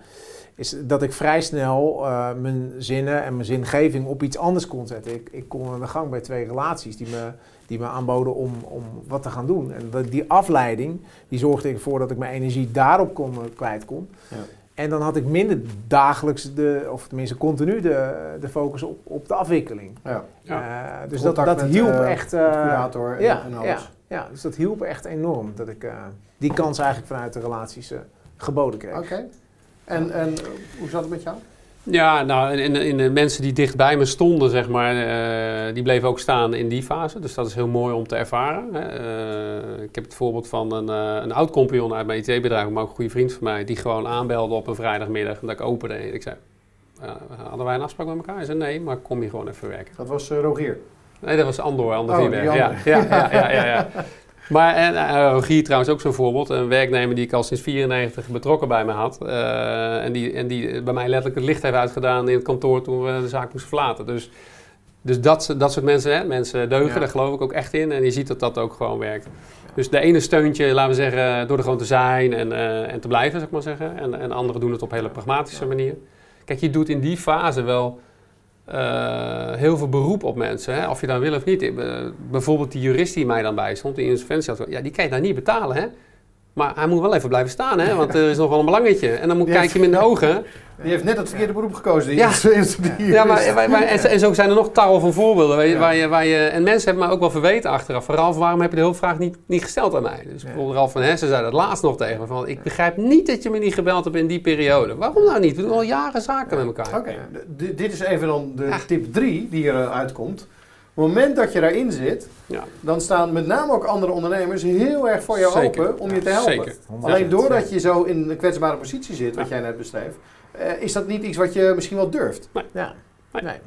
[SPEAKER 4] is dat ik vrij snel eh, mijn zinnen en mijn zingeving op iets anders kon zetten. Ik, ik kon aan de gang bij twee relaties die me, die me aanboden om, om wat te gaan doen. En dat, die afleiding, die zorgde ervoor dat ik mijn energie daarop kon, eh, kwijt kon.
[SPEAKER 2] Ja.
[SPEAKER 4] En dan had ik minder dagelijks, de, of tenminste continu, de, de focus op, op de afwikkeling.
[SPEAKER 2] Ja.
[SPEAKER 3] Ja.
[SPEAKER 4] Eh, dus dat,
[SPEAKER 2] Contact
[SPEAKER 4] dat
[SPEAKER 2] met,
[SPEAKER 4] hielp
[SPEAKER 2] eh,
[SPEAKER 4] echt. eh,
[SPEAKER 2] curator en,
[SPEAKER 4] ja,
[SPEAKER 2] en
[SPEAKER 4] ja,
[SPEAKER 2] alles.
[SPEAKER 4] ja, dus dat hielp echt enorm. Dat ik die kans eigenlijk vanuit de relaties geboden kreeg.
[SPEAKER 2] Oké. En, en hoe zat het met jou?
[SPEAKER 3] Ja, nou, in, in de mensen die dicht bij me stonden, zeg maar, eh, die bleven ook staan in die fase. Dus dat is heel mooi om te ervaren. Hè. Eh, ik heb het voorbeeld van een, eh, een oud-compagnon uit mijn IT-bedrijf, maar ook een goede vriend van mij, die gewoon aanbelde op een vrijdagmiddag en dat ik opende. En ik zei, hadden wij een afspraak met elkaar? Hij zei, nee, maar kom je gewoon even werken.
[SPEAKER 2] Dat was Rogier.
[SPEAKER 3] Nee, dat was Andor, Ander
[SPEAKER 2] Oh,
[SPEAKER 3] ja, ja, ja, ja, ja. Maar en, Rogier trouwens ook zo'n voorbeeld. Een werknemer die ik al sinds 94 betrokken bij me had. eh, en, die, en die bij mij letterlijk het licht heeft uitgedaan in het kantoor toen we de zaak moesten verlaten. Dus, dus dat, dat soort mensen, hè, mensen deugen,
[SPEAKER 2] Ja.
[SPEAKER 3] daar geloof ik ook echt in. En je ziet dat dat ook gewoon werkt. Dus de ene steuntje, laten we zeggen, door er gewoon te zijn en, en te blijven, zeg ik maar zeggen. En, en anderen doen het op een hele pragmatische manier. Kijk, je doet in die fase wel eh, heel veel beroep op mensen, hè? of je dan wil of niet. Bijvoorbeeld die jurist die mij dan bij stond, die insolventie had, ja, die kan je dan niet betalen, hè? Maar hij moet wel even blijven staan, hè? want er is nog wel een belangetje. En dan moet, kijk je hem in de ogen.
[SPEAKER 2] Die heeft net het verkeerde beroep gekozen. Die
[SPEAKER 3] Ja.
[SPEAKER 2] is- die
[SPEAKER 3] Ja, maar,
[SPEAKER 2] is-
[SPEAKER 3] maar- maar- en, en zo zijn er nog tal van voorbeelden. Waar je,
[SPEAKER 2] Ja.
[SPEAKER 3] waar je, waar je, en mensen hebben mij ook wel verweten achteraf. Van Ralf, waarom heb je de hulpvraag niet, niet gesteld aan mij? Dus
[SPEAKER 4] Ja.
[SPEAKER 3] bijvoorbeeld Ralf van Hessen zei dat laatst nog tegen me. Van, ik begrijp niet dat je me niet gebeld hebt in die periode. Waarom nou niet? We doen al jaren zaken met elkaar.
[SPEAKER 2] Oké, dit is even dan de
[SPEAKER 3] Ja.
[SPEAKER 2] tip 3 die eruit komt. Op het moment dat je daarin zit,
[SPEAKER 3] Ja.
[SPEAKER 2] dan staan met name ook andere ondernemers heel erg voor jou
[SPEAKER 3] Zeker.
[SPEAKER 2] open om je te helpen.
[SPEAKER 3] Zeker.
[SPEAKER 2] Alleen doordat je zo in een kwetsbare positie zit, wat jij net beschreef, eh, is dat niet iets wat je misschien wel durft.
[SPEAKER 4] Ja,
[SPEAKER 3] Nee.
[SPEAKER 4] nee.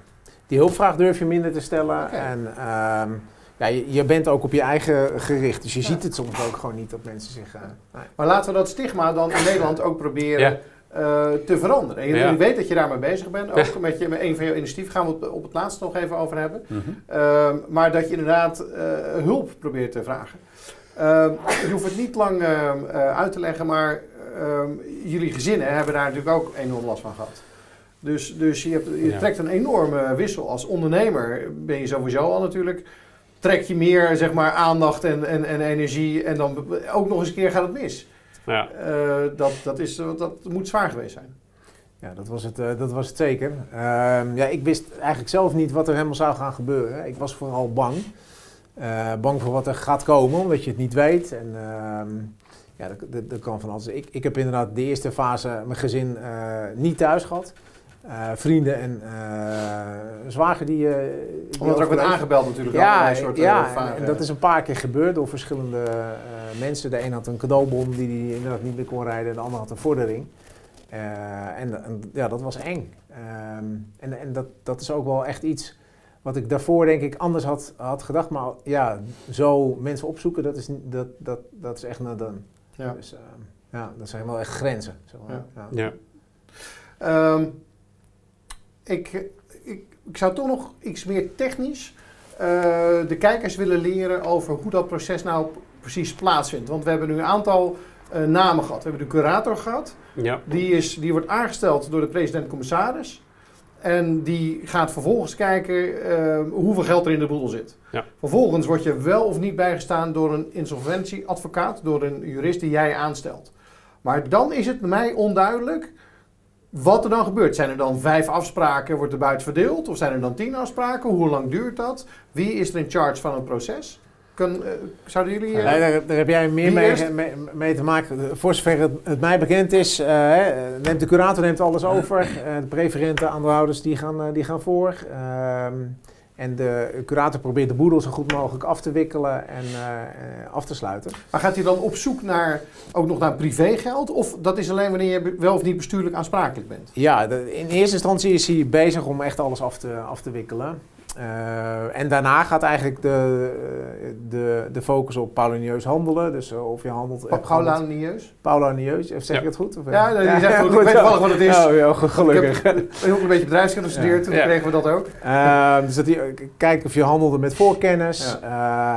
[SPEAKER 4] Die hulpvraag durf je minder te stellen. En ehm, ja, je, je bent ook op je eigen gericht. Dus je ziet het soms ook gewoon niet dat mensen zich... eh, nee.
[SPEAKER 2] Maar laten we dat stigma dan in Nederland ook proberen
[SPEAKER 3] Ja.
[SPEAKER 2] eh, te veranderen. En je,
[SPEAKER 3] Ja.
[SPEAKER 2] weet dat je daarmee bezig bent, ook met, je, met een van jouw initiatieven gaan we het op het laatst nog even over hebben.
[SPEAKER 3] Mhm.
[SPEAKER 2] Ehm, maar dat je inderdaad eh, hulp probeert te vragen. Ehm, je hoeft het niet lang ehm, eh, uit te leggen, maar ehm, jullie gezinnen hebben daar natuurlijk ook enorm last van gehad. Dus, dus je, hebt, je
[SPEAKER 3] Ja.
[SPEAKER 2] trekt een enorme wissel. Als ondernemer ben je sowieso al natuurlijk. Trek je meer zeg maar, aandacht en, en, en energie en dan ook nog eens een keer gaat het mis.
[SPEAKER 3] Ja.
[SPEAKER 2] Eh, dat, dat, is, dat moet zwaar geweest zijn.
[SPEAKER 4] Ja, dat was het, eh, dat was het zeker. Ehm, ja, ik wist eigenlijk zelf niet wat er helemaal zou gaan gebeuren. Ik was vooral bang. Eh, bang voor wat er gaat komen, omdat je het niet weet. En ehm, ja, dat, dat, dat kan van alles. Ik, ik heb inderdaad de eerste fase mijn gezin eh, niet thuis gehad. Eh, vrienden en eh zwager die... die
[SPEAKER 2] Omdat er ook werd aangebeld natuurlijk. al,
[SPEAKER 4] Ja,
[SPEAKER 2] allerlei soorten
[SPEAKER 4] ja
[SPEAKER 2] vragen.
[SPEAKER 4] en, en dat is een paar keer gebeurd door verschillende mensen. De een had een cadeaubon die hij inderdaad niet meer kon rijden. De ander had een vordering. En, en ja, dat was eng. Ehm, en en dat, dat is ook wel echt iets wat ik daarvoor denk ik anders had, had gedacht. Maar ja, zo mensen opzoeken, dat is, dat, dat, dat is echt een, een
[SPEAKER 2] Ja.
[SPEAKER 4] Dus ja, dat zijn wel echt grenzen. Zeg maar.
[SPEAKER 2] Ja.
[SPEAKER 4] Ja.
[SPEAKER 3] Ja.
[SPEAKER 2] Ehm, ik, ik, ik zou toch nog iets meer technisch eh, de kijkers willen leren over hoe dat proces nou precies plaatsvindt. Want we hebben nu een aantal eh, namen gehad. We hebben de curator gehad.
[SPEAKER 3] Ja.
[SPEAKER 2] Die, is, die wordt aangesteld door de president-commissaris. En die gaat vervolgens kijken eh, hoeveel geld er in de boedel zit.
[SPEAKER 3] Ja.
[SPEAKER 2] Vervolgens word je wel of niet bijgestaan door een insolventieadvocaat, door een jurist die jij aanstelt. Maar dan is het mij onduidelijk wat er dan gebeurt. Zijn er dan vijf afspraken, wordt er buiten verdeeld? Of zijn er dan tien afspraken? Hoe lang duurt dat? Wie is er in charge van het proces? Eh, zouden jullie... eh,
[SPEAKER 4] Nee, daar, daar heb jij meer mee,
[SPEAKER 2] eerst?
[SPEAKER 4] mee, mee te maken. Voor zover het, het mij bekend is, eh, neemt de curator neemt alles over. De preferente aandeelhouders die gaan, die gaan voor. Ehm, en de curator probeert de boedel zo goed mogelijk af te wikkelen en af te sluiten.
[SPEAKER 2] Maar gaat hij dan op zoek naar, ook nog naar privégeld? Of dat is alleen wanneer je wel of niet bestuurlijk aansprakelijk bent?
[SPEAKER 4] Ja, de- in eerste instantie is hij bezig om echt alles af te, af te wikkelen. Eh, en daarna gaat eigenlijk de, eh, de, de focus op paulinieus handelen. Dus eh, of je handelt...
[SPEAKER 2] Pa- Paula Nieus?
[SPEAKER 4] Paulinieus, zeg
[SPEAKER 3] Ja.
[SPEAKER 4] ik het goed? Of,
[SPEAKER 2] Ja, nee, die zegt goed. Ik weet toevallig wat het is.
[SPEAKER 4] Oh, ja, gelukkig.
[SPEAKER 2] Ik heb een beetje bedrijfskunde gestudeerd, toen
[SPEAKER 3] Ja.
[SPEAKER 2] kregen we dat ook.
[SPEAKER 4] Ehm, dus dat hij eh, kijkt of je handelde met voorkennis. Eh,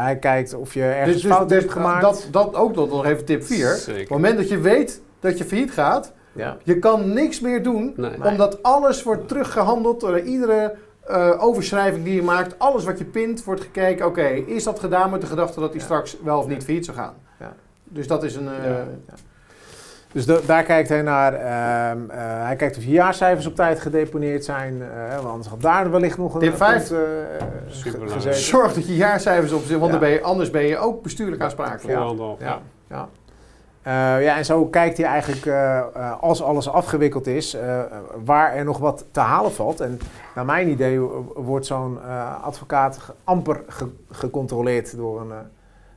[SPEAKER 4] hij kijkt of je ergens fout hebt gemaakt.
[SPEAKER 2] Dus, Dat, dat ook nog even tip 4. Op het moment dat je weet dat je failliet gaat,
[SPEAKER 4] ja.
[SPEAKER 2] je kan niks meer doen,
[SPEAKER 3] Nee.
[SPEAKER 2] omdat alles wordt teruggehandeld door iedere eh, overschrijving die je maakt. Alles wat je pint, wordt gekeken, oké, is dat gedaan met de gedachte dat hij
[SPEAKER 4] Ja.
[SPEAKER 2] straks wel of niet failliet zou gaan?
[SPEAKER 4] Ja.
[SPEAKER 2] Dus dat is een... eh,
[SPEAKER 4] Ja, ja. Dus da- daar kijkt hij naar. ehm, eh, hij kijkt of je jaarcijfers op tijd gedeponeerd zijn. eh, want anders had daar wellicht nog een
[SPEAKER 2] Tip
[SPEAKER 4] een
[SPEAKER 2] vijf.
[SPEAKER 4] punt, eh,
[SPEAKER 3] Superbelangrijk.
[SPEAKER 4] gezeten.
[SPEAKER 2] Zorg dat je jaarcijfers op zit, want
[SPEAKER 4] Ja.
[SPEAKER 2] dan ben je, anders ben je ook bestuurlijk aansprakelijk.
[SPEAKER 4] Ja, ja. Eh, ja, en zo kijkt hij eigenlijk, eh, eh, als alles afgewikkeld is, eh, waar er nog wat te halen valt. En naar mijn idee wordt zo'n eh, advocaat amper ge- gecontroleerd door een,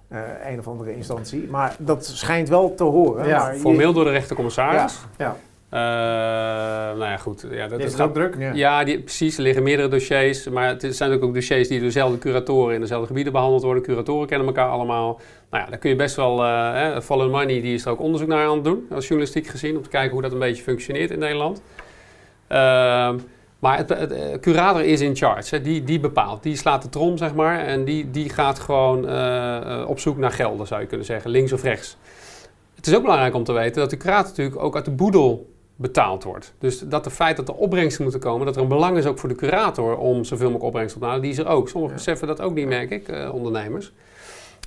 [SPEAKER 4] eh, eh, een of andere instantie. Maar dat schijnt wel te horen.
[SPEAKER 2] Ja,
[SPEAKER 3] Formeel door de rechtercommissaris.
[SPEAKER 2] Ja.
[SPEAKER 3] Eh, nou ja, goed. Ja, dat,
[SPEAKER 2] is ook druk.
[SPEAKER 4] Ja.
[SPEAKER 3] Ja, die, precies. Er liggen meerdere dossiers. Maar het zijn ook, ook dossiers die door dezelfde curatoren in dezelfde gebieden behandeld worden. Curatoren kennen elkaar allemaal. Nou ja, daar kun je best wel... eh hè, Follow Money die is er ook onderzoek naar aan het doen. Als journalistiek gezien. Om te kijken hoe dat een beetje functioneert in Nederland. Ehm, maar het, het, eh, curator is in charge. Hè. Die, die bepaalt. Die slaat de trom, zeg maar. En die, die gaat gewoon op zoek naar gelden, zou je kunnen zeggen. Links of rechts. Het is ook belangrijk om te weten dat de curator natuurlijk ook uit de boedel betaald wordt. Dus dat het feit dat er opbrengsten moeten komen, dat er een belang is ook voor de curator om zoveel mogelijk opbrengst op te halen, die is er ook. Sommigen
[SPEAKER 4] Ja.
[SPEAKER 3] beseffen dat ook niet, merk ik, eh, ondernemers.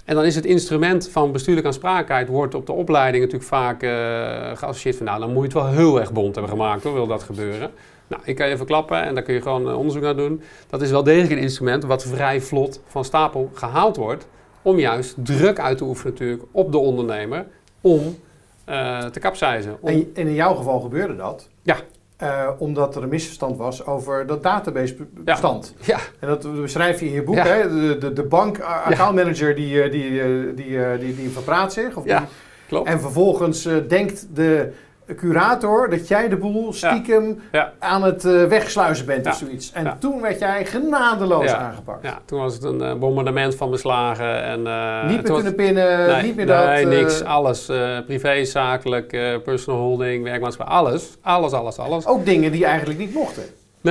[SPEAKER 3] En dan is het instrument van bestuurlijke aansprakelijkheid wordt op de opleiding natuurlijk vaak eh, geassocieerd van, nou, dan moet je het wel heel erg bond hebben gemaakt, hoor, wil dat gebeuren. Nou, ik kan je even klappen en daar kun je gewoon eh, onderzoek naar doen. Dat is wel degelijk een instrument wat vrij vlot van stapel gehaald wordt, om juist druk uit te oefenen natuurlijk op de ondernemer, om eh, te kapseizen. Om-
[SPEAKER 2] En, en in jouw geval gebeurde dat.
[SPEAKER 3] Ja.
[SPEAKER 2] Eh, omdat er een misverstand was over dat databasebestand.
[SPEAKER 3] ja,
[SPEAKER 2] En dat beschrijf je in je boek.
[SPEAKER 3] Ja.
[SPEAKER 2] Hè? De, de, de bank uh, accountmanager die, eh, die, eh, die, eh, die, die verpraat zich. Of
[SPEAKER 3] Ja.
[SPEAKER 2] die-
[SPEAKER 3] klopt.
[SPEAKER 2] en vervolgens eh, denkt de curator dat jij de boel stiekem
[SPEAKER 3] Ja.
[SPEAKER 2] aan het eh, wegsluizen bent of zoiets. En toen werd jij genadeloos aangepakt.
[SPEAKER 3] Ja, toen was het een eh, bombardement van beslagen. En, eh,
[SPEAKER 2] Niet meer kunnen pinnen,
[SPEAKER 3] nee,
[SPEAKER 2] niet meer
[SPEAKER 3] nee,
[SPEAKER 2] dat. eh,
[SPEAKER 3] niks. Alles. privé, zakelijk, personal holding, werkmaatschappij. Alles. Alles, alles, alles.
[SPEAKER 2] Ook dingen die eigenlijk niet mochten.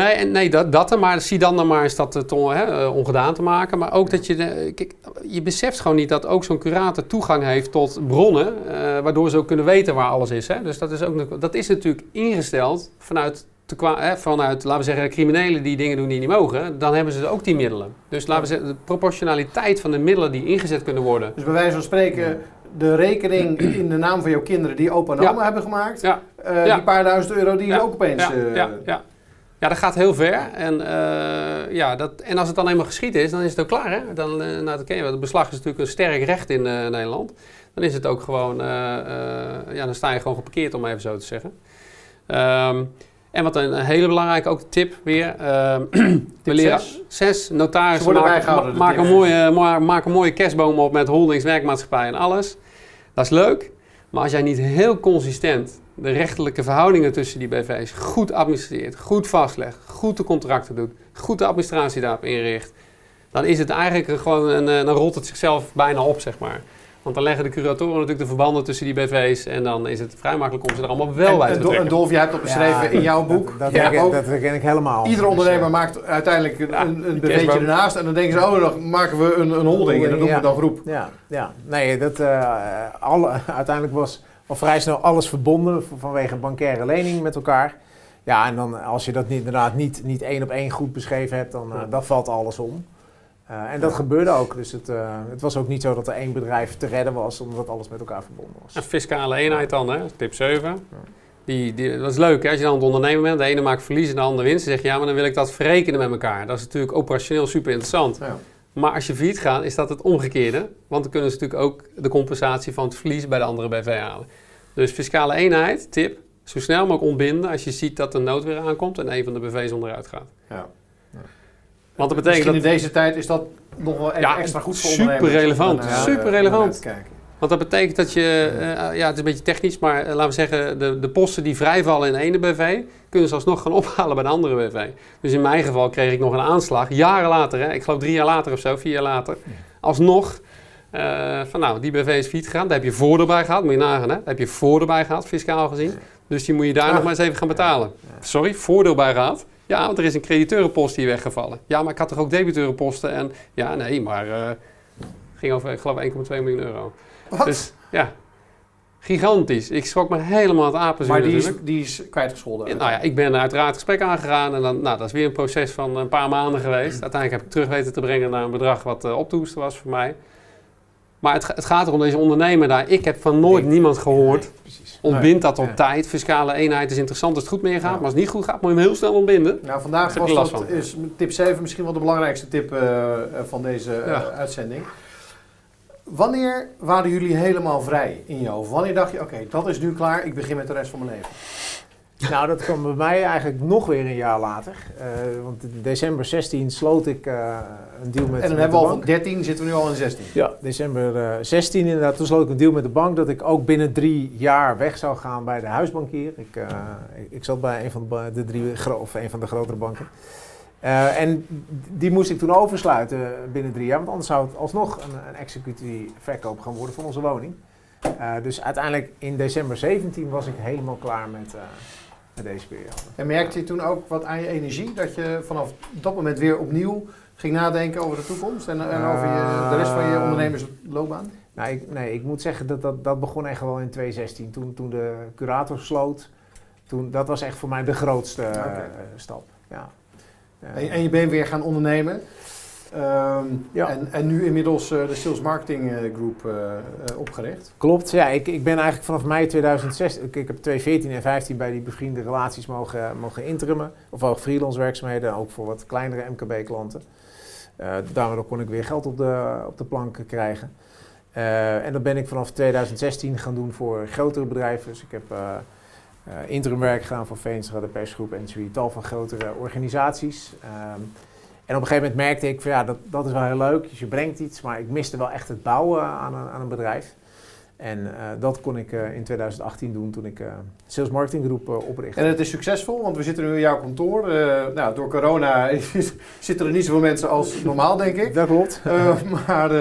[SPEAKER 3] Nee, nee dat, dat er, maar zie dan dan maar eens dat het on- hè, eh, ongedaan te maken. Maar ook dat je, kijk, je beseft gewoon niet dat ook zo'n curator toegang heeft tot bronnen, eh, waardoor ze ook kunnen weten waar alles is. Hè. Dus dat is, ook, dat is natuurlijk ingesteld vanuit, te hè, vanuit, laten we zeggen, criminelen die dingen doen die niet mogen. Dan hebben ze ook die middelen. Dus laten we zeggen, de proportionaliteit van de middelen die ingezet kunnen worden.
[SPEAKER 2] Dus bij wijze van spreken, de rekening in de naam van jouw kinderen die opa en
[SPEAKER 3] Ja.
[SPEAKER 2] oma hebben gemaakt.
[SPEAKER 3] Ja.
[SPEAKER 2] eh,
[SPEAKER 3] Ja.
[SPEAKER 2] Die paar duizend euro die is ook opeens...
[SPEAKER 3] Ja,
[SPEAKER 2] eh,
[SPEAKER 3] ja, ja. dat gaat heel ver. En, eh, ja, dat, en als het dan eenmaal geschied is, dan is het ook klaar. Hè? Dan, eh, nou, dat ken je wel. Het beslag is natuurlijk een sterk recht in eh, Nederland. Dan is het ook gewoon, ja, dan sta je gewoon geparkeerd, om even zo te zeggen. Ehm, en wat een, hele belangrijke ook tip weer. ehm, we leren
[SPEAKER 2] zes.
[SPEAKER 3] zes notarissen maken, een mooie, ma- maken een mooie kerstboom op met holdings, werkmaatschappij en alles. Dat is leuk. Maar als jij niet heel consistent de rechterlijke verhoudingen tussen die BV's goed administreert, goed vastlegt, goed de contracten doet, goed de administratie daarop inricht, dan is het eigenlijk gewoon een, eh, dan rolt het zichzelf bijna op, zeg maar. Want dan leggen de curatoren natuurlijk de verbanden tussen die BV's en dan is het vrij makkelijk om ze er allemaal wel bij te
[SPEAKER 2] en,
[SPEAKER 3] betrekken.
[SPEAKER 2] en Dolf, jij hebt dat beschreven
[SPEAKER 4] Ja,
[SPEAKER 2] in jouw boek.
[SPEAKER 4] Dat, herken,
[SPEAKER 2] ook.
[SPEAKER 4] dat herken ik helemaal.
[SPEAKER 2] Iedere
[SPEAKER 4] Dus,
[SPEAKER 2] ondernemer
[SPEAKER 4] eh,
[SPEAKER 2] maakt uiteindelijk een,
[SPEAKER 3] Ja,
[SPEAKER 2] een, een ernaast. En dan denken ze, oh, dan maken we een, een holding. En dat noemen we dan groep.
[SPEAKER 4] Ja, ja. nee, dat, eh, alle, uiteindelijk was al vrij snel alles verbonden vanwege bankaire lening met elkaar. Ja, en dan als je dat niet, inderdaad niet, niet één op één goed beschreven hebt, dan, dan valt alles om. Eh, en dat gebeurde ook. Dus het, eh, het was ook niet zo dat er één bedrijf te redden was, omdat alles met elkaar verbonden was.
[SPEAKER 3] Een fiscale eenheid dan, hè? tip 7. Die, die, dat is leuk, hè? als je dan het ondernemen bent. De ene maakt verlies en de andere winst. Dan zeg je, ja, maar dan wil ik dat verrekenen met elkaar. Dat is natuurlijk operationeel super interessant.
[SPEAKER 2] Ja.
[SPEAKER 3] Maar als je failliet gaat, is dat het omgekeerde. Want dan kunnen ze natuurlijk ook de compensatie van het verlies bij de andere BV halen. Dus fiscale eenheid, tip, zo snel mogelijk ontbinden als je ziet dat de noodweer aankomt en een van de BV's onderuit gaat.
[SPEAKER 2] Ja.
[SPEAKER 3] Want dat betekent
[SPEAKER 2] Misschien
[SPEAKER 3] dat,
[SPEAKER 2] in deze tijd is dat nog wel even
[SPEAKER 3] Ja,
[SPEAKER 2] extra goed voor
[SPEAKER 3] super
[SPEAKER 2] ondernemers.
[SPEAKER 3] relevant, super
[SPEAKER 2] eh,
[SPEAKER 3] relevant. Want dat betekent dat je, eh, ja, het is een beetje technisch, maar eh, laten we zeggen, de, de posten die vrijvallen in de ene BV, kunnen ze alsnog gaan ophalen bij de andere BV. Dus in mijn geval kreeg ik nog een aanslag, jaren later, hè, ik geloof drie jaar later of zo, vier jaar later, alsnog. eh, van nou, die BV is failliet gegaan, daar heb je voordeel bij gehad, moet je nagaan, hè? daar heb je voordeel bij gehad, fiscaal gezien. Dus die moet je daar
[SPEAKER 2] Ah.
[SPEAKER 3] nog maar eens even gaan betalen. Sorry, voordeel bij gehad? Ja, want er is een crediteurenpost hier weggevallen. Ja, maar ik had toch ook debiteurenposten en ja, nee, maar eh ging over, ik geloof 1,2 miljoen euro.
[SPEAKER 2] Wat?
[SPEAKER 3] Dus ja, gigantisch. Ik schrok me helemaal het apenzuur
[SPEAKER 2] maar die is,
[SPEAKER 3] natuurlijk.
[SPEAKER 2] die is kwijtgescholden.
[SPEAKER 3] Ja, nou ja, ik ben uiteraard het gesprek aangegaan en dan, nou, dat is weer een proces van een paar maanden geweest. Uiteindelijk heb ik terug weten te brengen naar een bedrag wat uh, op te hoesten was voor mij. Maar het, het, gaat erom deze ondernemer daar. Ik heb van nooit niemand gehoord.
[SPEAKER 4] Nee, precies.
[SPEAKER 3] Ontbind dat op
[SPEAKER 4] Ja.
[SPEAKER 3] tijd. Fiscale eenheid is interessant als het goed mee gaat.
[SPEAKER 2] Ja.
[SPEAKER 3] Maar als het niet goed gaat, moet je hem heel snel ontbinden.
[SPEAKER 2] Nou, vandaag was dat, is tip 7 misschien wel de belangrijkste tip eh, eh, van deze eh, uitzending. Wanneer waren jullie helemaal vrij in je hoofd? Wanneer dacht je, oké, dat is nu klaar, ik begin met de rest van mijn leven?
[SPEAKER 4] Nou, dat kwam bij mij eigenlijk nog weer een jaar later. Eh, want in december 16 sloot ik eh, een deal met
[SPEAKER 2] en dan
[SPEAKER 4] met
[SPEAKER 2] hebben we al van 13, zitten we nu al in 16.
[SPEAKER 4] Ja, december eh, 16 inderdaad. Toen sloot ik een deal met de bank dat ik ook binnen drie jaar weg zou gaan bij de huisbankier. Ik, eh, ik, ik zat bij een van de, de drie, of een van de grotere banken. Eh, en die moest ik toen oversluiten binnen drie jaar, want anders zou het alsnog een, een executie verkoop gaan worden van onze woning. Eh, dus uiteindelijk in december 17 was ik helemaal klaar met, eh, met deze periode.
[SPEAKER 2] En merkte je toen ook wat aan je energie? Dat je vanaf dat moment weer opnieuw ging nadenken over de toekomst en, en over je, de rest van je
[SPEAKER 4] Eh,
[SPEAKER 2] ondernemersloopbaan?
[SPEAKER 4] Nou, ik, nee, ik moet zeggen dat dat, dat begon echt wel in 2016. Toen, toen de curator sloot, toen, dat was echt voor mij de grootste stap. Ja.
[SPEAKER 2] En, en je bent weer gaan ondernemen. Ehm,
[SPEAKER 4] Ja.
[SPEAKER 2] en, en nu inmiddels eh, de Sales Marketing eh, Group eh, opgericht.
[SPEAKER 4] Klopt, ja. Ik, ik ben eigenlijk vanaf mei 2016, ik, ik heb 2014 en 15 bij die bevriende relaties mogen, mogen interimmen. Of ook freelance werkzaamheden, ook voor wat kleinere MKB-klanten. Daardoor kon ik weer geld op de, op de plank krijgen. En dat ben ik vanaf 2016 gaan doen voor grotere bedrijven. Dus ik heb eh eh, interimwerk gedaan voor Veenstra, de persgroep en zoiets, tal van grotere organisaties. Ehm, en op een gegeven moment merkte ik van ja, dat, dat is wel heel leuk. Dus je brengt iets, maar ik miste wel echt het bouwen aan een, aan een bedrijf. En eh, dat kon ik eh, in 2018 doen toen ik eh Sales Marketing Groep oprichtte.
[SPEAKER 2] En het is succesvol, want we zitten nu in jouw kantoor. Nou, door corona zitten er niet zoveel mensen als normaal, denk ik.
[SPEAKER 4] Dat klopt.
[SPEAKER 2] Maar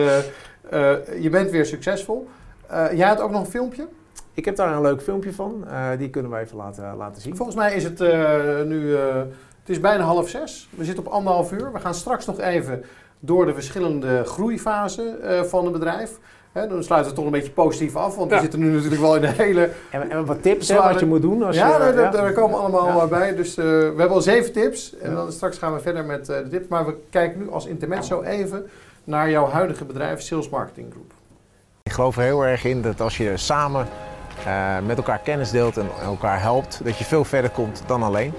[SPEAKER 2] je bent weer succesvol. Jij had ook nog een filmpje.
[SPEAKER 4] Ik heb daar een leuk filmpje van. Eh, die kunnen we even laten, laten zien.
[SPEAKER 2] Volgens mij is het eh, nu... eh, het is bijna half zes. We zitten op anderhalf uur. We gaan straks nog even door de verschillende groeifasen eh, van een bedrijf. Hè, dan sluiten we toch een beetje positief af. Want
[SPEAKER 3] Ja.
[SPEAKER 2] we zitten nu natuurlijk wel in een hele...
[SPEAKER 4] En, en wat tips hè,
[SPEAKER 2] Zware-
[SPEAKER 4] wat je moet doen als
[SPEAKER 2] ja,
[SPEAKER 4] je...
[SPEAKER 2] daar, daar- daar komen allemaal
[SPEAKER 4] Ja.
[SPEAKER 2] bij. Dus eh, we hebben al zeven tips. En
[SPEAKER 4] Ja.
[SPEAKER 2] dan straks gaan we verder met eh, de tips. Maar we kijken nu als intermezzo even naar jouw huidige bedrijf Sales Marketing Group.
[SPEAKER 4] Ik geloof er heel erg in dat als je samen eh, met elkaar kennis deelt en elkaar helpt, dat je veel verder komt dan alleen.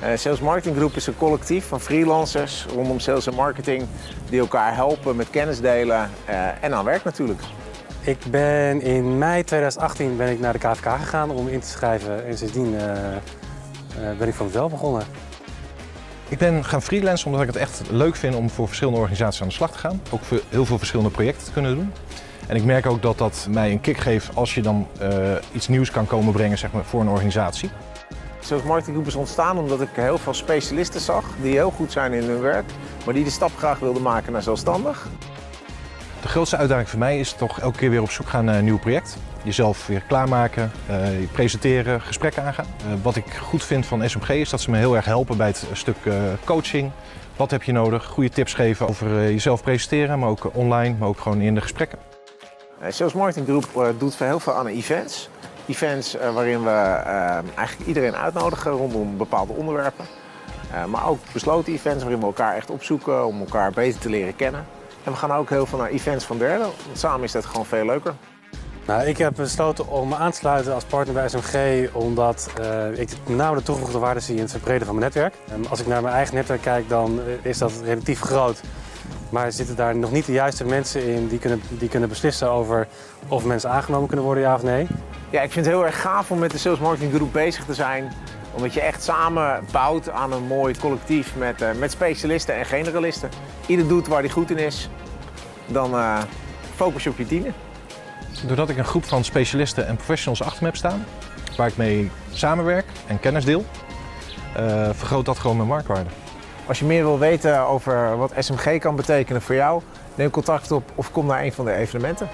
[SPEAKER 4] Eh, Sales Marketing Group is een collectief van freelancers rondom sales en marketing die elkaar helpen met kennis delen eh, en aan werk natuurlijk.
[SPEAKER 6] Ik ben in mei 2018 ben ik naar de KVK gegaan om in te schrijven en sindsdien eh, eh, ben ik van mezelf begonnen.
[SPEAKER 7] Ik ben gaan freelancen omdat ik het echt leuk vind om voor verschillende organisaties aan de slag te gaan. Ook voor heel veel verschillende projecten te kunnen doen. En ik merk ook dat dat mij een kick geeft als je dan eh, iets nieuws kan komen brengen zeg maar, voor een organisatie.
[SPEAKER 4] Sales Marketing Groep is ontstaan omdat ik heel veel specialisten zag die heel goed zijn in hun werk, maar die de stap graag wilden maken naar zelfstandig.
[SPEAKER 7] De grootste uitdaging voor mij is toch elke keer weer op zoek gaan naar een nieuw project. Jezelf weer klaarmaken, je presenteren, gesprekken aangaan. Uh, wat ik goed vind van SMG is dat ze me heel erg helpen bij het stuk uh, coaching. Wat heb je nodig? Goede tips geven over jezelf presenteren, maar ook online, maar ook gewoon in de gesprekken.
[SPEAKER 4] Sales Marketing Group doet heel veel aan events. Events waarin we eigenlijk iedereen uitnodigen rondom bepaalde onderwerpen. maar ook besloten events waarin we elkaar echt opzoeken om elkaar beter te leren kennen. En we gaan ook heel veel naar events van derden. Want samen is dat gewoon veel leuker.
[SPEAKER 6] Nou, ik heb besloten om me aan te sluiten als partner bij SMG omdat uh, ik met name de toegevoegde waarde zie in het verbreden van mijn netwerk. En als ik naar mijn eigen netwerk kijk, dan eh, is dat relatief groot. Maar zitten daar nog niet de juiste mensen in die kunnen, die kunnen beslissen over of mensen aangenomen kunnen worden, ja of nee?
[SPEAKER 4] Ja, ik vind het heel erg gaaf om met de Sales Marketing Group bezig te zijn. Omdat je echt samen bouwt aan een mooi collectief met, uh, met specialisten en generalisten. Ieder doet waar hij goed in is. Dan focus je op je tienen.
[SPEAKER 7] Doordat ik een groep van specialisten en professionals achter me heb staan, waar ik mee samenwerk en kennis deel, uh, vergroot dat gewoon mijn marktwaarde.
[SPEAKER 4] Als je meer wil weten over wat SMG kan betekenen voor jou, neem contact op of kom naar een van de evenementen.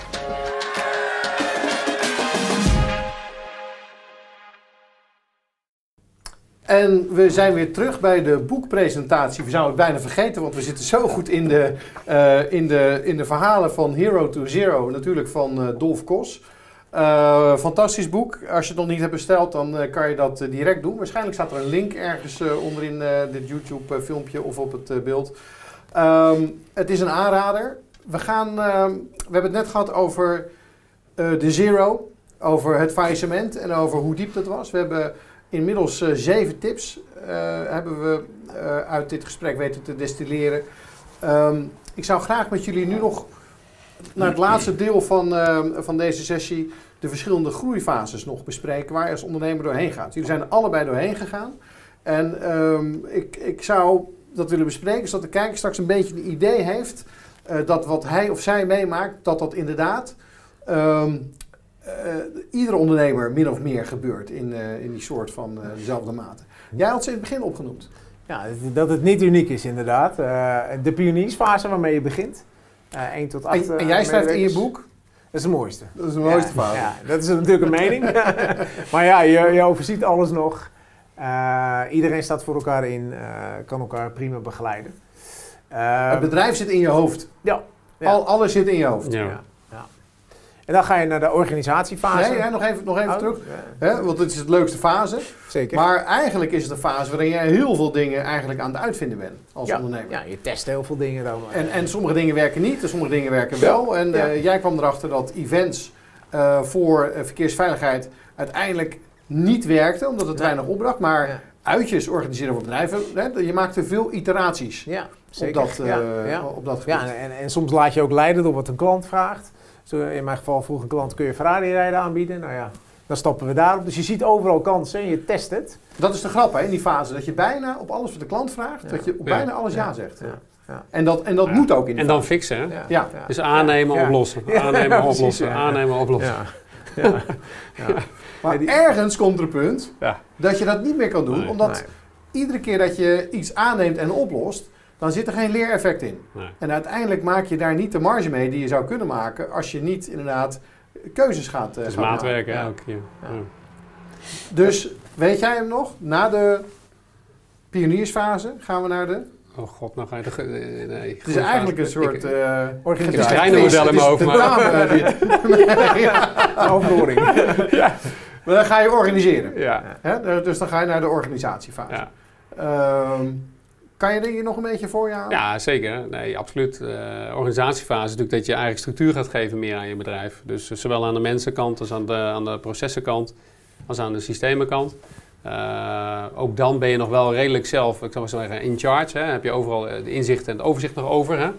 [SPEAKER 2] En we zijn weer terug bij de boekpresentatie. We zouden het bijna vergeten, want we zitten zo goed in de, uh, in de, in de verhalen van Hero to Zero, natuurlijk van uh, Dolf Kos. Uh, fantastisch boek. Als je het nog niet hebt besteld, dan kan je dat direct doen. Waarschijnlijk staat er een link ergens onderin dit YouTube-filmpje of op het beeld. Um, het is een aanrader. We, gaan, we hebben het net gehad over de Zero, over het faillissement en over hoe diep dat was. We hebben Inmiddels uh, zeven tips uh, hebben we uh, uit dit gesprek weten te destilleren. Um, ik zou graag met jullie nu nog naar het laatste deel van, ehm, van deze sessie de verschillende groeifases nog bespreken waar je als ondernemer doorheen gaat. Jullie zijn er allebei doorheen gegaan. En um, ik, ik zou dat willen bespreken, zodat de kijker straks een beetje een idee heeft dat wat hij of zij meemaakt, dat dat inderdaad uh, iedere ondernemer min of meer gebeurt in, uh, in die soort van uh, dezelfde mate. Jij had ze in het begin opgenoemd.
[SPEAKER 4] Ja, dat het niet uniek is inderdaad. de pioniersfase waarmee je begint. 1 tot 8.
[SPEAKER 2] En, en jij schrijft in je boek?
[SPEAKER 4] Dat is de mooiste.
[SPEAKER 2] Dat is de mooiste
[SPEAKER 4] ja,
[SPEAKER 2] fase.
[SPEAKER 4] Ja, dat is natuurlijk een mening. maar ja, je, je, overziet alles nog. iedereen staat voor elkaar in, kan elkaar prima begeleiden.
[SPEAKER 2] het bedrijf zit in je hoofd.
[SPEAKER 4] Ja.
[SPEAKER 2] Al, alles zit in je hoofd.
[SPEAKER 3] Ja.
[SPEAKER 4] En dan ga je naar de organisatiefase.
[SPEAKER 2] Nee, ja, nog even, nog even oh, terug. Ja. Hè, want het is het leukste fase.
[SPEAKER 4] Zeker.
[SPEAKER 2] Maar eigenlijk is het een fase waarin jij heel veel dingen eigenlijk aan het uitvinden bent als
[SPEAKER 4] ja.
[SPEAKER 2] ondernemer.
[SPEAKER 4] Ja, je test heel veel dingen dan.
[SPEAKER 2] En, en sommige dingen werken niet en sommige dingen werken wel. En uh, jij kwam erachter dat events uh, voor uh, verkeersveiligheid uiteindelijk niet werkten, omdat het weinig opbracht. Maar uitjes organiseren voor bedrijven, hè, je maakte veel iteraties
[SPEAKER 4] ja, zeker.
[SPEAKER 2] Op, dat, op dat gebied.
[SPEAKER 4] Ja, en, en soms laat je ook leiden door wat een klant vraagt. Zo in mijn geval vroeg een klant, kun je Ferrari rijden aanbieden? Nou ja, dan stappen we daarop. Dus je ziet overal kansen en je test het.
[SPEAKER 2] Dat is de grap hè, in die fase, dat je bijna op alles wat de klant vraagt, dat je op bijna ja. alles ja, zegt.
[SPEAKER 4] Ja.
[SPEAKER 2] En dat, en dat moet ook in
[SPEAKER 3] En dan fixen hè?
[SPEAKER 2] Ja.
[SPEAKER 3] Dus aannemen, oplossen. Aannemen, oplossen. Aannemen, oplossen.
[SPEAKER 2] Maar ergens komt er een punt dat je dat niet meer kan doen, nee. omdat nee. iedere keer dat je iets aanneemt en oplost, dan zit er geen leereffect in.
[SPEAKER 3] Nee.
[SPEAKER 2] En uiteindelijk maak je daar niet de marge mee die je zou kunnen maken als je niet inderdaad keuzes gaat uh,
[SPEAKER 3] Het is
[SPEAKER 2] gaat
[SPEAKER 3] maatwerk. Ja.
[SPEAKER 2] Dus weet jij hem nog? Na de pioniersfase gaan we naar de...
[SPEAKER 3] Oh god, nou ga je de... Nee, nee.
[SPEAKER 2] Het is eigenlijk een soort uh,
[SPEAKER 3] organisatie. Het treinenmodel in mijn hoofd,
[SPEAKER 2] maar... ja, overhoring. ja. Maar dan ga je organiseren.
[SPEAKER 3] Ja.
[SPEAKER 2] Hè? Dus dan ga je naar de organisatiefase.
[SPEAKER 3] Ja.
[SPEAKER 2] Um, kan je er nog een beetje voor halen?
[SPEAKER 3] Ja, zeker. Nee, absoluut. Uh, organisatiefase is natuurlijk dat je eigenlijk structuur gaat geven meer aan je bedrijf. Dus uh, zowel aan de mensenkant als aan de, aan de processenkant, als aan de systemenkant. Uh, ook dan ben je nog wel redelijk zelf, ik zou maar zeggen, in charge. Hè? Heb je overal de inzicht en het overzicht nog over. Hè?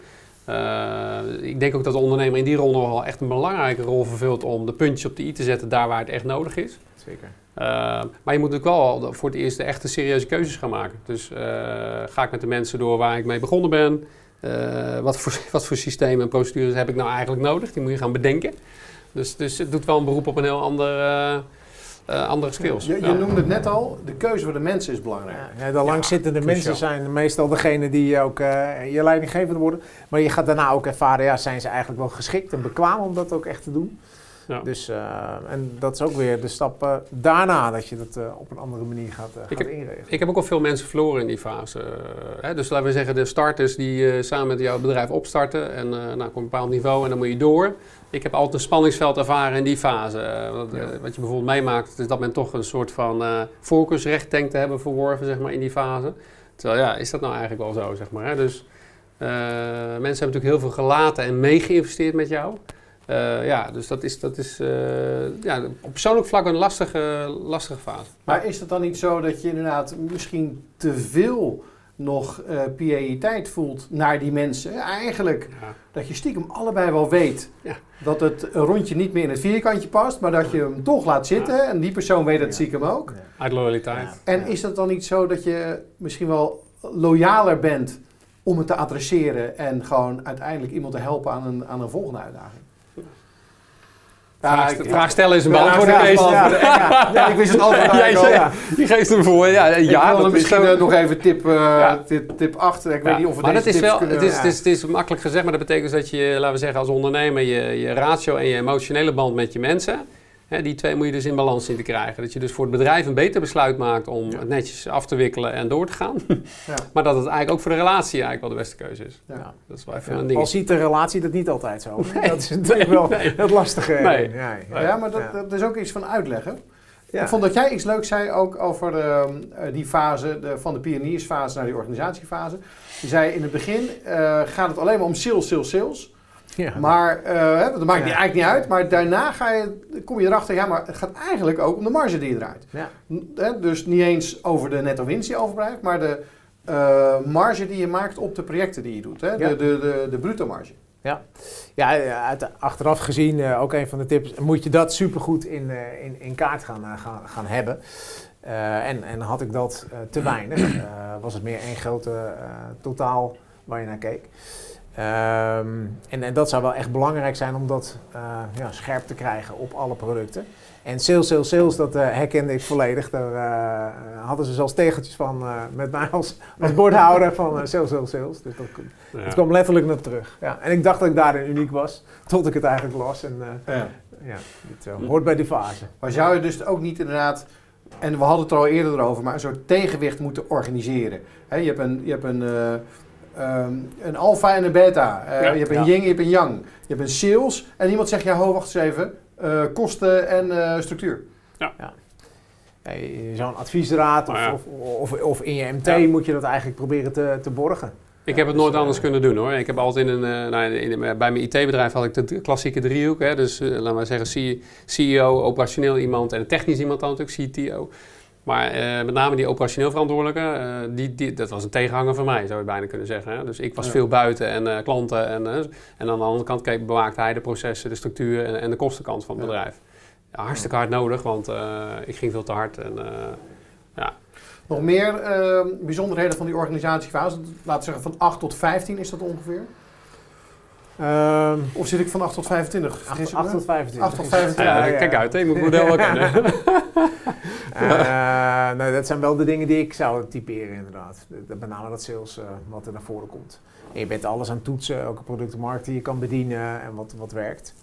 [SPEAKER 3] ik denk ook dat de ondernemer in die rol nog wel echt een belangrijke rol vervult om de puntjes op de i te zetten daar waar het echt nodig is.
[SPEAKER 4] Zeker.
[SPEAKER 3] Uh, maar je moet natuurlijk wel voor het eerst de echte serieuze keuzes gaan maken. Dus uh, ga ik met de mensen door waar ik mee begonnen ben? Uh, wat, voor, wat voor systemen en procedures heb ik nou eigenlijk nodig? Die moet je gaan bedenken. Dus, dus het doet wel een beroep op een heel ander eh, andere skills.
[SPEAKER 2] Je, je
[SPEAKER 3] Ja.
[SPEAKER 2] noemde het net al, de keuze voor de mensen is belangrijk.
[SPEAKER 4] Ja, de langzittende mensen zijn meestal degene die ook eh, je leidinggevende worden. Maar je gaat daarna ook ervaren, ja, zijn ze eigenlijk wel geschikt en bekwaam om dat ook echt te doen.
[SPEAKER 3] Ja.
[SPEAKER 4] Dus, eh, en dat is ook weer de stap eh, daarna dat je dat eh, op een andere manier gaat, eh,
[SPEAKER 3] Ik
[SPEAKER 4] gaat
[SPEAKER 3] heb-
[SPEAKER 4] inregelen.
[SPEAKER 3] Ik heb ook al veel mensen verloren in die fase. hè. Dus laten we zeggen, de starters die samen met jouw bedrijf opstarten en nou, op een bepaald niveau en dan moet je door. Ik heb altijd een spanningsveld ervaren in die fase. Wat, wat je bijvoorbeeld meemaakt, is dat men toch een soort van voorkeursrecht denkt te hebben verworven zeg maar, in die fase. Terwijl ja, is dat nou eigenlijk wel zo, zeg maar. Hè? Dus mensen hebben natuurlijk heel veel gelaten en meegeïnvesteerd met jou. Eh, ja, dus dat is, dat is eh, ja, op persoonlijk vlak een lastige, lastige fase.
[SPEAKER 2] Maar is het dan niet zo dat je inderdaad misschien te veel nog eh PAI-tijd voelt naar die mensen? Eigenlijk
[SPEAKER 3] Ja.
[SPEAKER 2] dat je stiekem allebei wel weet
[SPEAKER 3] Ja.
[SPEAKER 2] dat het rondje niet meer in het vierkantje past, maar dat je hem toch laat zitten en die persoon weet het
[SPEAKER 4] Ja.
[SPEAKER 2] stiekem ook.
[SPEAKER 3] Uit loyaliteit.
[SPEAKER 4] Ja.
[SPEAKER 2] En is het dan niet zo dat je misschien wel loyaler bent om het te adresseren en gewoon uiteindelijk iemand te helpen aan een, aan een volgende uitdaging?
[SPEAKER 3] Vraag,
[SPEAKER 2] ik-
[SPEAKER 3] vraag stellen is een
[SPEAKER 2] Ja,
[SPEAKER 3] beantwoording, Kees.
[SPEAKER 2] Ja, ja, ik wist het antwoord
[SPEAKER 3] Jij zegt- Je geeft hem voor. Ja,
[SPEAKER 2] Ik
[SPEAKER 3] ja
[SPEAKER 2] wilde
[SPEAKER 3] dat is
[SPEAKER 2] misschien eh, nog even tip, eh,
[SPEAKER 3] Ja.
[SPEAKER 2] tip, tip 8. Ik
[SPEAKER 3] Ja,
[SPEAKER 2] weet niet of we
[SPEAKER 3] maar
[SPEAKER 2] deze
[SPEAKER 3] dat is wel,
[SPEAKER 2] kunnen...
[SPEAKER 3] het, is,
[SPEAKER 2] ja.
[SPEAKER 3] het, is, het is makkelijk gezegd, maar dat betekent dus dat je, laten we zeggen, als ondernemer je, je ratio en je emotionele band met je mensen, die twee moet je dus in balans zien te krijgen. Dat je dus voor het bedrijf een beter besluit maakt om
[SPEAKER 2] Ja.
[SPEAKER 3] het netjes af te wikkelen en door te gaan.
[SPEAKER 2] Ja.
[SPEAKER 3] maar dat het eigenlijk ook voor de relatie eigenlijk wel de beste keuze is.
[SPEAKER 2] Ja.
[SPEAKER 3] Dat is wel even een ding.
[SPEAKER 4] Al ziet de relatie dat niet altijd zo. Dat is natuurlijk wel
[SPEAKER 3] nee.
[SPEAKER 4] het lastige.
[SPEAKER 3] Nee.
[SPEAKER 4] Ja,
[SPEAKER 2] Ja, maar dat, is ook iets van uitleggen.
[SPEAKER 4] Ja.
[SPEAKER 2] Ik vond dat jij iets leuks zei ook over eh, die fase, de, van de pioniersfase naar die organisatiefase. Je zei in het begin eh, gaat het alleen maar om sales, sales, sales.
[SPEAKER 4] Ja.
[SPEAKER 2] Maar eh, dat maakt
[SPEAKER 4] Ja.
[SPEAKER 2] niet, eigenlijk niet uit. Maar daarna ga je, kom je erachter, ja, maar het gaat eigenlijk ook om de marge die je draait.
[SPEAKER 4] Ja.
[SPEAKER 2] Dus niet eens over de netto winst die overblijft, maar de eh, marge die je maakt op de projecten die je doet. Hè?
[SPEAKER 4] Ja.
[SPEAKER 2] De, de, de, de bruto marge.
[SPEAKER 4] Ja, uit, achteraf gezien, eh, ook een van de tips, moet je dat supergoed in, eh, in, in kaart gaan, eh, gaan, gaan hebben. Eh, en, en had ik dat eh, te weinig, eh, was het meer één grote eh, totaal waar je naar keek. Ehm, en, en dat zou wel echt belangrijk zijn om dat eh, ja, scherp te krijgen op alle producten. En sales, sales, sales, dat eh, herkende ik volledig. Daar eh, hadden ze zelfs tegeltjes van eh, met mij als, als bordhouder van sales, sales, sales. Dus dat,
[SPEAKER 3] Ja.
[SPEAKER 4] het kwam letterlijk naar terug. Ja. En ik dacht dat ik daarin uniek was, tot ik het eigenlijk las. En eh,
[SPEAKER 2] Ja.
[SPEAKER 4] ja, dit hoort bij die fase.
[SPEAKER 2] Maar zou je dus ook niet inderdaad, en we hadden het er al eerder over, maar een soort tegenwicht moeten organiseren? Hè, je hebt een, je hebt een, eh, ehm, een alfa en een beta. Eh,
[SPEAKER 3] Ja.
[SPEAKER 2] je hebt een
[SPEAKER 4] Ja.
[SPEAKER 2] yin, je hebt een yang. Je hebt een sales en iemand zegt, ja ho, wacht eens even, eh, kosten en eh, structuur.
[SPEAKER 4] Ja, je- Zo'n adviesraad of,
[SPEAKER 3] Oh ja.
[SPEAKER 4] of, of, of in je MT
[SPEAKER 3] Ja.
[SPEAKER 4] moet je dat eigenlijk proberen te, te borgen.
[SPEAKER 3] Ik heb het
[SPEAKER 4] dus,
[SPEAKER 3] nooit
[SPEAKER 4] eh,
[SPEAKER 3] anders kunnen doen hoor. Ik heb altijd in een, nou, in, bij mijn IT-bedrijf had ik de klassieke driehoek. Hè? Dus laten we zeggen CEO, operationeel iemand en technisch iemand dan natuurlijk, CTO. Maar eh, met name die operationeel verantwoordelijke, eh, die, die, dat was een tegenhanger van mij, zou je bijna kunnen zeggen. Hè? Dus ik was
[SPEAKER 2] Ja.
[SPEAKER 3] veel buiten en eh, klanten. En, en aan de andere kant keek, bewaakte hij de processen, de structuur en, en de kostenkant van het
[SPEAKER 2] Ja.
[SPEAKER 3] bedrijf. Ja, hartstikke hard nodig, want eh, ik ging veel te hard. En, eh,
[SPEAKER 2] Nog meer ehm, bijzonderheden van die organisatiefase? Laten we zeggen van 8 tot 15 is dat ongeveer?
[SPEAKER 4] Ehm
[SPEAKER 2] Of zit ik van 8 tot 25? Vergis ik
[SPEAKER 4] 8
[SPEAKER 2] me?
[SPEAKER 4] tot 25.
[SPEAKER 2] 8 tot 25.
[SPEAKER 3] ja,
[SPEAKER 4] Ja, ja.
[SPEAKER 3] Kijk uit, hè, je moet het model wel kennen.
[SPEAKER 4] Eh, nou, dat zijn wel de dingen die ik zou typeren inderdaad. De- de- met name dat sales eh, wat er naar voren komt. En je bent alles aan het toetsen, elke productenmarkt die je kan bedienen en wat, wat werkt.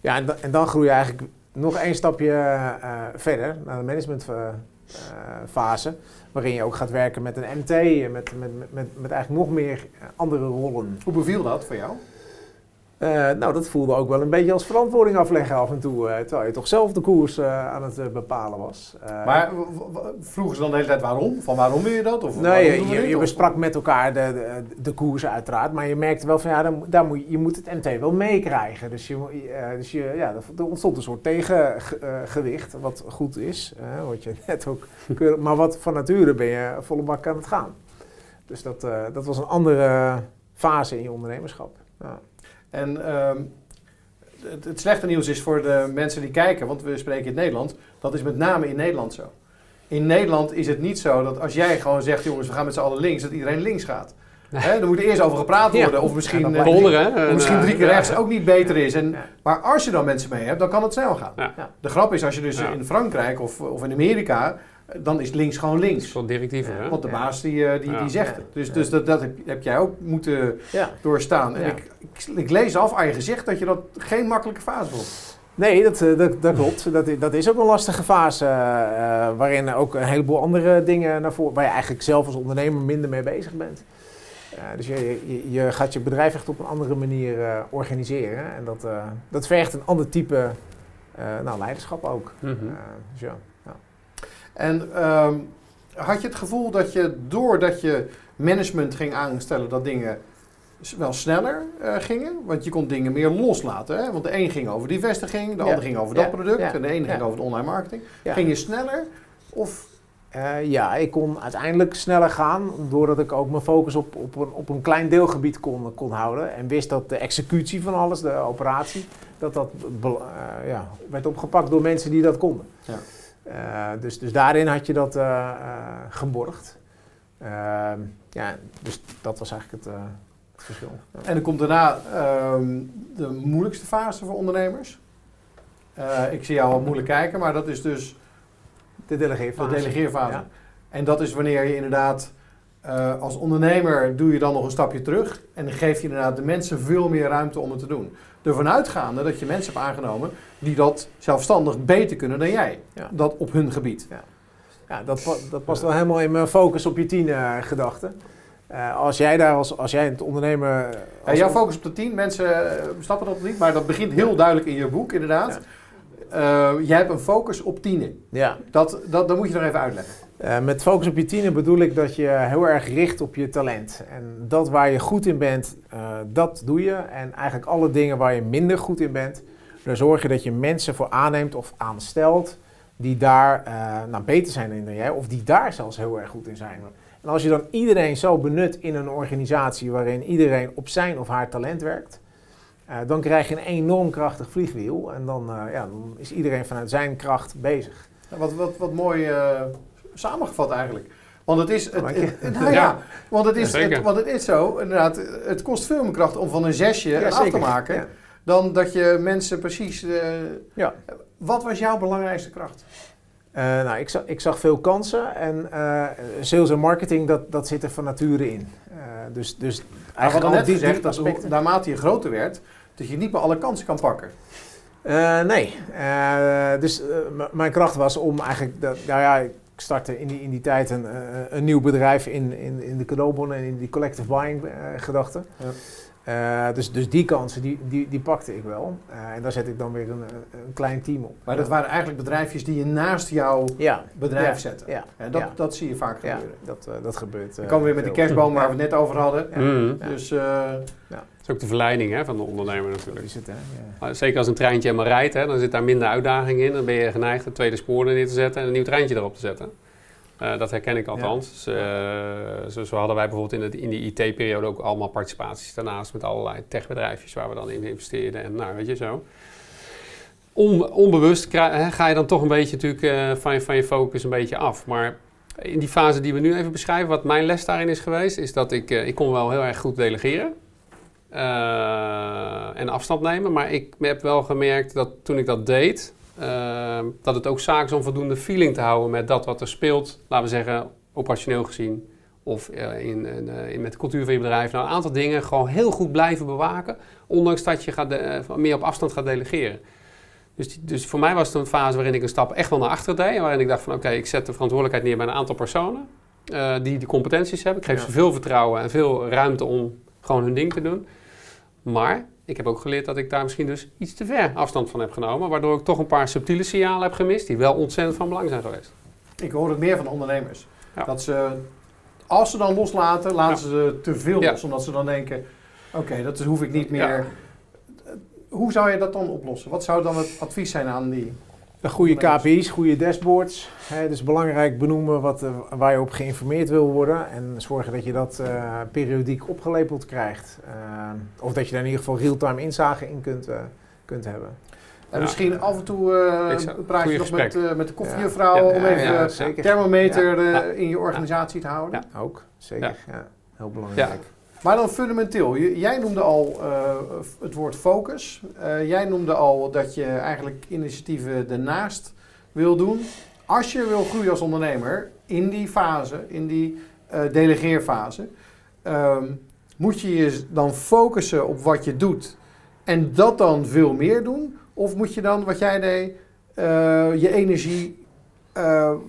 [SPEAKER 4] Ja, en, da- en dan groei je eigenlijk nog één stapje eh, verder naar de managementfase. waarin je ook gaat werken met een MT, met, met, met, met, eigenlijk nog meer andere rollen.
[SPEAKER 2] Hoe beviel dat voor jou?
[SPEAKER 4] Eh, nou, dat voelde ook wel een beetje als verantwoording afleggen af en toe. eh, terwijl je toch zelf de koers eh, aan het bepalen was.
[SPEAKER 2] Maar vroegen ze dan de hele tijd waarom? Van waarom wil je dat? Of
[SPEAKER 4] Nee, je, je, besprak met elkaar de, de, de koers uiteraard, maar je merkte wel van ja, dan, daar moet, je je moet het MT wel meekrijgen. Dus, je, dus je, ja, er- ontstond een soort tegengewicht, wat goed is, wat je net ook keurig, maar wat van nature ben je volle bak aan het gaan. Dus dat, dat was een andere fase in je ondernemerschap. Ja.
[SPEAKER 2] En ehm, het, het slechte nieuws is voor de mensen die kijken, want we spreken in het Nederlands, dat is met name in Nederland zo. In Nederland is het niet zo dat als jij gewoon zegt, jongens, we gaan met z'n allen links, dat iedereen links gaat. Hè, er moet eerst over gepraat
[SPEAKER 4] Ja.
[SPEAKER 2] worden. Of misschien,
[SPEAKER 4] Ja, dat
[SPEAKER 2] eh.
[SPEAKER 3] Wonderen,
[SPEAKER 2] of misschien
[SPEAKER 3] eh,
[SPEAKER 2] drie keer rechts ook niet beter is. En,
[SPEAKER 4] Ja.
[SPEAKER 2] Maar als je dan mensen mee hebt, dan kan het snel gaan. De grap is, als je dus
[SPEAKER 3] Ja.
[SPEAKER 2] in Frankrijk of, of in Amerika, dan is links gewoon links.
[SPEAKER 3] wel directiever, hè?
[SPEAKER 2] Want de
[SPEAKER 4] Ja.
[SPEAKER 2] baas die, eh, die,
[SPEAKER 3] Ja.
[SPEAKER 2] die zegt het. Dus,
[SPEAKER 4] Ja.
[SPEAKER 2] dus dat, dat heb, heb jij ook moeten
[SPEAKER 4] Ja.
[SPEAKER 2] doorstaan. En
[SPEAKER 4] Ja.
[SPEAKER 2] ik, ik, ik lees af aan je gezicht dat je dat geen makkelijke fase vond.
[SPEAKER 4] Nee, dat, eh, dat, dat klopt. Dat, dat is ook een lastige fase. eh, waarin ook een heleboel andere dingen naar voren. waar je eigenlijk zelf als ondernemer minder mee bezig bent. Eh, dus je, je, je gaat je bedrijf echt op een andere manier eh, organiseren. En dat, eh, dat vergt een ander type eh, nou, leiderschap ook.
[SPEAKER 3] Mhm.
[SPEAKER 4] Eh, dus ja.
[SPEAKER 2] En ehm, had je het gevoel dat je doordat je management ging aanstellen, dat dingen wel sneller eh, gingen? Want je kon dingen meer loslaten. Hè? Want de een ging over die vestiging, de
[SPEAKER 4] Ja.
[SPEAKER 2] ander ging over
[SPEAKER 4] Ja.
[SPEAKER 2] dat product
[SPEAKER 4] Ja.
[SPEAKER 2] en de ene ging over de online marketing. Ging je sneller? Of
[SPEAKER 4] Eh, ja, ik kon uiteindelijk sneller gaan doordat ik ook mijn focus op, op, een, op een klein deelgebied kon, kon houden. En wist dat de executie van alles, de operatie, dat dat eh, ja, werd opgepakt door mensen die dat konden.
[SPEAKER 2] Ja.
[SPEAKER 4] Eh, dus, dus daarin had je dat eh, eh, geborgd. Ehm, ja, dus dat was eigenlijk het, het verschil. Ja.
[SPEAKER 2] En dan komt daarna ehm, de moeilijkste fase voor ondernemers. Ik zie jou al moeilijk kijken, maar dat is dus
[SPEAKER 4] De delegeerfase.
[SPEAKER 2] de delegeerfase.
[SPEAKER 4] Ja.
[SPEAKER 2] En dat is wanneer je inderdaad als ondernemer doe je dan nog een stapje terug en dan geef je inderdaad de mensen veel meer ruimte om het te doen. Ervan uitgaande dat je mensen hebt aangenomen die dat zelfstandig beter kunnen dan jij.
[SPEAKER 4] Ja.
[SPEAKER 2] Dat op hun gebied.
[SPEAKER 4] Ja, dat, pa- dat past wel helemaal in mijn focus op je tien eh, gedachten. Eh, als jij daar als, als jij het ondernemer...
[SPEAKER 2] Ja,
[SPEAKER 4] als
[SPEAKER 2] jouw focus op de tien, mensen eh, snappen dat niet, maar dat begint heel duidelijk in je boek inderdaad. Eh, jij hebt een focus op tienen.
[SPEAKER 4] Ja,
[SPEAKER 2] Dat, dat, dat moet je nog even uitleggen.
[SPEAKER 4] Eh, met focus op je tienen bedoel ik dat je heel erg richt op je talent. En dat waar je goed in bent, eh, dat doe je. En eigenlijk alle dingen waar je minder goed in bent, daar zorg je dat je mensen voor aanneemt of aanstelt die daar eh, nou, beter zijn in dan jij, of die daar zelfs heel erg goed in zijn. En als je dan iedereen zo benut in een organisatie waarin iedereen op zijn of haar talent werkt, dan krijg je een enorm krachtig vliegwiel. En dan, ja, dan is iedereen vanuit zijn kracht bezig.
[SPEAKER 2] Wat, wat, wat mooi samengevat eigenlijk. Want het is, het, het- nou ja, want het is,
[SPEAKER 3] Ja, zeker.
[SPEAKER 2] het, want het is zo, inderdaad, het kost veel meer kracht om van een zesje af te maken,
[SPEAKER 4] Ja.
[SPEAKER 2] dan dat je mensen precies... eh,
[SPEAKER 4] Ja.
[SPEAKER 2] Wat was jouw belangrijkste kracht?
[SPEAKER 4] Eh, nou, ik, zag, ik zag veel kansen en eh, sales en marketing, dat, dat zit er van nature in. Eh, dus, dus
[SPEAKER 2] had
[SPEAKER 4] eigenlijk
[SPEAKER 2] al
[SPEAKER 4] al
[SPEAKER 2] net
[SPEAKER 4] die,
[SPEAKER 2] gezegd
[SPEAKER 4] die
[SPEAKER 2] dat
[SPEAKER 4] aspecten.
[SPEAKER 2] hoe- naarmate je groter werd, dat je niet meer alle kansen kan pakken.
[SPEAKER 4] Eh, nee, Eh, dus mijn kracht was om eigenlijk, dat, nou ja, ik startte in die, in die tijd een, eh, een nieuw bedrijf in, in, in de cadeaubonnen en in die collective buying eh, gedachte.
[SPEAKER 2] Ja.
[SPEAKER 4] Eh, dus, dus die kansen, die, die, die pakte ik wel. Eh, en daar zet ik dan weer een, een klein team op.
[SPEAKER 2] Maar dat waren eigenlijk bedrijfjes die je naast jouw
[SPEAKER 4] Ja,
[SPEAKER 2] bedrijf
[SPEAKER 4] Ja.
[SPEAKER 2] zetten.
[SPEAKER 4] ja,
[SPEAKER 2] En dat,
[SPEAKER 4] ja.
[SPEAKER 2] dat zie je vaak
[SPEAKER 4] ja
[SPEAKER 2] gebeuren.
[SPEAKER 4] dat, eh, dat gebeurt. Eh,
[SPEAKER 2] komen we weer met de kerstboom waar we het net over hadden.
[SPEAKER 4] Ja.
[SPEAKER 3] Mhm.
[SPEAKER 4] Ja.
[SPEAKER 3] Is ook de verleiding hè, van de ondernemer natuurlijk.
[SPEAKER 4] is het, hè? Ja.
[SPEAKER 3] Zeker als een treintje helemaal rijdt, hè, dan zit daar minder uitdaging in. Dan ben je geneigd het tweede spoor er neer te zetten en een nieuw treintje erop te zetten. Eh, dat herken ik althans. Dus, eh, zo, zo hadden wij bijvoorbeeld in, het, in die IT-periode ook allemaal participaties daarnaast met allerlei techbedrijfjes waar we dan in investeerden. En nou, weet je zo. On- onbewust ga je dan toch een beetje natuurlijk eh, van, je, van je focus een beetje af. Maar in die fase die we nu even beschrijven, wat mijn les daarin is geweest, is dat ik, ik kon wel heel erg goed delegeren. Eh, en afstand nemen. Maar ik heb wel gemerkt dat toen ik dat deed, eh, dat het ook zaak is om voldoende feeling te houden met dat wat er speelt, laten we zeggen, operationeel gezien. Of eh, in, in, in met de cultuur van je bedrijf. Nou, een aantal dingen gewoon heel goed blijven bewaken. Ondanks dat je gaat de- meer op afstand gaat delegeren. Dus, die- dus voor mij was het een fase waarin ik een stap echt wel naar achteren deed. En waarin ik dacht van oké, ik zet de verantwoordelijkheid neer bij een aantal personen. die die competenties hebben. Ik geef
[SPEAKER 4] Ja.
[SPEAKER 3] ze veel vertrouwen en veel ruimte om gewoon hun ding te doen. Maar ik heb ook geleerd dat ik daar misschien dus iets te ver afstand van heb genomen. Waardoor ik toch een paar subtiele signalen heb gemist die wel ontzettend van belang zijn geweest.
[SPEAKER 2] ik hoor het meer van ondernemers.
[SPEAKER 3] Ja.
[SPEAKER 2] Dat ze, als ze dan loslaten, laten ze te veel
[SPEAKER 3] Ja.
[SPEAKER 2] los. Omdat ze dan denken, oké, dat hoef ik niet meer. Hoe zou je dat dan oplossen? Wat zou dan het advies zijn aan die...
[SPEAKER 4] Een goede. KPI's, goede dashboards. Hè, dus belangrijk benoemen wat, eh, waar je op geïnformeerd wil worden. En zorgen dat je dat eh, periodiek opgelepeld krijgt. Eh, of dat je daar in ieder geval real-time inzage in kunt, kunt hebben.
[SPEAKER 2] En
[SPEAKER 3] Ja.
[SPEAKER 2] misschien af en toe eh,
[SPEAKER 3] zou-
[SPEAKER 2] praat je nog met, eh, met de koffiejuffrouw
[SPEAKER 3] Ja.
[SPEAKER 2] om even thermometer eh, in je organisatie te houden.
[SPEAKER 3] Ja.
[SPEAKER 4] Ook, zeker. Ja. Heel belangrijk.
[SPEAKER 2] Maar dan fundamenteel. Jij noemde al eh, het woord focus. Eh, jij noemde al dat je eigenlijk initiatieven ernaast wil doen. Als je wil groeien als ondernemer in die fase, in die eh, delegeerfase, ehm, moet je je dan focussen op wat je doet en dat dan veel meer doen? Of moet je dan, wat jij deed, je energie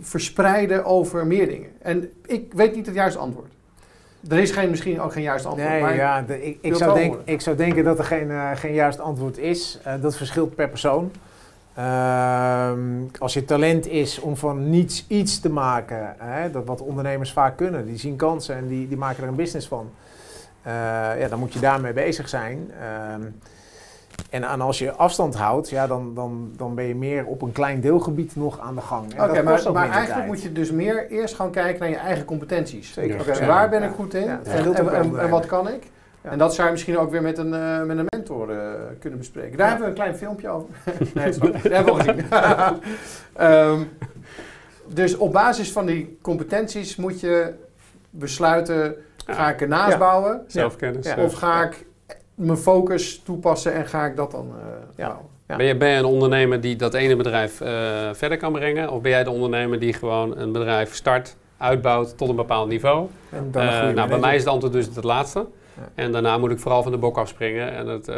[SPEAKER 2] verspreiden over meer dingen? En ik weet niet het juiste antwoord. Er is geen, misschien ook geen juiste antwoord.
[SPEAKER 4] Nee,
[SPEAKER 2] maar
[SPEAKER 4] ja, de- ik, ik, zou denk, ik zou denken dat er geen, eh, geen juist antwoord is. Eh, dat verschilt per persoon. Ehm, als je talent is om van niets iets te maken, hè, dat wat ondernemers vaak kunnen, die zien kansen en die, die maken er een business van. Eh, ja, dan moet je daarmee bezig zijn. En, en als je afstand houdt, ja, dan, dan, dan ben je meer op een klein deelgebied nog aan de gang. En
[SPEAKER 2] Oké,
[SPEAKER 4] dat
[SPEAKER 2] maar, maar eigenlijk
[SPEAKER 4] tijd.
[SPEAKER 2] moet je dus meer eerst gaan kijken naar je eigen competenties.
[SPEAKER 4] Zeker.
[SPEAKER 2] Waar ben ik goed in? En, wat kan ik?
[SPEAKER 4] Ja.
[SPEAKER 2] En dat zou je misschien ook weer met een, eh, met een mentor eh, kunnen bespreken. Daar
[SPEAKER 4] Ja.
[SPEAKER 2] hebben we een klein filmpje over. nee. Dat hebben we al gezien. Ehm, dus op basis van die competenties moet je besluiten, ga ik ernaast
[SPEAKER 4] Ja.
[SPEAKER 2] bouwen?
[SPEAKER 3] Zelfkennis.
[SPEAKER 4] Ja.
[SPEAKER 2] Of ga ik mijn focus toepassen en ga ik dat dan eh,
[SPEAKER 4] Ja.
[SPEAKER 2] bouwen?
[SPEAKER 4] Ja.
[SPEAKER 3] Ben, je, ben je een ondernemer die dat ene bedrijf eh, verder kan brengen? Of ben jij de ondernemer die gewoon een bedrijf start, uitbouwt tot een bepaald niveau?
[SPEAKER 4] En dan
[SPEAKER 3] Eh, nou, bij mij is het antwoord dus het laatste.
[SPEAKER 4] Ja.
[SPEAKER 3] En daarna moet ik vooral van de bok afspringen en het eh,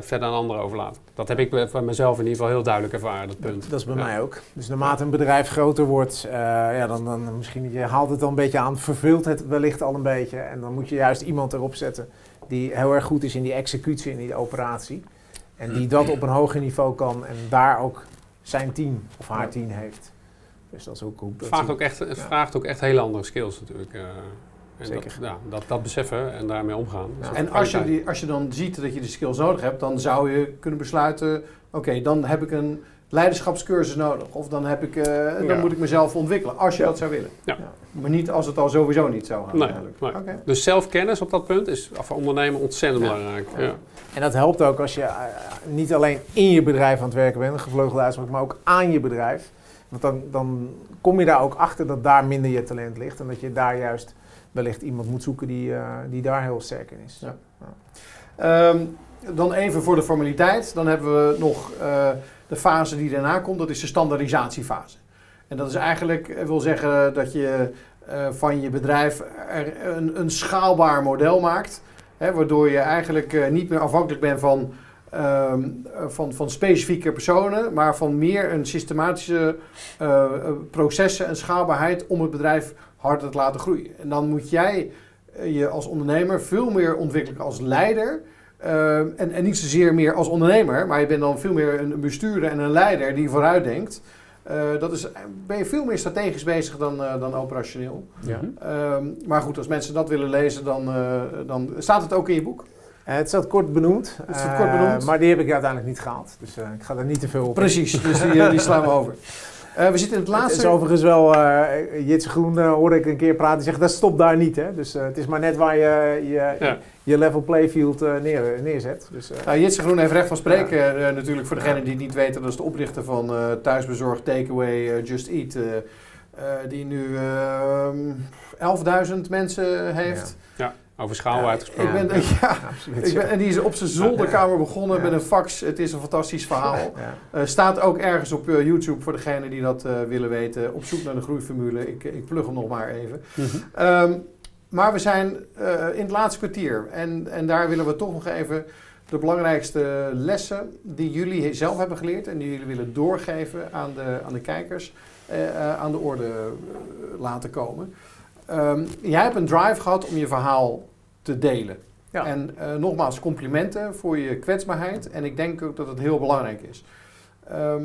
[SPEAKER 3] verder aan anderen overlaten. Dat heb ik bij- van mezelf in ieder geval heel duidelijk ervaren, dat punt.
[SPEAKER 4] Dat is bij
[SPEAKER 3] Ja.
[SPEAKER 4] mij ook. Dus naarmate een bedrijf groter wordt, eh, ja, dan, dan misschien je haalt het dan een beetje aan, verveelt het wellicht al een beetje. En dan moet je juist iemand erop zetten die heel erg goed is in die executie, in die operatie. En die dat op een hoger niveau kan en daar ook zijn team of haar team heeft. Dus dat is ook goed.
[SPEAKER 3] Het vraagt ook echt, het vraagt ook echt hele andere skills natuurlijk. eh. en
[SPEAKER 4] Zeker.
[SPEAKER 3] Dat, ja, dat, dat beseffen en daarmee omgaan.
[SPEAKER 4] Ja.
[SPEAKER 2] En als je, die, als je dan ziet dat je de skills nodig hebt, dan zou je kunnen besluiten: oké, dan heb ik een leiderschapscursus nodig. Of dan, heb ik, eh, dan
[SPEAKER 3] Ja.
[SPEAKER 2] moet ik mezelf ontwikkelen, als je
[SPEAKER 4] Ja.
[SPEAKER 2] dat zou willen.
[SPEAKER 3] Ja.
[SPEAKER 4] Ja.
[SPEAKER 2] Maar niet als het al sowieso niet zou gaan.
[SPEAKER 3] Nee,
[SPEAKER 2] eigenlijk.
[SPEAKER 3] nee.
[SPEAKER 2] Oké.
[SPEAKER 3] Dus zelfkennis op dat punt is voor ondernemen ontzettend
[SPEAKER 4] Ja.
[SPEAKER 3] belangrijk.
[SPEAKER 4] Ja.
[SPEAKER 3] Ja.
[SPEAKER 4] En dat helpt ook als je eh, niet alleen in je bedrijf aan het werken bent, een gevleugelde uitspraak, maar ook aan je bedrijf. Want dan, dan kom je daar ook achter dat daar minder je talent ligt. En dat je daar juist wellicht iemand moet zoeken die, eh, die daar heel sterk in is.
[SPEAKER 2] Ja. Ehm, dan even voor de formaliteit. Dan hebben we nog eh, de fase die daarna komt. Dat is de standaardisatiefase. En dat is eigenlijk, eh, wil zeggen dat je eh, van je bedrijf een, een schaalbaar model maakt. Hè, waardoor je eigenlijk eh, niet meer afhankelijk bent van, ehm, eh, van, van specifieke personen. Maar van meer een systematische processen en schaalbaarheid om het bedrijf harder te laten groeien. En dan moet jij je als ondernemer veel meer ontwikkelen als leider. Eh, en, en niet zozeer meer als ondernemer, maar je bent dan veel meer een bestuurder en een leider die vooruit denkt. Eh, dat is, ben je veel meer strategisch bezig dan, eh, dan operationeel.
[SPEAKER 4] Ja.
[SPEAKER 2] Ehm, maar goed, als mensen dat willen lezen, dan, eh, dan staat het ook in je boek.
[SPEAKER 4] Het staat kort benoemd,
[SPEAKER 2] Het staat kort benoemd.
[SPEAKER 4] maar die heb ik uiteindelijk niet gehaald. Dus eh, ik ga er niet te veel op in.
[SPEAKER 2] Precies, dus die, die slaan we over. Eh, we zitten in het
[SPEAKER 4] Het
[SPEAKER 2] laatste...
[SPEAKER 4] is overigens wel, eh Jitse Groen eh, hoorde ik een keer praten, die zegt dat stopt daar niet. Hè? Dus eh, het is maar net waar je je,
[SPEAKER 3] Ja.
[SPEAKER 4] Je level playfield eh, neer, neerzet. Dus, eh,
[SPEAKER 2] Nou, Jitse Groen heeft recht van spreken. eh, natuurlijk voor degenen die het niet weten, dat is de oprichter van eh thuisbezorgd Takeaway Just Eat. eh, eh, die nu ehm 11.000 mensen heeft.
[SPEAKER 3] Over schaal
[SPEAKER 4] Ja,
[SPEAKER 3] uitgesproken.
[SPEAKER 2] Ik ben, ja,
[SPEAKER 4] absoluut.
[SPEAKER 2] ik ben, en die is op zijn zolderkamer begonnen
[SPEAKER 4] Ja.
[SPEAKER 2] met een fax. Het is een fantastisch verhaal.
[SPEAKER 4] Ja.
[SPEAKER 2] Eh, staat ook ergens op YouTube voor degenen die dat eh, willen weten. Op zoek naar de groeiformule. Ik, ik plug hem nog maar even.
[SPEAKER 3] Mhm.
[SPEAKER 2] Ehm, maar we zijn eh, in het laatste kwartier. En, en daar willen we toch nog even de belangrijkste lessen die jullie zelf hebben geleerd en die jullie willen doorgeven aan de, aan de kijkers, eh, eh, aan de orde laten komen. Ehm, jij hebt een drive gehad om je verhaal te delen.
[SPEAKER 4] Ja.
[SPEAKER 2] En nogmaals, complimenten voor je kwetsbaarheid. En ik denk ook dat het heel belangrijk is. Ehm,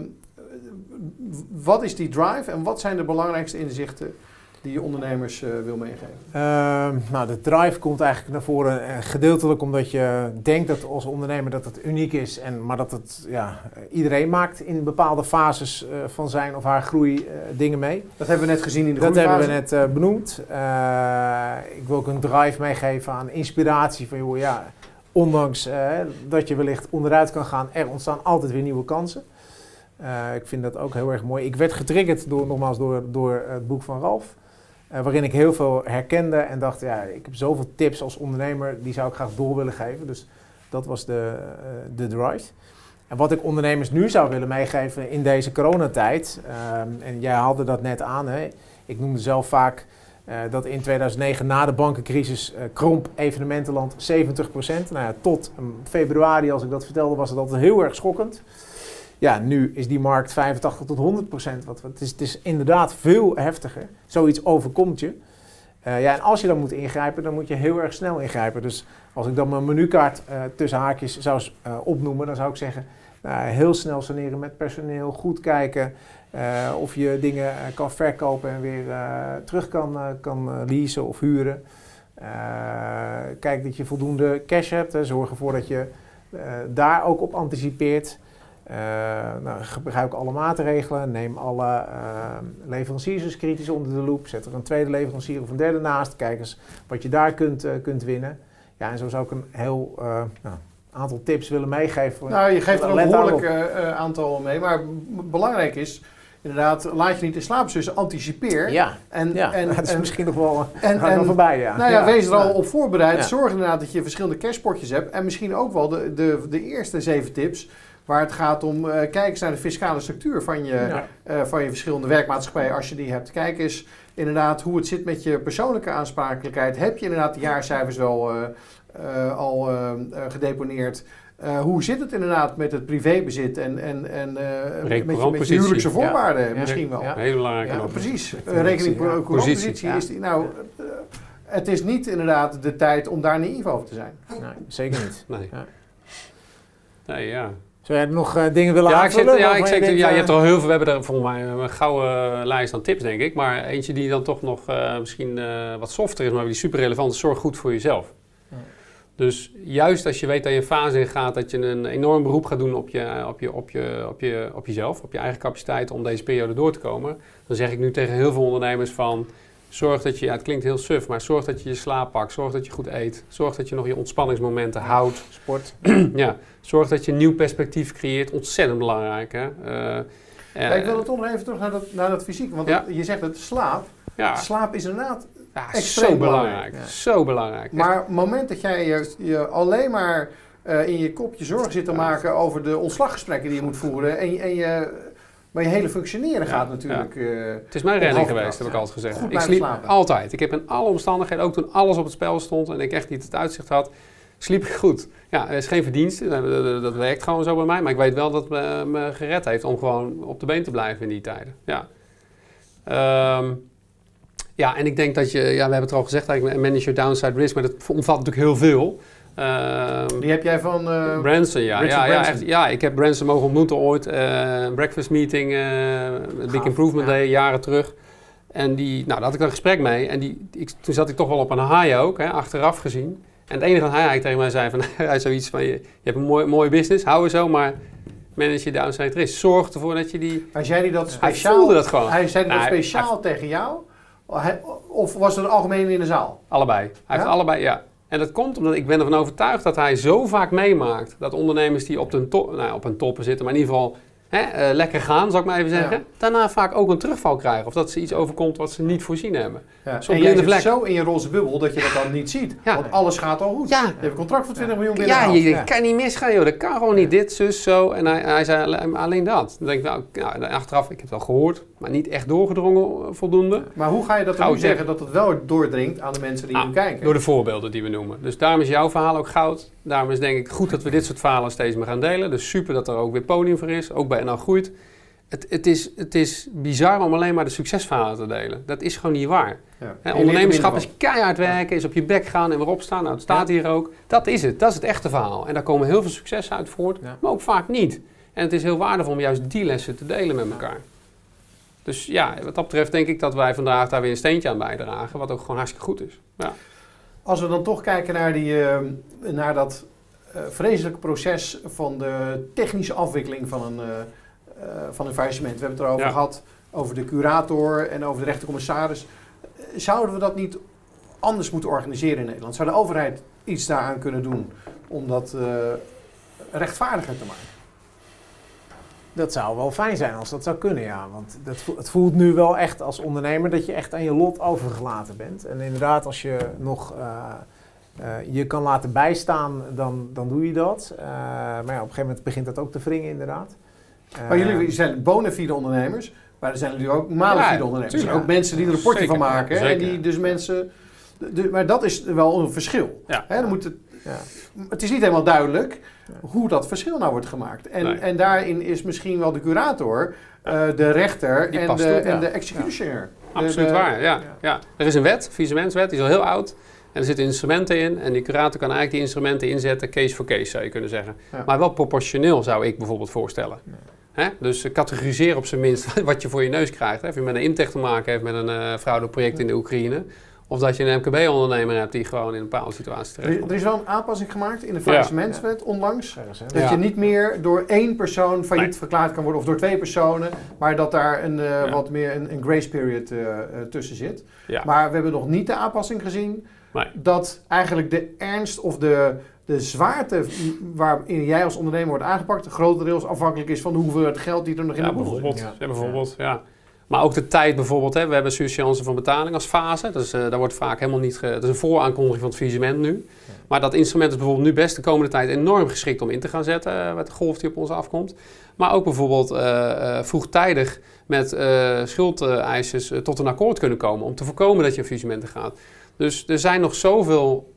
[SPEAKER 2] wat is die drive en wat zijn de belangrijkste inzichten die je ondernemers eh, wil meegeven?
[SPEAKER 4] Ehm, nou, de drive komt eigenlijk naar voren eh, gedeeltelijk omdat je denkt dat als ondernemer dat het uniek is, en, maar dat het ja, iedereen maakt in bepaalde fases eh, van zijn of haar groei dingen mee.
[SPEAKER 2] Dat hebben we net gezien in de
[SPEAKER 4] Dat hebben we net benoemd. Ik wil ook een drive meegeven aan inspiratie van, joh, ja, ondanks dat je wellicht onderuit kan gaan, er ontstaan altijd weer nieuwe kansen. Ik vind dat ook heel erg mooi. Ik werd getriggerd door, nogmaals door, door het boek van Ralf. Eh, waarin ik heel veel herkende en dacht, ja, ik heb zoveel tips als ondernemer, die zou ik graag door willen geven. Dus dat was de, eh, de drive. En wat ik ondernemers nu zou willen meegeven in deze coronatijd, ehm, en jij haalde dat net aan, hè, ik noemde zelf vaak eh, dat in 2009 na de bankencrisis kromp evenementenland 70%. Nou ja, tot um, februari, als ik dat vertelde, was het altijd heel erg schokkend. Ja, nu is die markt 85 tot 100 procent. Wat, het, is, het is inderdaad veel heftiger. Zoiets overkomt je. Uh, ja, en als je dan moet ingrijpen, dan moet je heel erg snel ingrijpen. Dus als ik dan mijn menukaart uh, tussen haakjes zou uh, opnoemen, dan zou ik zeggen... Nou, heel snel saneren met personeel, goed kijken of je dingen kan verkopen en weer terug kan, kan leasen of huren. kijk dat je voldoende cash hebt, zorg ervoor dat je daar ook op anticipeert... Uh, nou, gebruik alle maatregelen, neem alle uh, leveranciers eens kritisch onder de loep, zet er een tweede leverancier of een derde naast, kijk eens wat je daar kunt, uh, kunt winnen. Ja, en zo zou ik een heel nou, aantal tips willen meegeven.
[SPEAKER 2] Nou, je geeft er een behoorlijk aantal mee, maar belangrijk is, inderdaad, laat je niet in slaap, dus anticipeer.
[SPEAKER 4] Ja,
[SPEAKER 2] en,
[SPEAKER 4] ja.
[SPEAKER 2] en,
[SPEAKER 4] dat is
[SPEAKER 2] en,
[SPEAKER 4] misschien nog wel, en, en, voorbij, ja.
[SPEAKER 2] Nou ja,
[SPEAKER 4] ja.
[SPEAKER 2] wees er al op voorbereid. Zorg inderdaad dat je verschillende cashpotjes hebt en misschien ook wel de, de, de eerste zeven tips Waar het gaat om, uh, kijk eens naar de fiscale structuur van je, ja. uh, van je verschillende werkmaatschappijen als je die hebt. Kijk eens inderdaad hoe het zit met je persoonlijke aansprakelijkheid. Heb je inderdaad de jaarcijfers wel uh, al gedeponeerd? hoe zit het inderdaad met het privébezit en, en, en met, je, met je huwelijkse voorwaarden
[SPEAKER 3] ja.
[SPEAKER 2] misschien wel?
[SPEAKER 3] Ja. Heel belangrijk.
[SPEAKER 2] Ja, precies. Rekening positie is die, nou, het is niet inderdaad de tijd om daar naïef over te zijn.
[SPEAKER 4] Nee, zeker niet.
[SPEAKER 3] Nee. Nee, ja.
[SPEAKER 4] Zou jij nog uh, dingen willen
[SPEAKER 3] ja,
[SPEAKER 4] aanvullen?
[SPEAKER 3] Ik zit, ja, ik zeg, ja, je hebt er al heel veel. We hebben er volgens mij een gouden lijst aan tips, denk ik. Maar eentje die dan toch nog uh, misschien wat softer is, maar die super relevant is. Zorg goed voor jezelf. Ja. Dus juist als je weet dat je een fase in gaat, dat je een enorm beroep gaat doen op, je, op, je, op, je, op, je, op jezelf, op je eigen capaciteit om deze periode door te komen. Dan zeg ik nu tegen heel veel ondernemers van, zorg dat je, ja, het klinkt heel suf, maar zorg dat je je slaap pakt, zorg dat je goed eet, zorg dat je nog je ontspanningsmomenten houdt.
[SPEAKER 4] Sport.
[SPEAKER 3] ja, zorg dat je een nieuw perspectief creëert, ontzettend belangrijk. Hè? Uh,
[SPEAKER 2] ja, ik wil het toch nog even terug naar dat, naar dat fysiek, want ja. je zegt het slaap.
[SPEAKER 3] Ja.
[SPEAKER 2] Slaap is inderdaad
[SPEAKER 3] ja,
[SPEAKER 2] extreem
[SPEAKER 3] zo belangrijk. Zo belangrijk.
[SPEAKER 2] Maar het moment dat jij je, je alleen maar uh, in je kop je zorgen zit te maken over de ontslaggesprekken die je moet voeren en, en je maar je hele functioneren gaat natuurlijk.
[SPEAKER 3] Ja.
[SPEAKER 2] Uh,
[SPEAKER 3] het is mijn redding geweest, heb ik altijd gezegd.
[SPEAKER 2] Goed
[SPEAKER 3] ik sliep
[SPEAKER 2] slapen.
[SPEAKER 3] altijd. Ik heb in alle omstandigheden, ook toen alles op het spel stond en ik echt niet het uitzicht had, sliep ik goed. Ja, er is geen verdienste, dat, werkt gewoon zo bij mij. Maar ik weet wel dat het me, me, gered heeft om gewoon op de been te blijven in die tijden. Ja. Um, ja, en ik denk dat je, ja, we hebben het al gezegd, eigenlijk manage your downside risk, maar dat omvat natuurlijk heel veel.
[SPEAKER 2] Um, die heb jij van uh,
[SPEAKER 3] Branson, ja. Ja,
[SPEAKER 2] Branson.
[SPEAKER 3] ja, echt, ja, ik heb Branson mogen ontmoeten ooit. Uh, breakfast meeting, uh, Big Improvement ja. Day, jaren terug. En die, nou, daar had ik een gesprek mee. En die, ik, toen zat ik toch wel op een high ook, hè, achteraf gezien. En het enige wat hij eigenlijk tegen mij zei, van, hij zoiets van, je, je hebt een mooi, mooie business, hou er zo, maar manage je downside risk. Zorg ervoor dat je die...
[SPEAKER 2] Maar zei hij dat speciaal?
[SPEAKER 3] Hij voelde dat gewoon.
[SPEAKER 2] Hij zei dat
[SPEAKER 3] Nou, hij-
[SPEAKER 2] speciaal tegen jou? Of was het algemeen in de zaal?
[SPEAKER 3] Allebei. Hij heeft
[SPEAKER 2] Ja?
[SPEAKER 3] allebei, ja. En dat komt omdat ik ben ervan overtuigd dat hij zo vaak meemaakt dat ondernemers die op, top, nou, op een toppen zitten, maar in ieder geval hè, eh, lekker gaan, zal ik maar even zeggen,
[SPEAKER 2] Ja.
[SPEAKER 3] daarna vaak ook een terugval krijgen. Of dat ze iets overkomt wat ze niet voorzien hebben.
[SPEAKER 2] Ja.
[SPEAKER 3] Zo'n
[SPEAKER 2] en jij
[SPEAKER 3] blinde
[SPEAKER 2] zit zo in je roze bubbel dat je dat dan niet ziet.
[SPEAKER 3] Ja.
[SPEAKER 2] Want alles gaat al goed.
[SPEAKER 3] Ja.
[SPEAKER 2] Je hebt een contract voor 20 miljoen
[SPEAKER 3] Ja,
[SPEAKER 2] binnengehaald.
[SPEAKER 3] je, je
[SPEAKER 4] Ja.
[SPEAKER 3] kan niet misgaan, joh. Dat kan gewoon niet. Dit, zus, zo. En hij, hij zei alleen- alleen dat. Dan denk ik, nou, ja, achteraf, ik heb het wel gehoord, maar niet echt doorgedrongen eh, voldoende.
[SPEAKER 2] Maar hoe ga je dat dan zeggen dat het wel doordringt aan de mensen die
[SPEAKER 3] Ah,
[SPEAKER 2] nu kijken?
[SPEAKER 3] Door de voorbeelden die we noemen. Dus daarom is jouw verhaal ook goud. Daarom is denk ik goed dat we dit soort verhalen steeds meer gaan delen. Dus super dat er ook weer podium voor is. Ook bij NL Groeit. Het, het, is, het is bizar om alleen maar de succesverhalen te delen. Dat is gewoon niet waar.
[SPEAKER 2] Ja.
[SPEAKER 3] Ondernemerschap is keihard werken, is op je bek gaan en weer opstaan. Nou, het staat hier ook. Dat is het. Dat is het echte verhaal. En daar komen heel veel successen uit voort,
[SPEAKER 4] Ja.
[SPEAKER 3] maar ook vaak niet. En het is heel waardevol om juist die lessen te delen met elkaar. Dus ja, wat dat betreft denk ik dat wij vandaag daar weer een steentje aan bijdragen. Wat ook gewoon hartstikke goed is. Ja.
[SPEAKER 2] Als we dan toch kijken naar, die, eh, naar dat eh, vreselijke proces van de technische afwikkeling van een, eh, eh, van een faillissement. We hebben het erover
[SPEAKER 3] Ja.
[SPEAKER 2] gehad, over de curator en over de rechtercommissaris. Zouden we dat niet anders moeten organiseren in Nederland? Zou de overheid iets daaraan kunnen doen om dat eh, rechtvaardiger te maken?
[SPEAKER 4] Dat zou wel fijn zijn als dat zou kunnen, ja. Want dat, vo- het voelt nu wel echt als ondernemer dat je echt aan je lot overgelaten bent. En inderdaad, als je nog eh, eh, je kan laten bijstaan, dan, dan doe je dat. Eh, maar ja, op een gegeven moment begint dat ook te wringen, inderdaad.
[SPEAKER 2] Maar
[SPEAKER 4] Eh,
[SPEAKER 2] jullie zijn bona fide ondernemers, maar er zijn natuurlijk ook malafide
[SPEAKER 3] Ja,
[SPEAKER 2] ondernemers. Er zijn
[SPEAKER 3] tuurlijk.
[SPEAKER 2] ook mensen die er een rapportje van maken. En die dus mensen... de- maar dat is wel een verschil.
[SPEAKER 3] Ja.
[SPEAKER 2] Hè, dan moet het,
[SPEAKER 4] Ja.
[SPEAKER 2] het is niet helemaal duidelijk hoe dat verschil nou wordt gemaakt. En,
[SPEAKER 3] Nee.
[SPEAKER 2] en daarin is misschien wel de curator, eh, de rechter en de, en de executioner.
[SPEAKER 3] Absoluut
[SPEAKER 2] de-
[SPEAKER 3] waar, ja,
[SPEAKER 4] ja.
[SPEAKER 3] ja. Er is een wet, faillissementswet, die is al heel oud. En er zitten instrumenten in. En die curator kan eigenlijk die instrumenten inzetten, case voor case zou je kunnen zeggen.
[SPEAKER 2] Ja.
[SPEAKER 3] Maar wel proportioneel zou ik bijvoorbeeld voorstellen. Hè? Dus eh, categoriseer op zijn minst wat je voor je neus krijgt. Hè? Of je met een Imtech te maken heeft met een eh fraudeproject in de Oekraïne. Of dat je een MKB-ondernemer hebt die gewoon in een bepaalde situatie
[SPEAKER 2] Er,
[SPEAKER 3] terecht
[SPEAKER 2] is- er is wel een aanpassing gemaakt in de faillissementswet onlangs.
[SPEAKER 4] Ergens, hè?
[SPEAKER 2] Dat
[SPEAKER 3] Ja.
[SPEAKER 2] je niet meer door één persoon failliet
[SPEAKER 3] Nee.
[SPEAKER 2] verklaard kan worden of door twee personen, maar dat daar een, eh,
[SPEAKER 3] Ja.
[SPEAKER 2] wat meer een, een grace period eh, eh, tussen zit.
[SPEAKER 3] Ja.
[SPEAKER 2] Maar we hebben nog niet de aanpassing gezien
[SPEAKER 3] Nee.
[SPEAKER 2] dat eigenlijk de ernst of de, de zwaarte waarin jij als ondernemer wordt aangepakt, grotendeels afhankelijk is van de hoeveelheid geld die er nog in
[SPEAKER 3] Ja,
[SPEAKER 2] de boel zit.
[SPEAKER 3] bijvoorbeeld.
[SPEAKER 4] Ja.
[SPEAKER 3] Ja, bijvoorbeeld ja. Maar ook de tijd bijvoorbeeld. Hè. We hebben surseance van betaling als fase. Dus daar wordt vaak helemaal niet... Ge... Dat is een vooraankondiging van het faillissement nu. Maar dat instrument is bijvoorbeeld nu best de komende tijd enorm geschikt om in te gaan zetten. eh, met de golf die op ons afkomt. Maar ook bijvoorbeeld eh, vroegtijdig met schuldeisers tot een akkoord kunnen komen. Om te voorkomen dat je in faillissementen gaat. Dus er zijn nog zoveel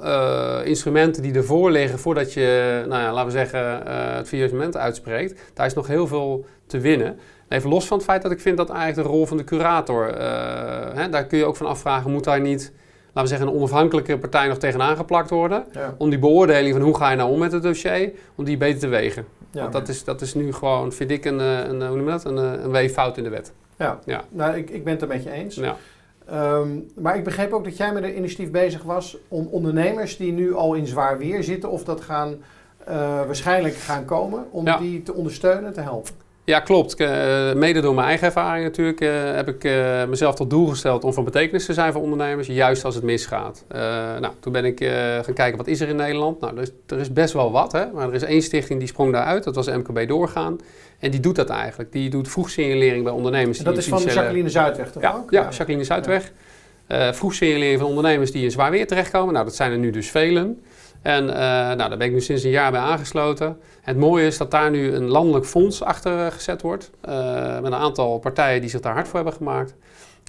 [SPEAKER 3] instrumenten die ervoor liggen voordat je, nou ja, laten we zeggen, het faillissement uitspreekt. Daar is nog heel veel te winnen. Even los van het feit dat ik vind dat eigenlijk de rol van de curator, eh, hè, daar kun je ook van afvragen, moet daar niet, laten we zeggen, een onafhankelijke partij nog tegenaan geplakt worden?
[SPEAKER 2] Ja.
[SPEAKER 3] Om die beoordeling van hoe ga je nou om met het dossier, om die beter te wegen.
[SPEAKER 2] Ja.
[SPEAKER 3] Want dat is, dat is nu gewoon, vind ik, een, eh, een, eh, hoe noem je dat, een, een weeffout in de wet.
[SPEAKER 2] Ja.
[SPEAKER 3] Ja.
[SPEAKER 2] Nou, ik, ik ben het er met je eens.
[SPEAKER 3] Ja.
[SPEAKER 2] Ehm, maar ik begreep ook dat jij met een initiatief bezig was om ondernemers die nu al in zwaar weer zitten of dat gaan waarschijnlijk gaan komen, om
[SPEAKER 3] Ja.
[SPEAKER 2] die te ondersteunen, te helpen.
[SPEAKER 3] Ja, klopt. Eh, mede door mijn eigen ervaring natuurlijk eh, heb ik eh, mezelf tot doel gesteld om van betekenis te zijn voor ondernemers, juist als het misgaat. Nou, toen ben ik gaan kijken wat is er in Nederland. Nou, er is, er is best wel wat, hè? maar er is één stichting die sprong daaruit. Dat was MKB Doorgaan. En die doet dat eigenlijk. Die doet vroegsignalering bij ondernemers.
[SPEAKER 2] En dat is van
[SPEAKER 3] financiële-
[SPEAKER 2] Jacqueline Zuidweg toch
[SPEAKER 3] ja,
[SPEAKER 2] ook?
[SPEAKER 3] ja, Jacqueline Zuidweg. Eh vroegsignalering van ondernemers die in zwaar weer terechtkomen. Nou, dat zijn er nu dus velen. En eh, nou, daar ben ik nu sinds een jaar bij aangesloten. Het mooie is dat daar nu een landelijk fonds achter eh, gezet wordt. eh, met een aantal partijen die zich daar hard voor hebben gemaakt.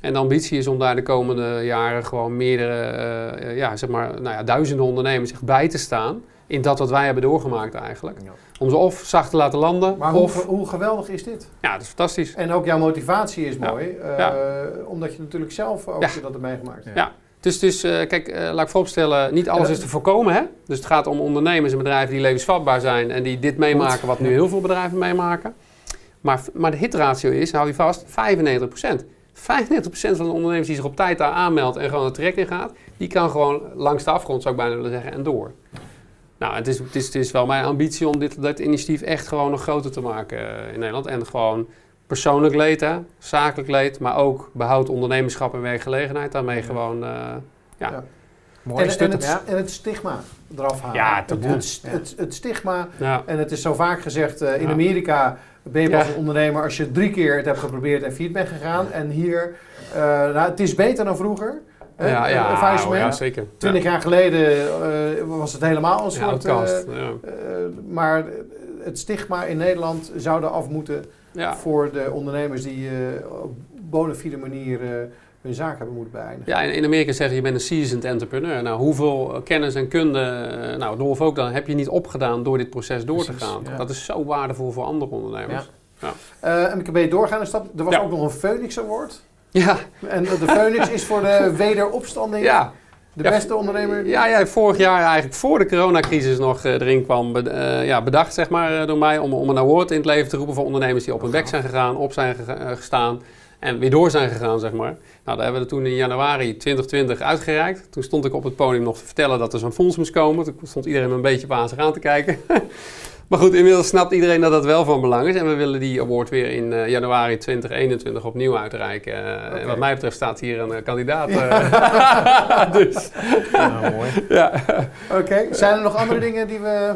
[SPEAKER 3] En de ambitie is om daar de komende jaren gewoon meerdere, ja, zeg maar, nou ja, duizenden ondernemers zich bij te staan. In dat wat wij hebben doorgemaakt eigenlijk.
[SPEAKER 4] Ja.
[SPEAKER 3] Om ze of zacht te laten landen,
[SPEAKER 2] Maar hoe,
[SPEAKER 3] of...
[SPEAKER 2] ge- hoe geweldig is dit?
[SPEAKER 3] Ja, dat is fantastisch.
[SPEAKER 2] En ook jouw motivatie is mooi,
[SPEAKER 3] Ja.
[SPEAKER 2] omdat je natuurlijk zelf ook dat hebt meegemaakt.
[SPEAKER 3] Ja. Dus, is, eh, kijk, eh, laat ik vooropstellen, niet alles is te voorkomen. Hè? Dus het gaat om ondernemers en bedrijven die levensvatbaar zijn en die dit meemaken, wat nu heel veel bedrijven meemaken. Maar, maar de hitratio is, hou je vast, 95%. 95% van de ondernemers die zich op tijd daar aanmeldt en gewoon het traject in gaat, die kan gewoon langs de afgrond, zou ik bijna willen zeggen, en door. Nou, het is, het is, het is wel mijn ambitie om dit, dit initiatief echt gewoon nog groter te maken eh, in Nederland. En gewoon persoonlijk leed, hè, zakelijk leed, maar ook behoud ondernemerschap en werkgelegenheid. Daarmee gewoon, eh, ja.
[SPEAKER 2] Ja.
[SPEAKER 4] Mooie
[SPEAKER 2] En, het, en het stigma eraf halen.
[SPEAKER 3] Ja,
[SPEAKER 2] het, het, het, het stigma,
[SPEAKER 3] ja.
[SPEAKER 2] en het is zo vaak gezegd, eh, in
[SPEAKER 3] Ja.
[SPEAKER 2] Amerika ben je pas
[SPEAKER 3] Ja.
[SPEAKER 2] een ondernemer als je drie keer het hebt geprobeerd en failliet bent gegaan. En hier, eh, nou, het is beter dan vroeger.
[SPEAKER 3] ja, ja,
[SPEAKER 2] faillissement.
[SPEAKER 3] ja, zeker.
[SPEAKER 2] Twintig jaar geleden eh, was het helemaal een soort...
[SPEAKER 3] outcast.
[SPEAKER 2] maar het stigma in Nederland zou er af moeten
[SPEAKER 3] Ja.
[SPEAKER 2] voor de ondernemers die eh, op bona fide manier eh, hun zaak hebben moeten beëindigen.
[SPEAKER 3] Ja, in, in Amerika zeggen je bent een seasoned entrepreneur. Nou, hoeveel kennis en kunde, eh, nou, Dolf ook dan, heb je niet opgedaan door dit proces door te gaan.
[SPEAKER 4] ja.
[SPEAKER 3] Dat is zo waardevol voor andere ondernemers.
[SPEAKER 2] Eh MKB doorgaan is dat. Er was
[SPEAKER 3] Ja.
[SPEAKER 2] ook nog een Phoenix Award.
[SPEAKER 3] Ja,
[SPEAKER 2] En de Phoenix is voor de wederopstanding.
[SPEAKER 3] ja.
[SPEAKER 2] De
[SPEAKER 3] Ja,
[SPEAKER 2] beste ondernemer.
[SPEAKER 3] Ja, ja, vorig jaar eigenlijk voor de coronacrisis nog eh, erin kwam, be- eh, ja, bedacht zeg maar eh, door mij om, om een award in het leven te roepen voor ondernemers die op hun bek zijn gegaan, op zijn gestaan en weer door zijn gegaan zeg maar. Nou, daar hebben we toen in januari 2020 uitgereikt. Toen stond ik op het podium nog te vertellen dat er zo'n fonds moest komen. Toen stond iedereen me een beetje wazig aan te kijken. Maar goed, inmiddels snapt iedereen dat dat wel van belang is. En we willen die award weer in eh, januari 2021 opnieuw uitreiken. Eh. En wat mij betreft staat hier een eh, kandidaat. eh. dus,
[SPEAKER 4] Nou, mooi.
[SPEAKER 3] ja.
[SPEAKER 2] Oké. Zijn er nog andere dingen die we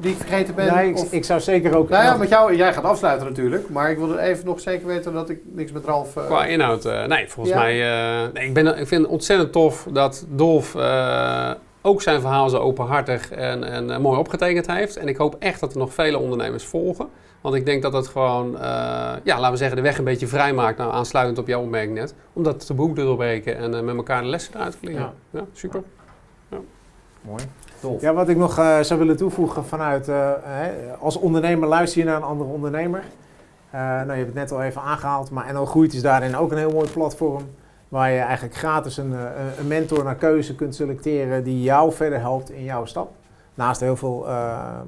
[SPEAKER 2] die ik vergeten ben?
[SPEAKER 4] Nee, ik,
[SPEAKER 2] Of-
[SPEAKER 4] ik zou zeker ook...
[SPEAKER 2] nou ja, met jou, jij gaat afsluiten natuurlijk, maar ik wilde even nog zeker weten dat ik niks met Ralf... eh,
[SPEAKER 3] Qua inhoud, eh, nee, volgens
[SPEAKER 2] Ja.
[SPEAKER 3] mij... eh, nee, ik, ben, ik vind het ontzettend tof dat Dolf eh, ook zijn verhaal zo openhartig en, en mooi opgetekend heeft. En ik hoop echt dat er nog vele ondernemers volgen. Want ik denk dat het gewoon, eh, ja, laten we zeggen, de weg een beetje vrij maakt. Nou, aansluitend op jouw opmerking net. Om dat te boek te doorbreken en met elkaar de lessen eruit te leren.
[SPEAKER 4] Ja.
[SPEAKER 3] Ja, super.
[SPEAKER 4] Mooi. Ja, wat ik nog eh, zou willen toevoegen vanuit, eh, hè, als ondernemer luister je naar een andere ondernemer. Eh, nou, je hebt het net al even aangehaald, maar NL Groeit is daarin ook een heel mooi platform. Waar je eigenlijk gratis een, een mentor naar keuze kunt selecteren die jou verder helpt in jouw stap. Naast heel veel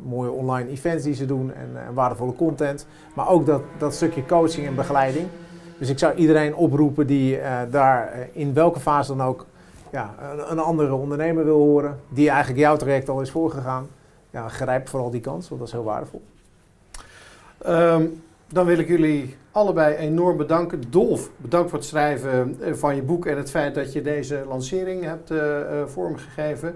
[SPEAKER 4] mooie online events die ze doen en, eh, waardevolle content. Maar ook dat, dat stukje coaching en begeleiding. Dus ik zou iedereen oproepen die daar in welke fase dan ook ja, een, andere ondernemer wil horen. Die eigenlijk jouw traject al is voorgegaan. Ja, grijp vooral die kans, want dat is heel waardevol.
[SPEAKER 2] Ehm, dan wil ik jullie allebei enorm bedanken. Dolf, bedankt voor het schrijven eh, van je boek en het feit dat je deze lancering hebt eh, eh, vormgegeven.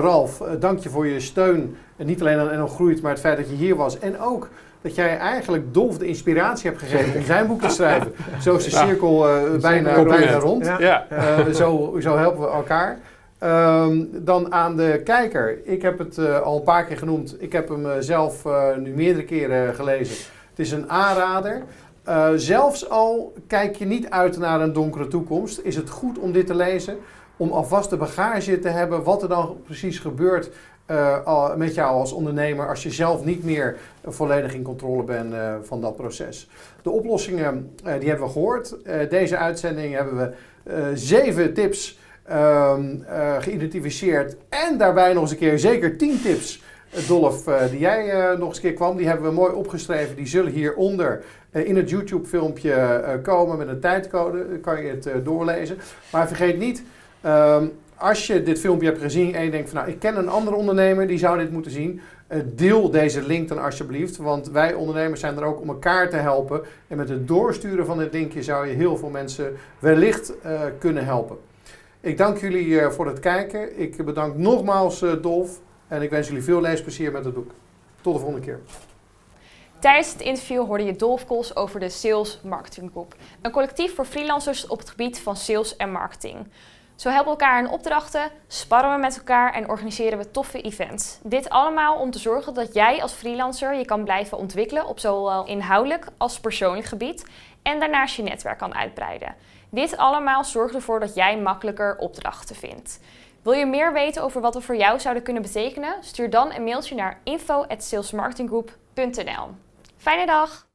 [SPEAKER 2] Ralf, dank je voor je steun. En niet alleen aan NL Groeit, maar het feit dat je hier was. En ook dat jij eigenlijk Dolf de inspiratie hebt gegeven om zijn boek te schrijven. Zo is de cirkel eh, bijna, bijna rond.
[SPEAKER 4] Ja.
[SPEAKER 3] Ja.
[SPEAKER 2] Eh, zo, zo helpen we elkaar. Ehm, dan aan de kijker. Ik heb het eh, al een paar keer genoemd. Ik heb hem eh, zelf eh, nu meerdere keren gelezen. Het is een aanrader. Eh, zelfs al kijk je niet uit naar een donkere toekomst, is het goed om dit te lezen. Om alvast de bagage te hebben wat er dan precies gebeurt eh, met jou als ondernemer als je zelf niet meer volledig in controle bent eh, van dat proces. De oplossingen eh, die hebben we gehoord. Eh, deze uitzending hebben we zeven tips eh, geïdentificeerd. En daarbij nog eens een keer zeker tien tips, Dolf, die jij nog eens een keer kwam. Die hebben we mooi opgeschreven. Die zullen hieronder in het YouTube-filmpje komen met een tijdcode. Dan kan je het doorlezen. Maar vergeet niet, ehm, als je dit filmpje hebt gezien en je denkt van nou, ik ken een andere ondernemer die zou dit moeten zien. eh, deel deze link dan alsjeblieft, want wij ondernemers zijn er ook om elkaar te helpen. En met het doorsturen van dit linkje zou je heel veel mensen wellicht eh, kunnen helpen. Ik dank jullie eh, voor het kijken. Ik bedank nogmaals eh, Dolf en ik wens jullie veel leesplezier met het boek. Tot de volgende keer.
[SPEAKER 1] Tijdens het interview hoorde je Dolf Kos over de Sales Marketing Group. Een collectief voor freelancers op het gebied van sales en marketing. Zo helpen we elkaar in opdrachten, sparren we met elkaar en organiseren we toffe events. Dit allemaal om te zorgen dat jij als freelancer je kan blijven ontwikkelen op zowel inhoudelijk als persoonlijk gebied en daarnaast je netwerk kan uitbreiden. Dit allemaal zorgt ervoor dat jij makkelijker opdrachten vindt. Wil je meer weten over wat we voor jou zouden kunnen betekenen? Stuur dan een mailtje naar info@salesmarketinggroup.nl. Fijne dag!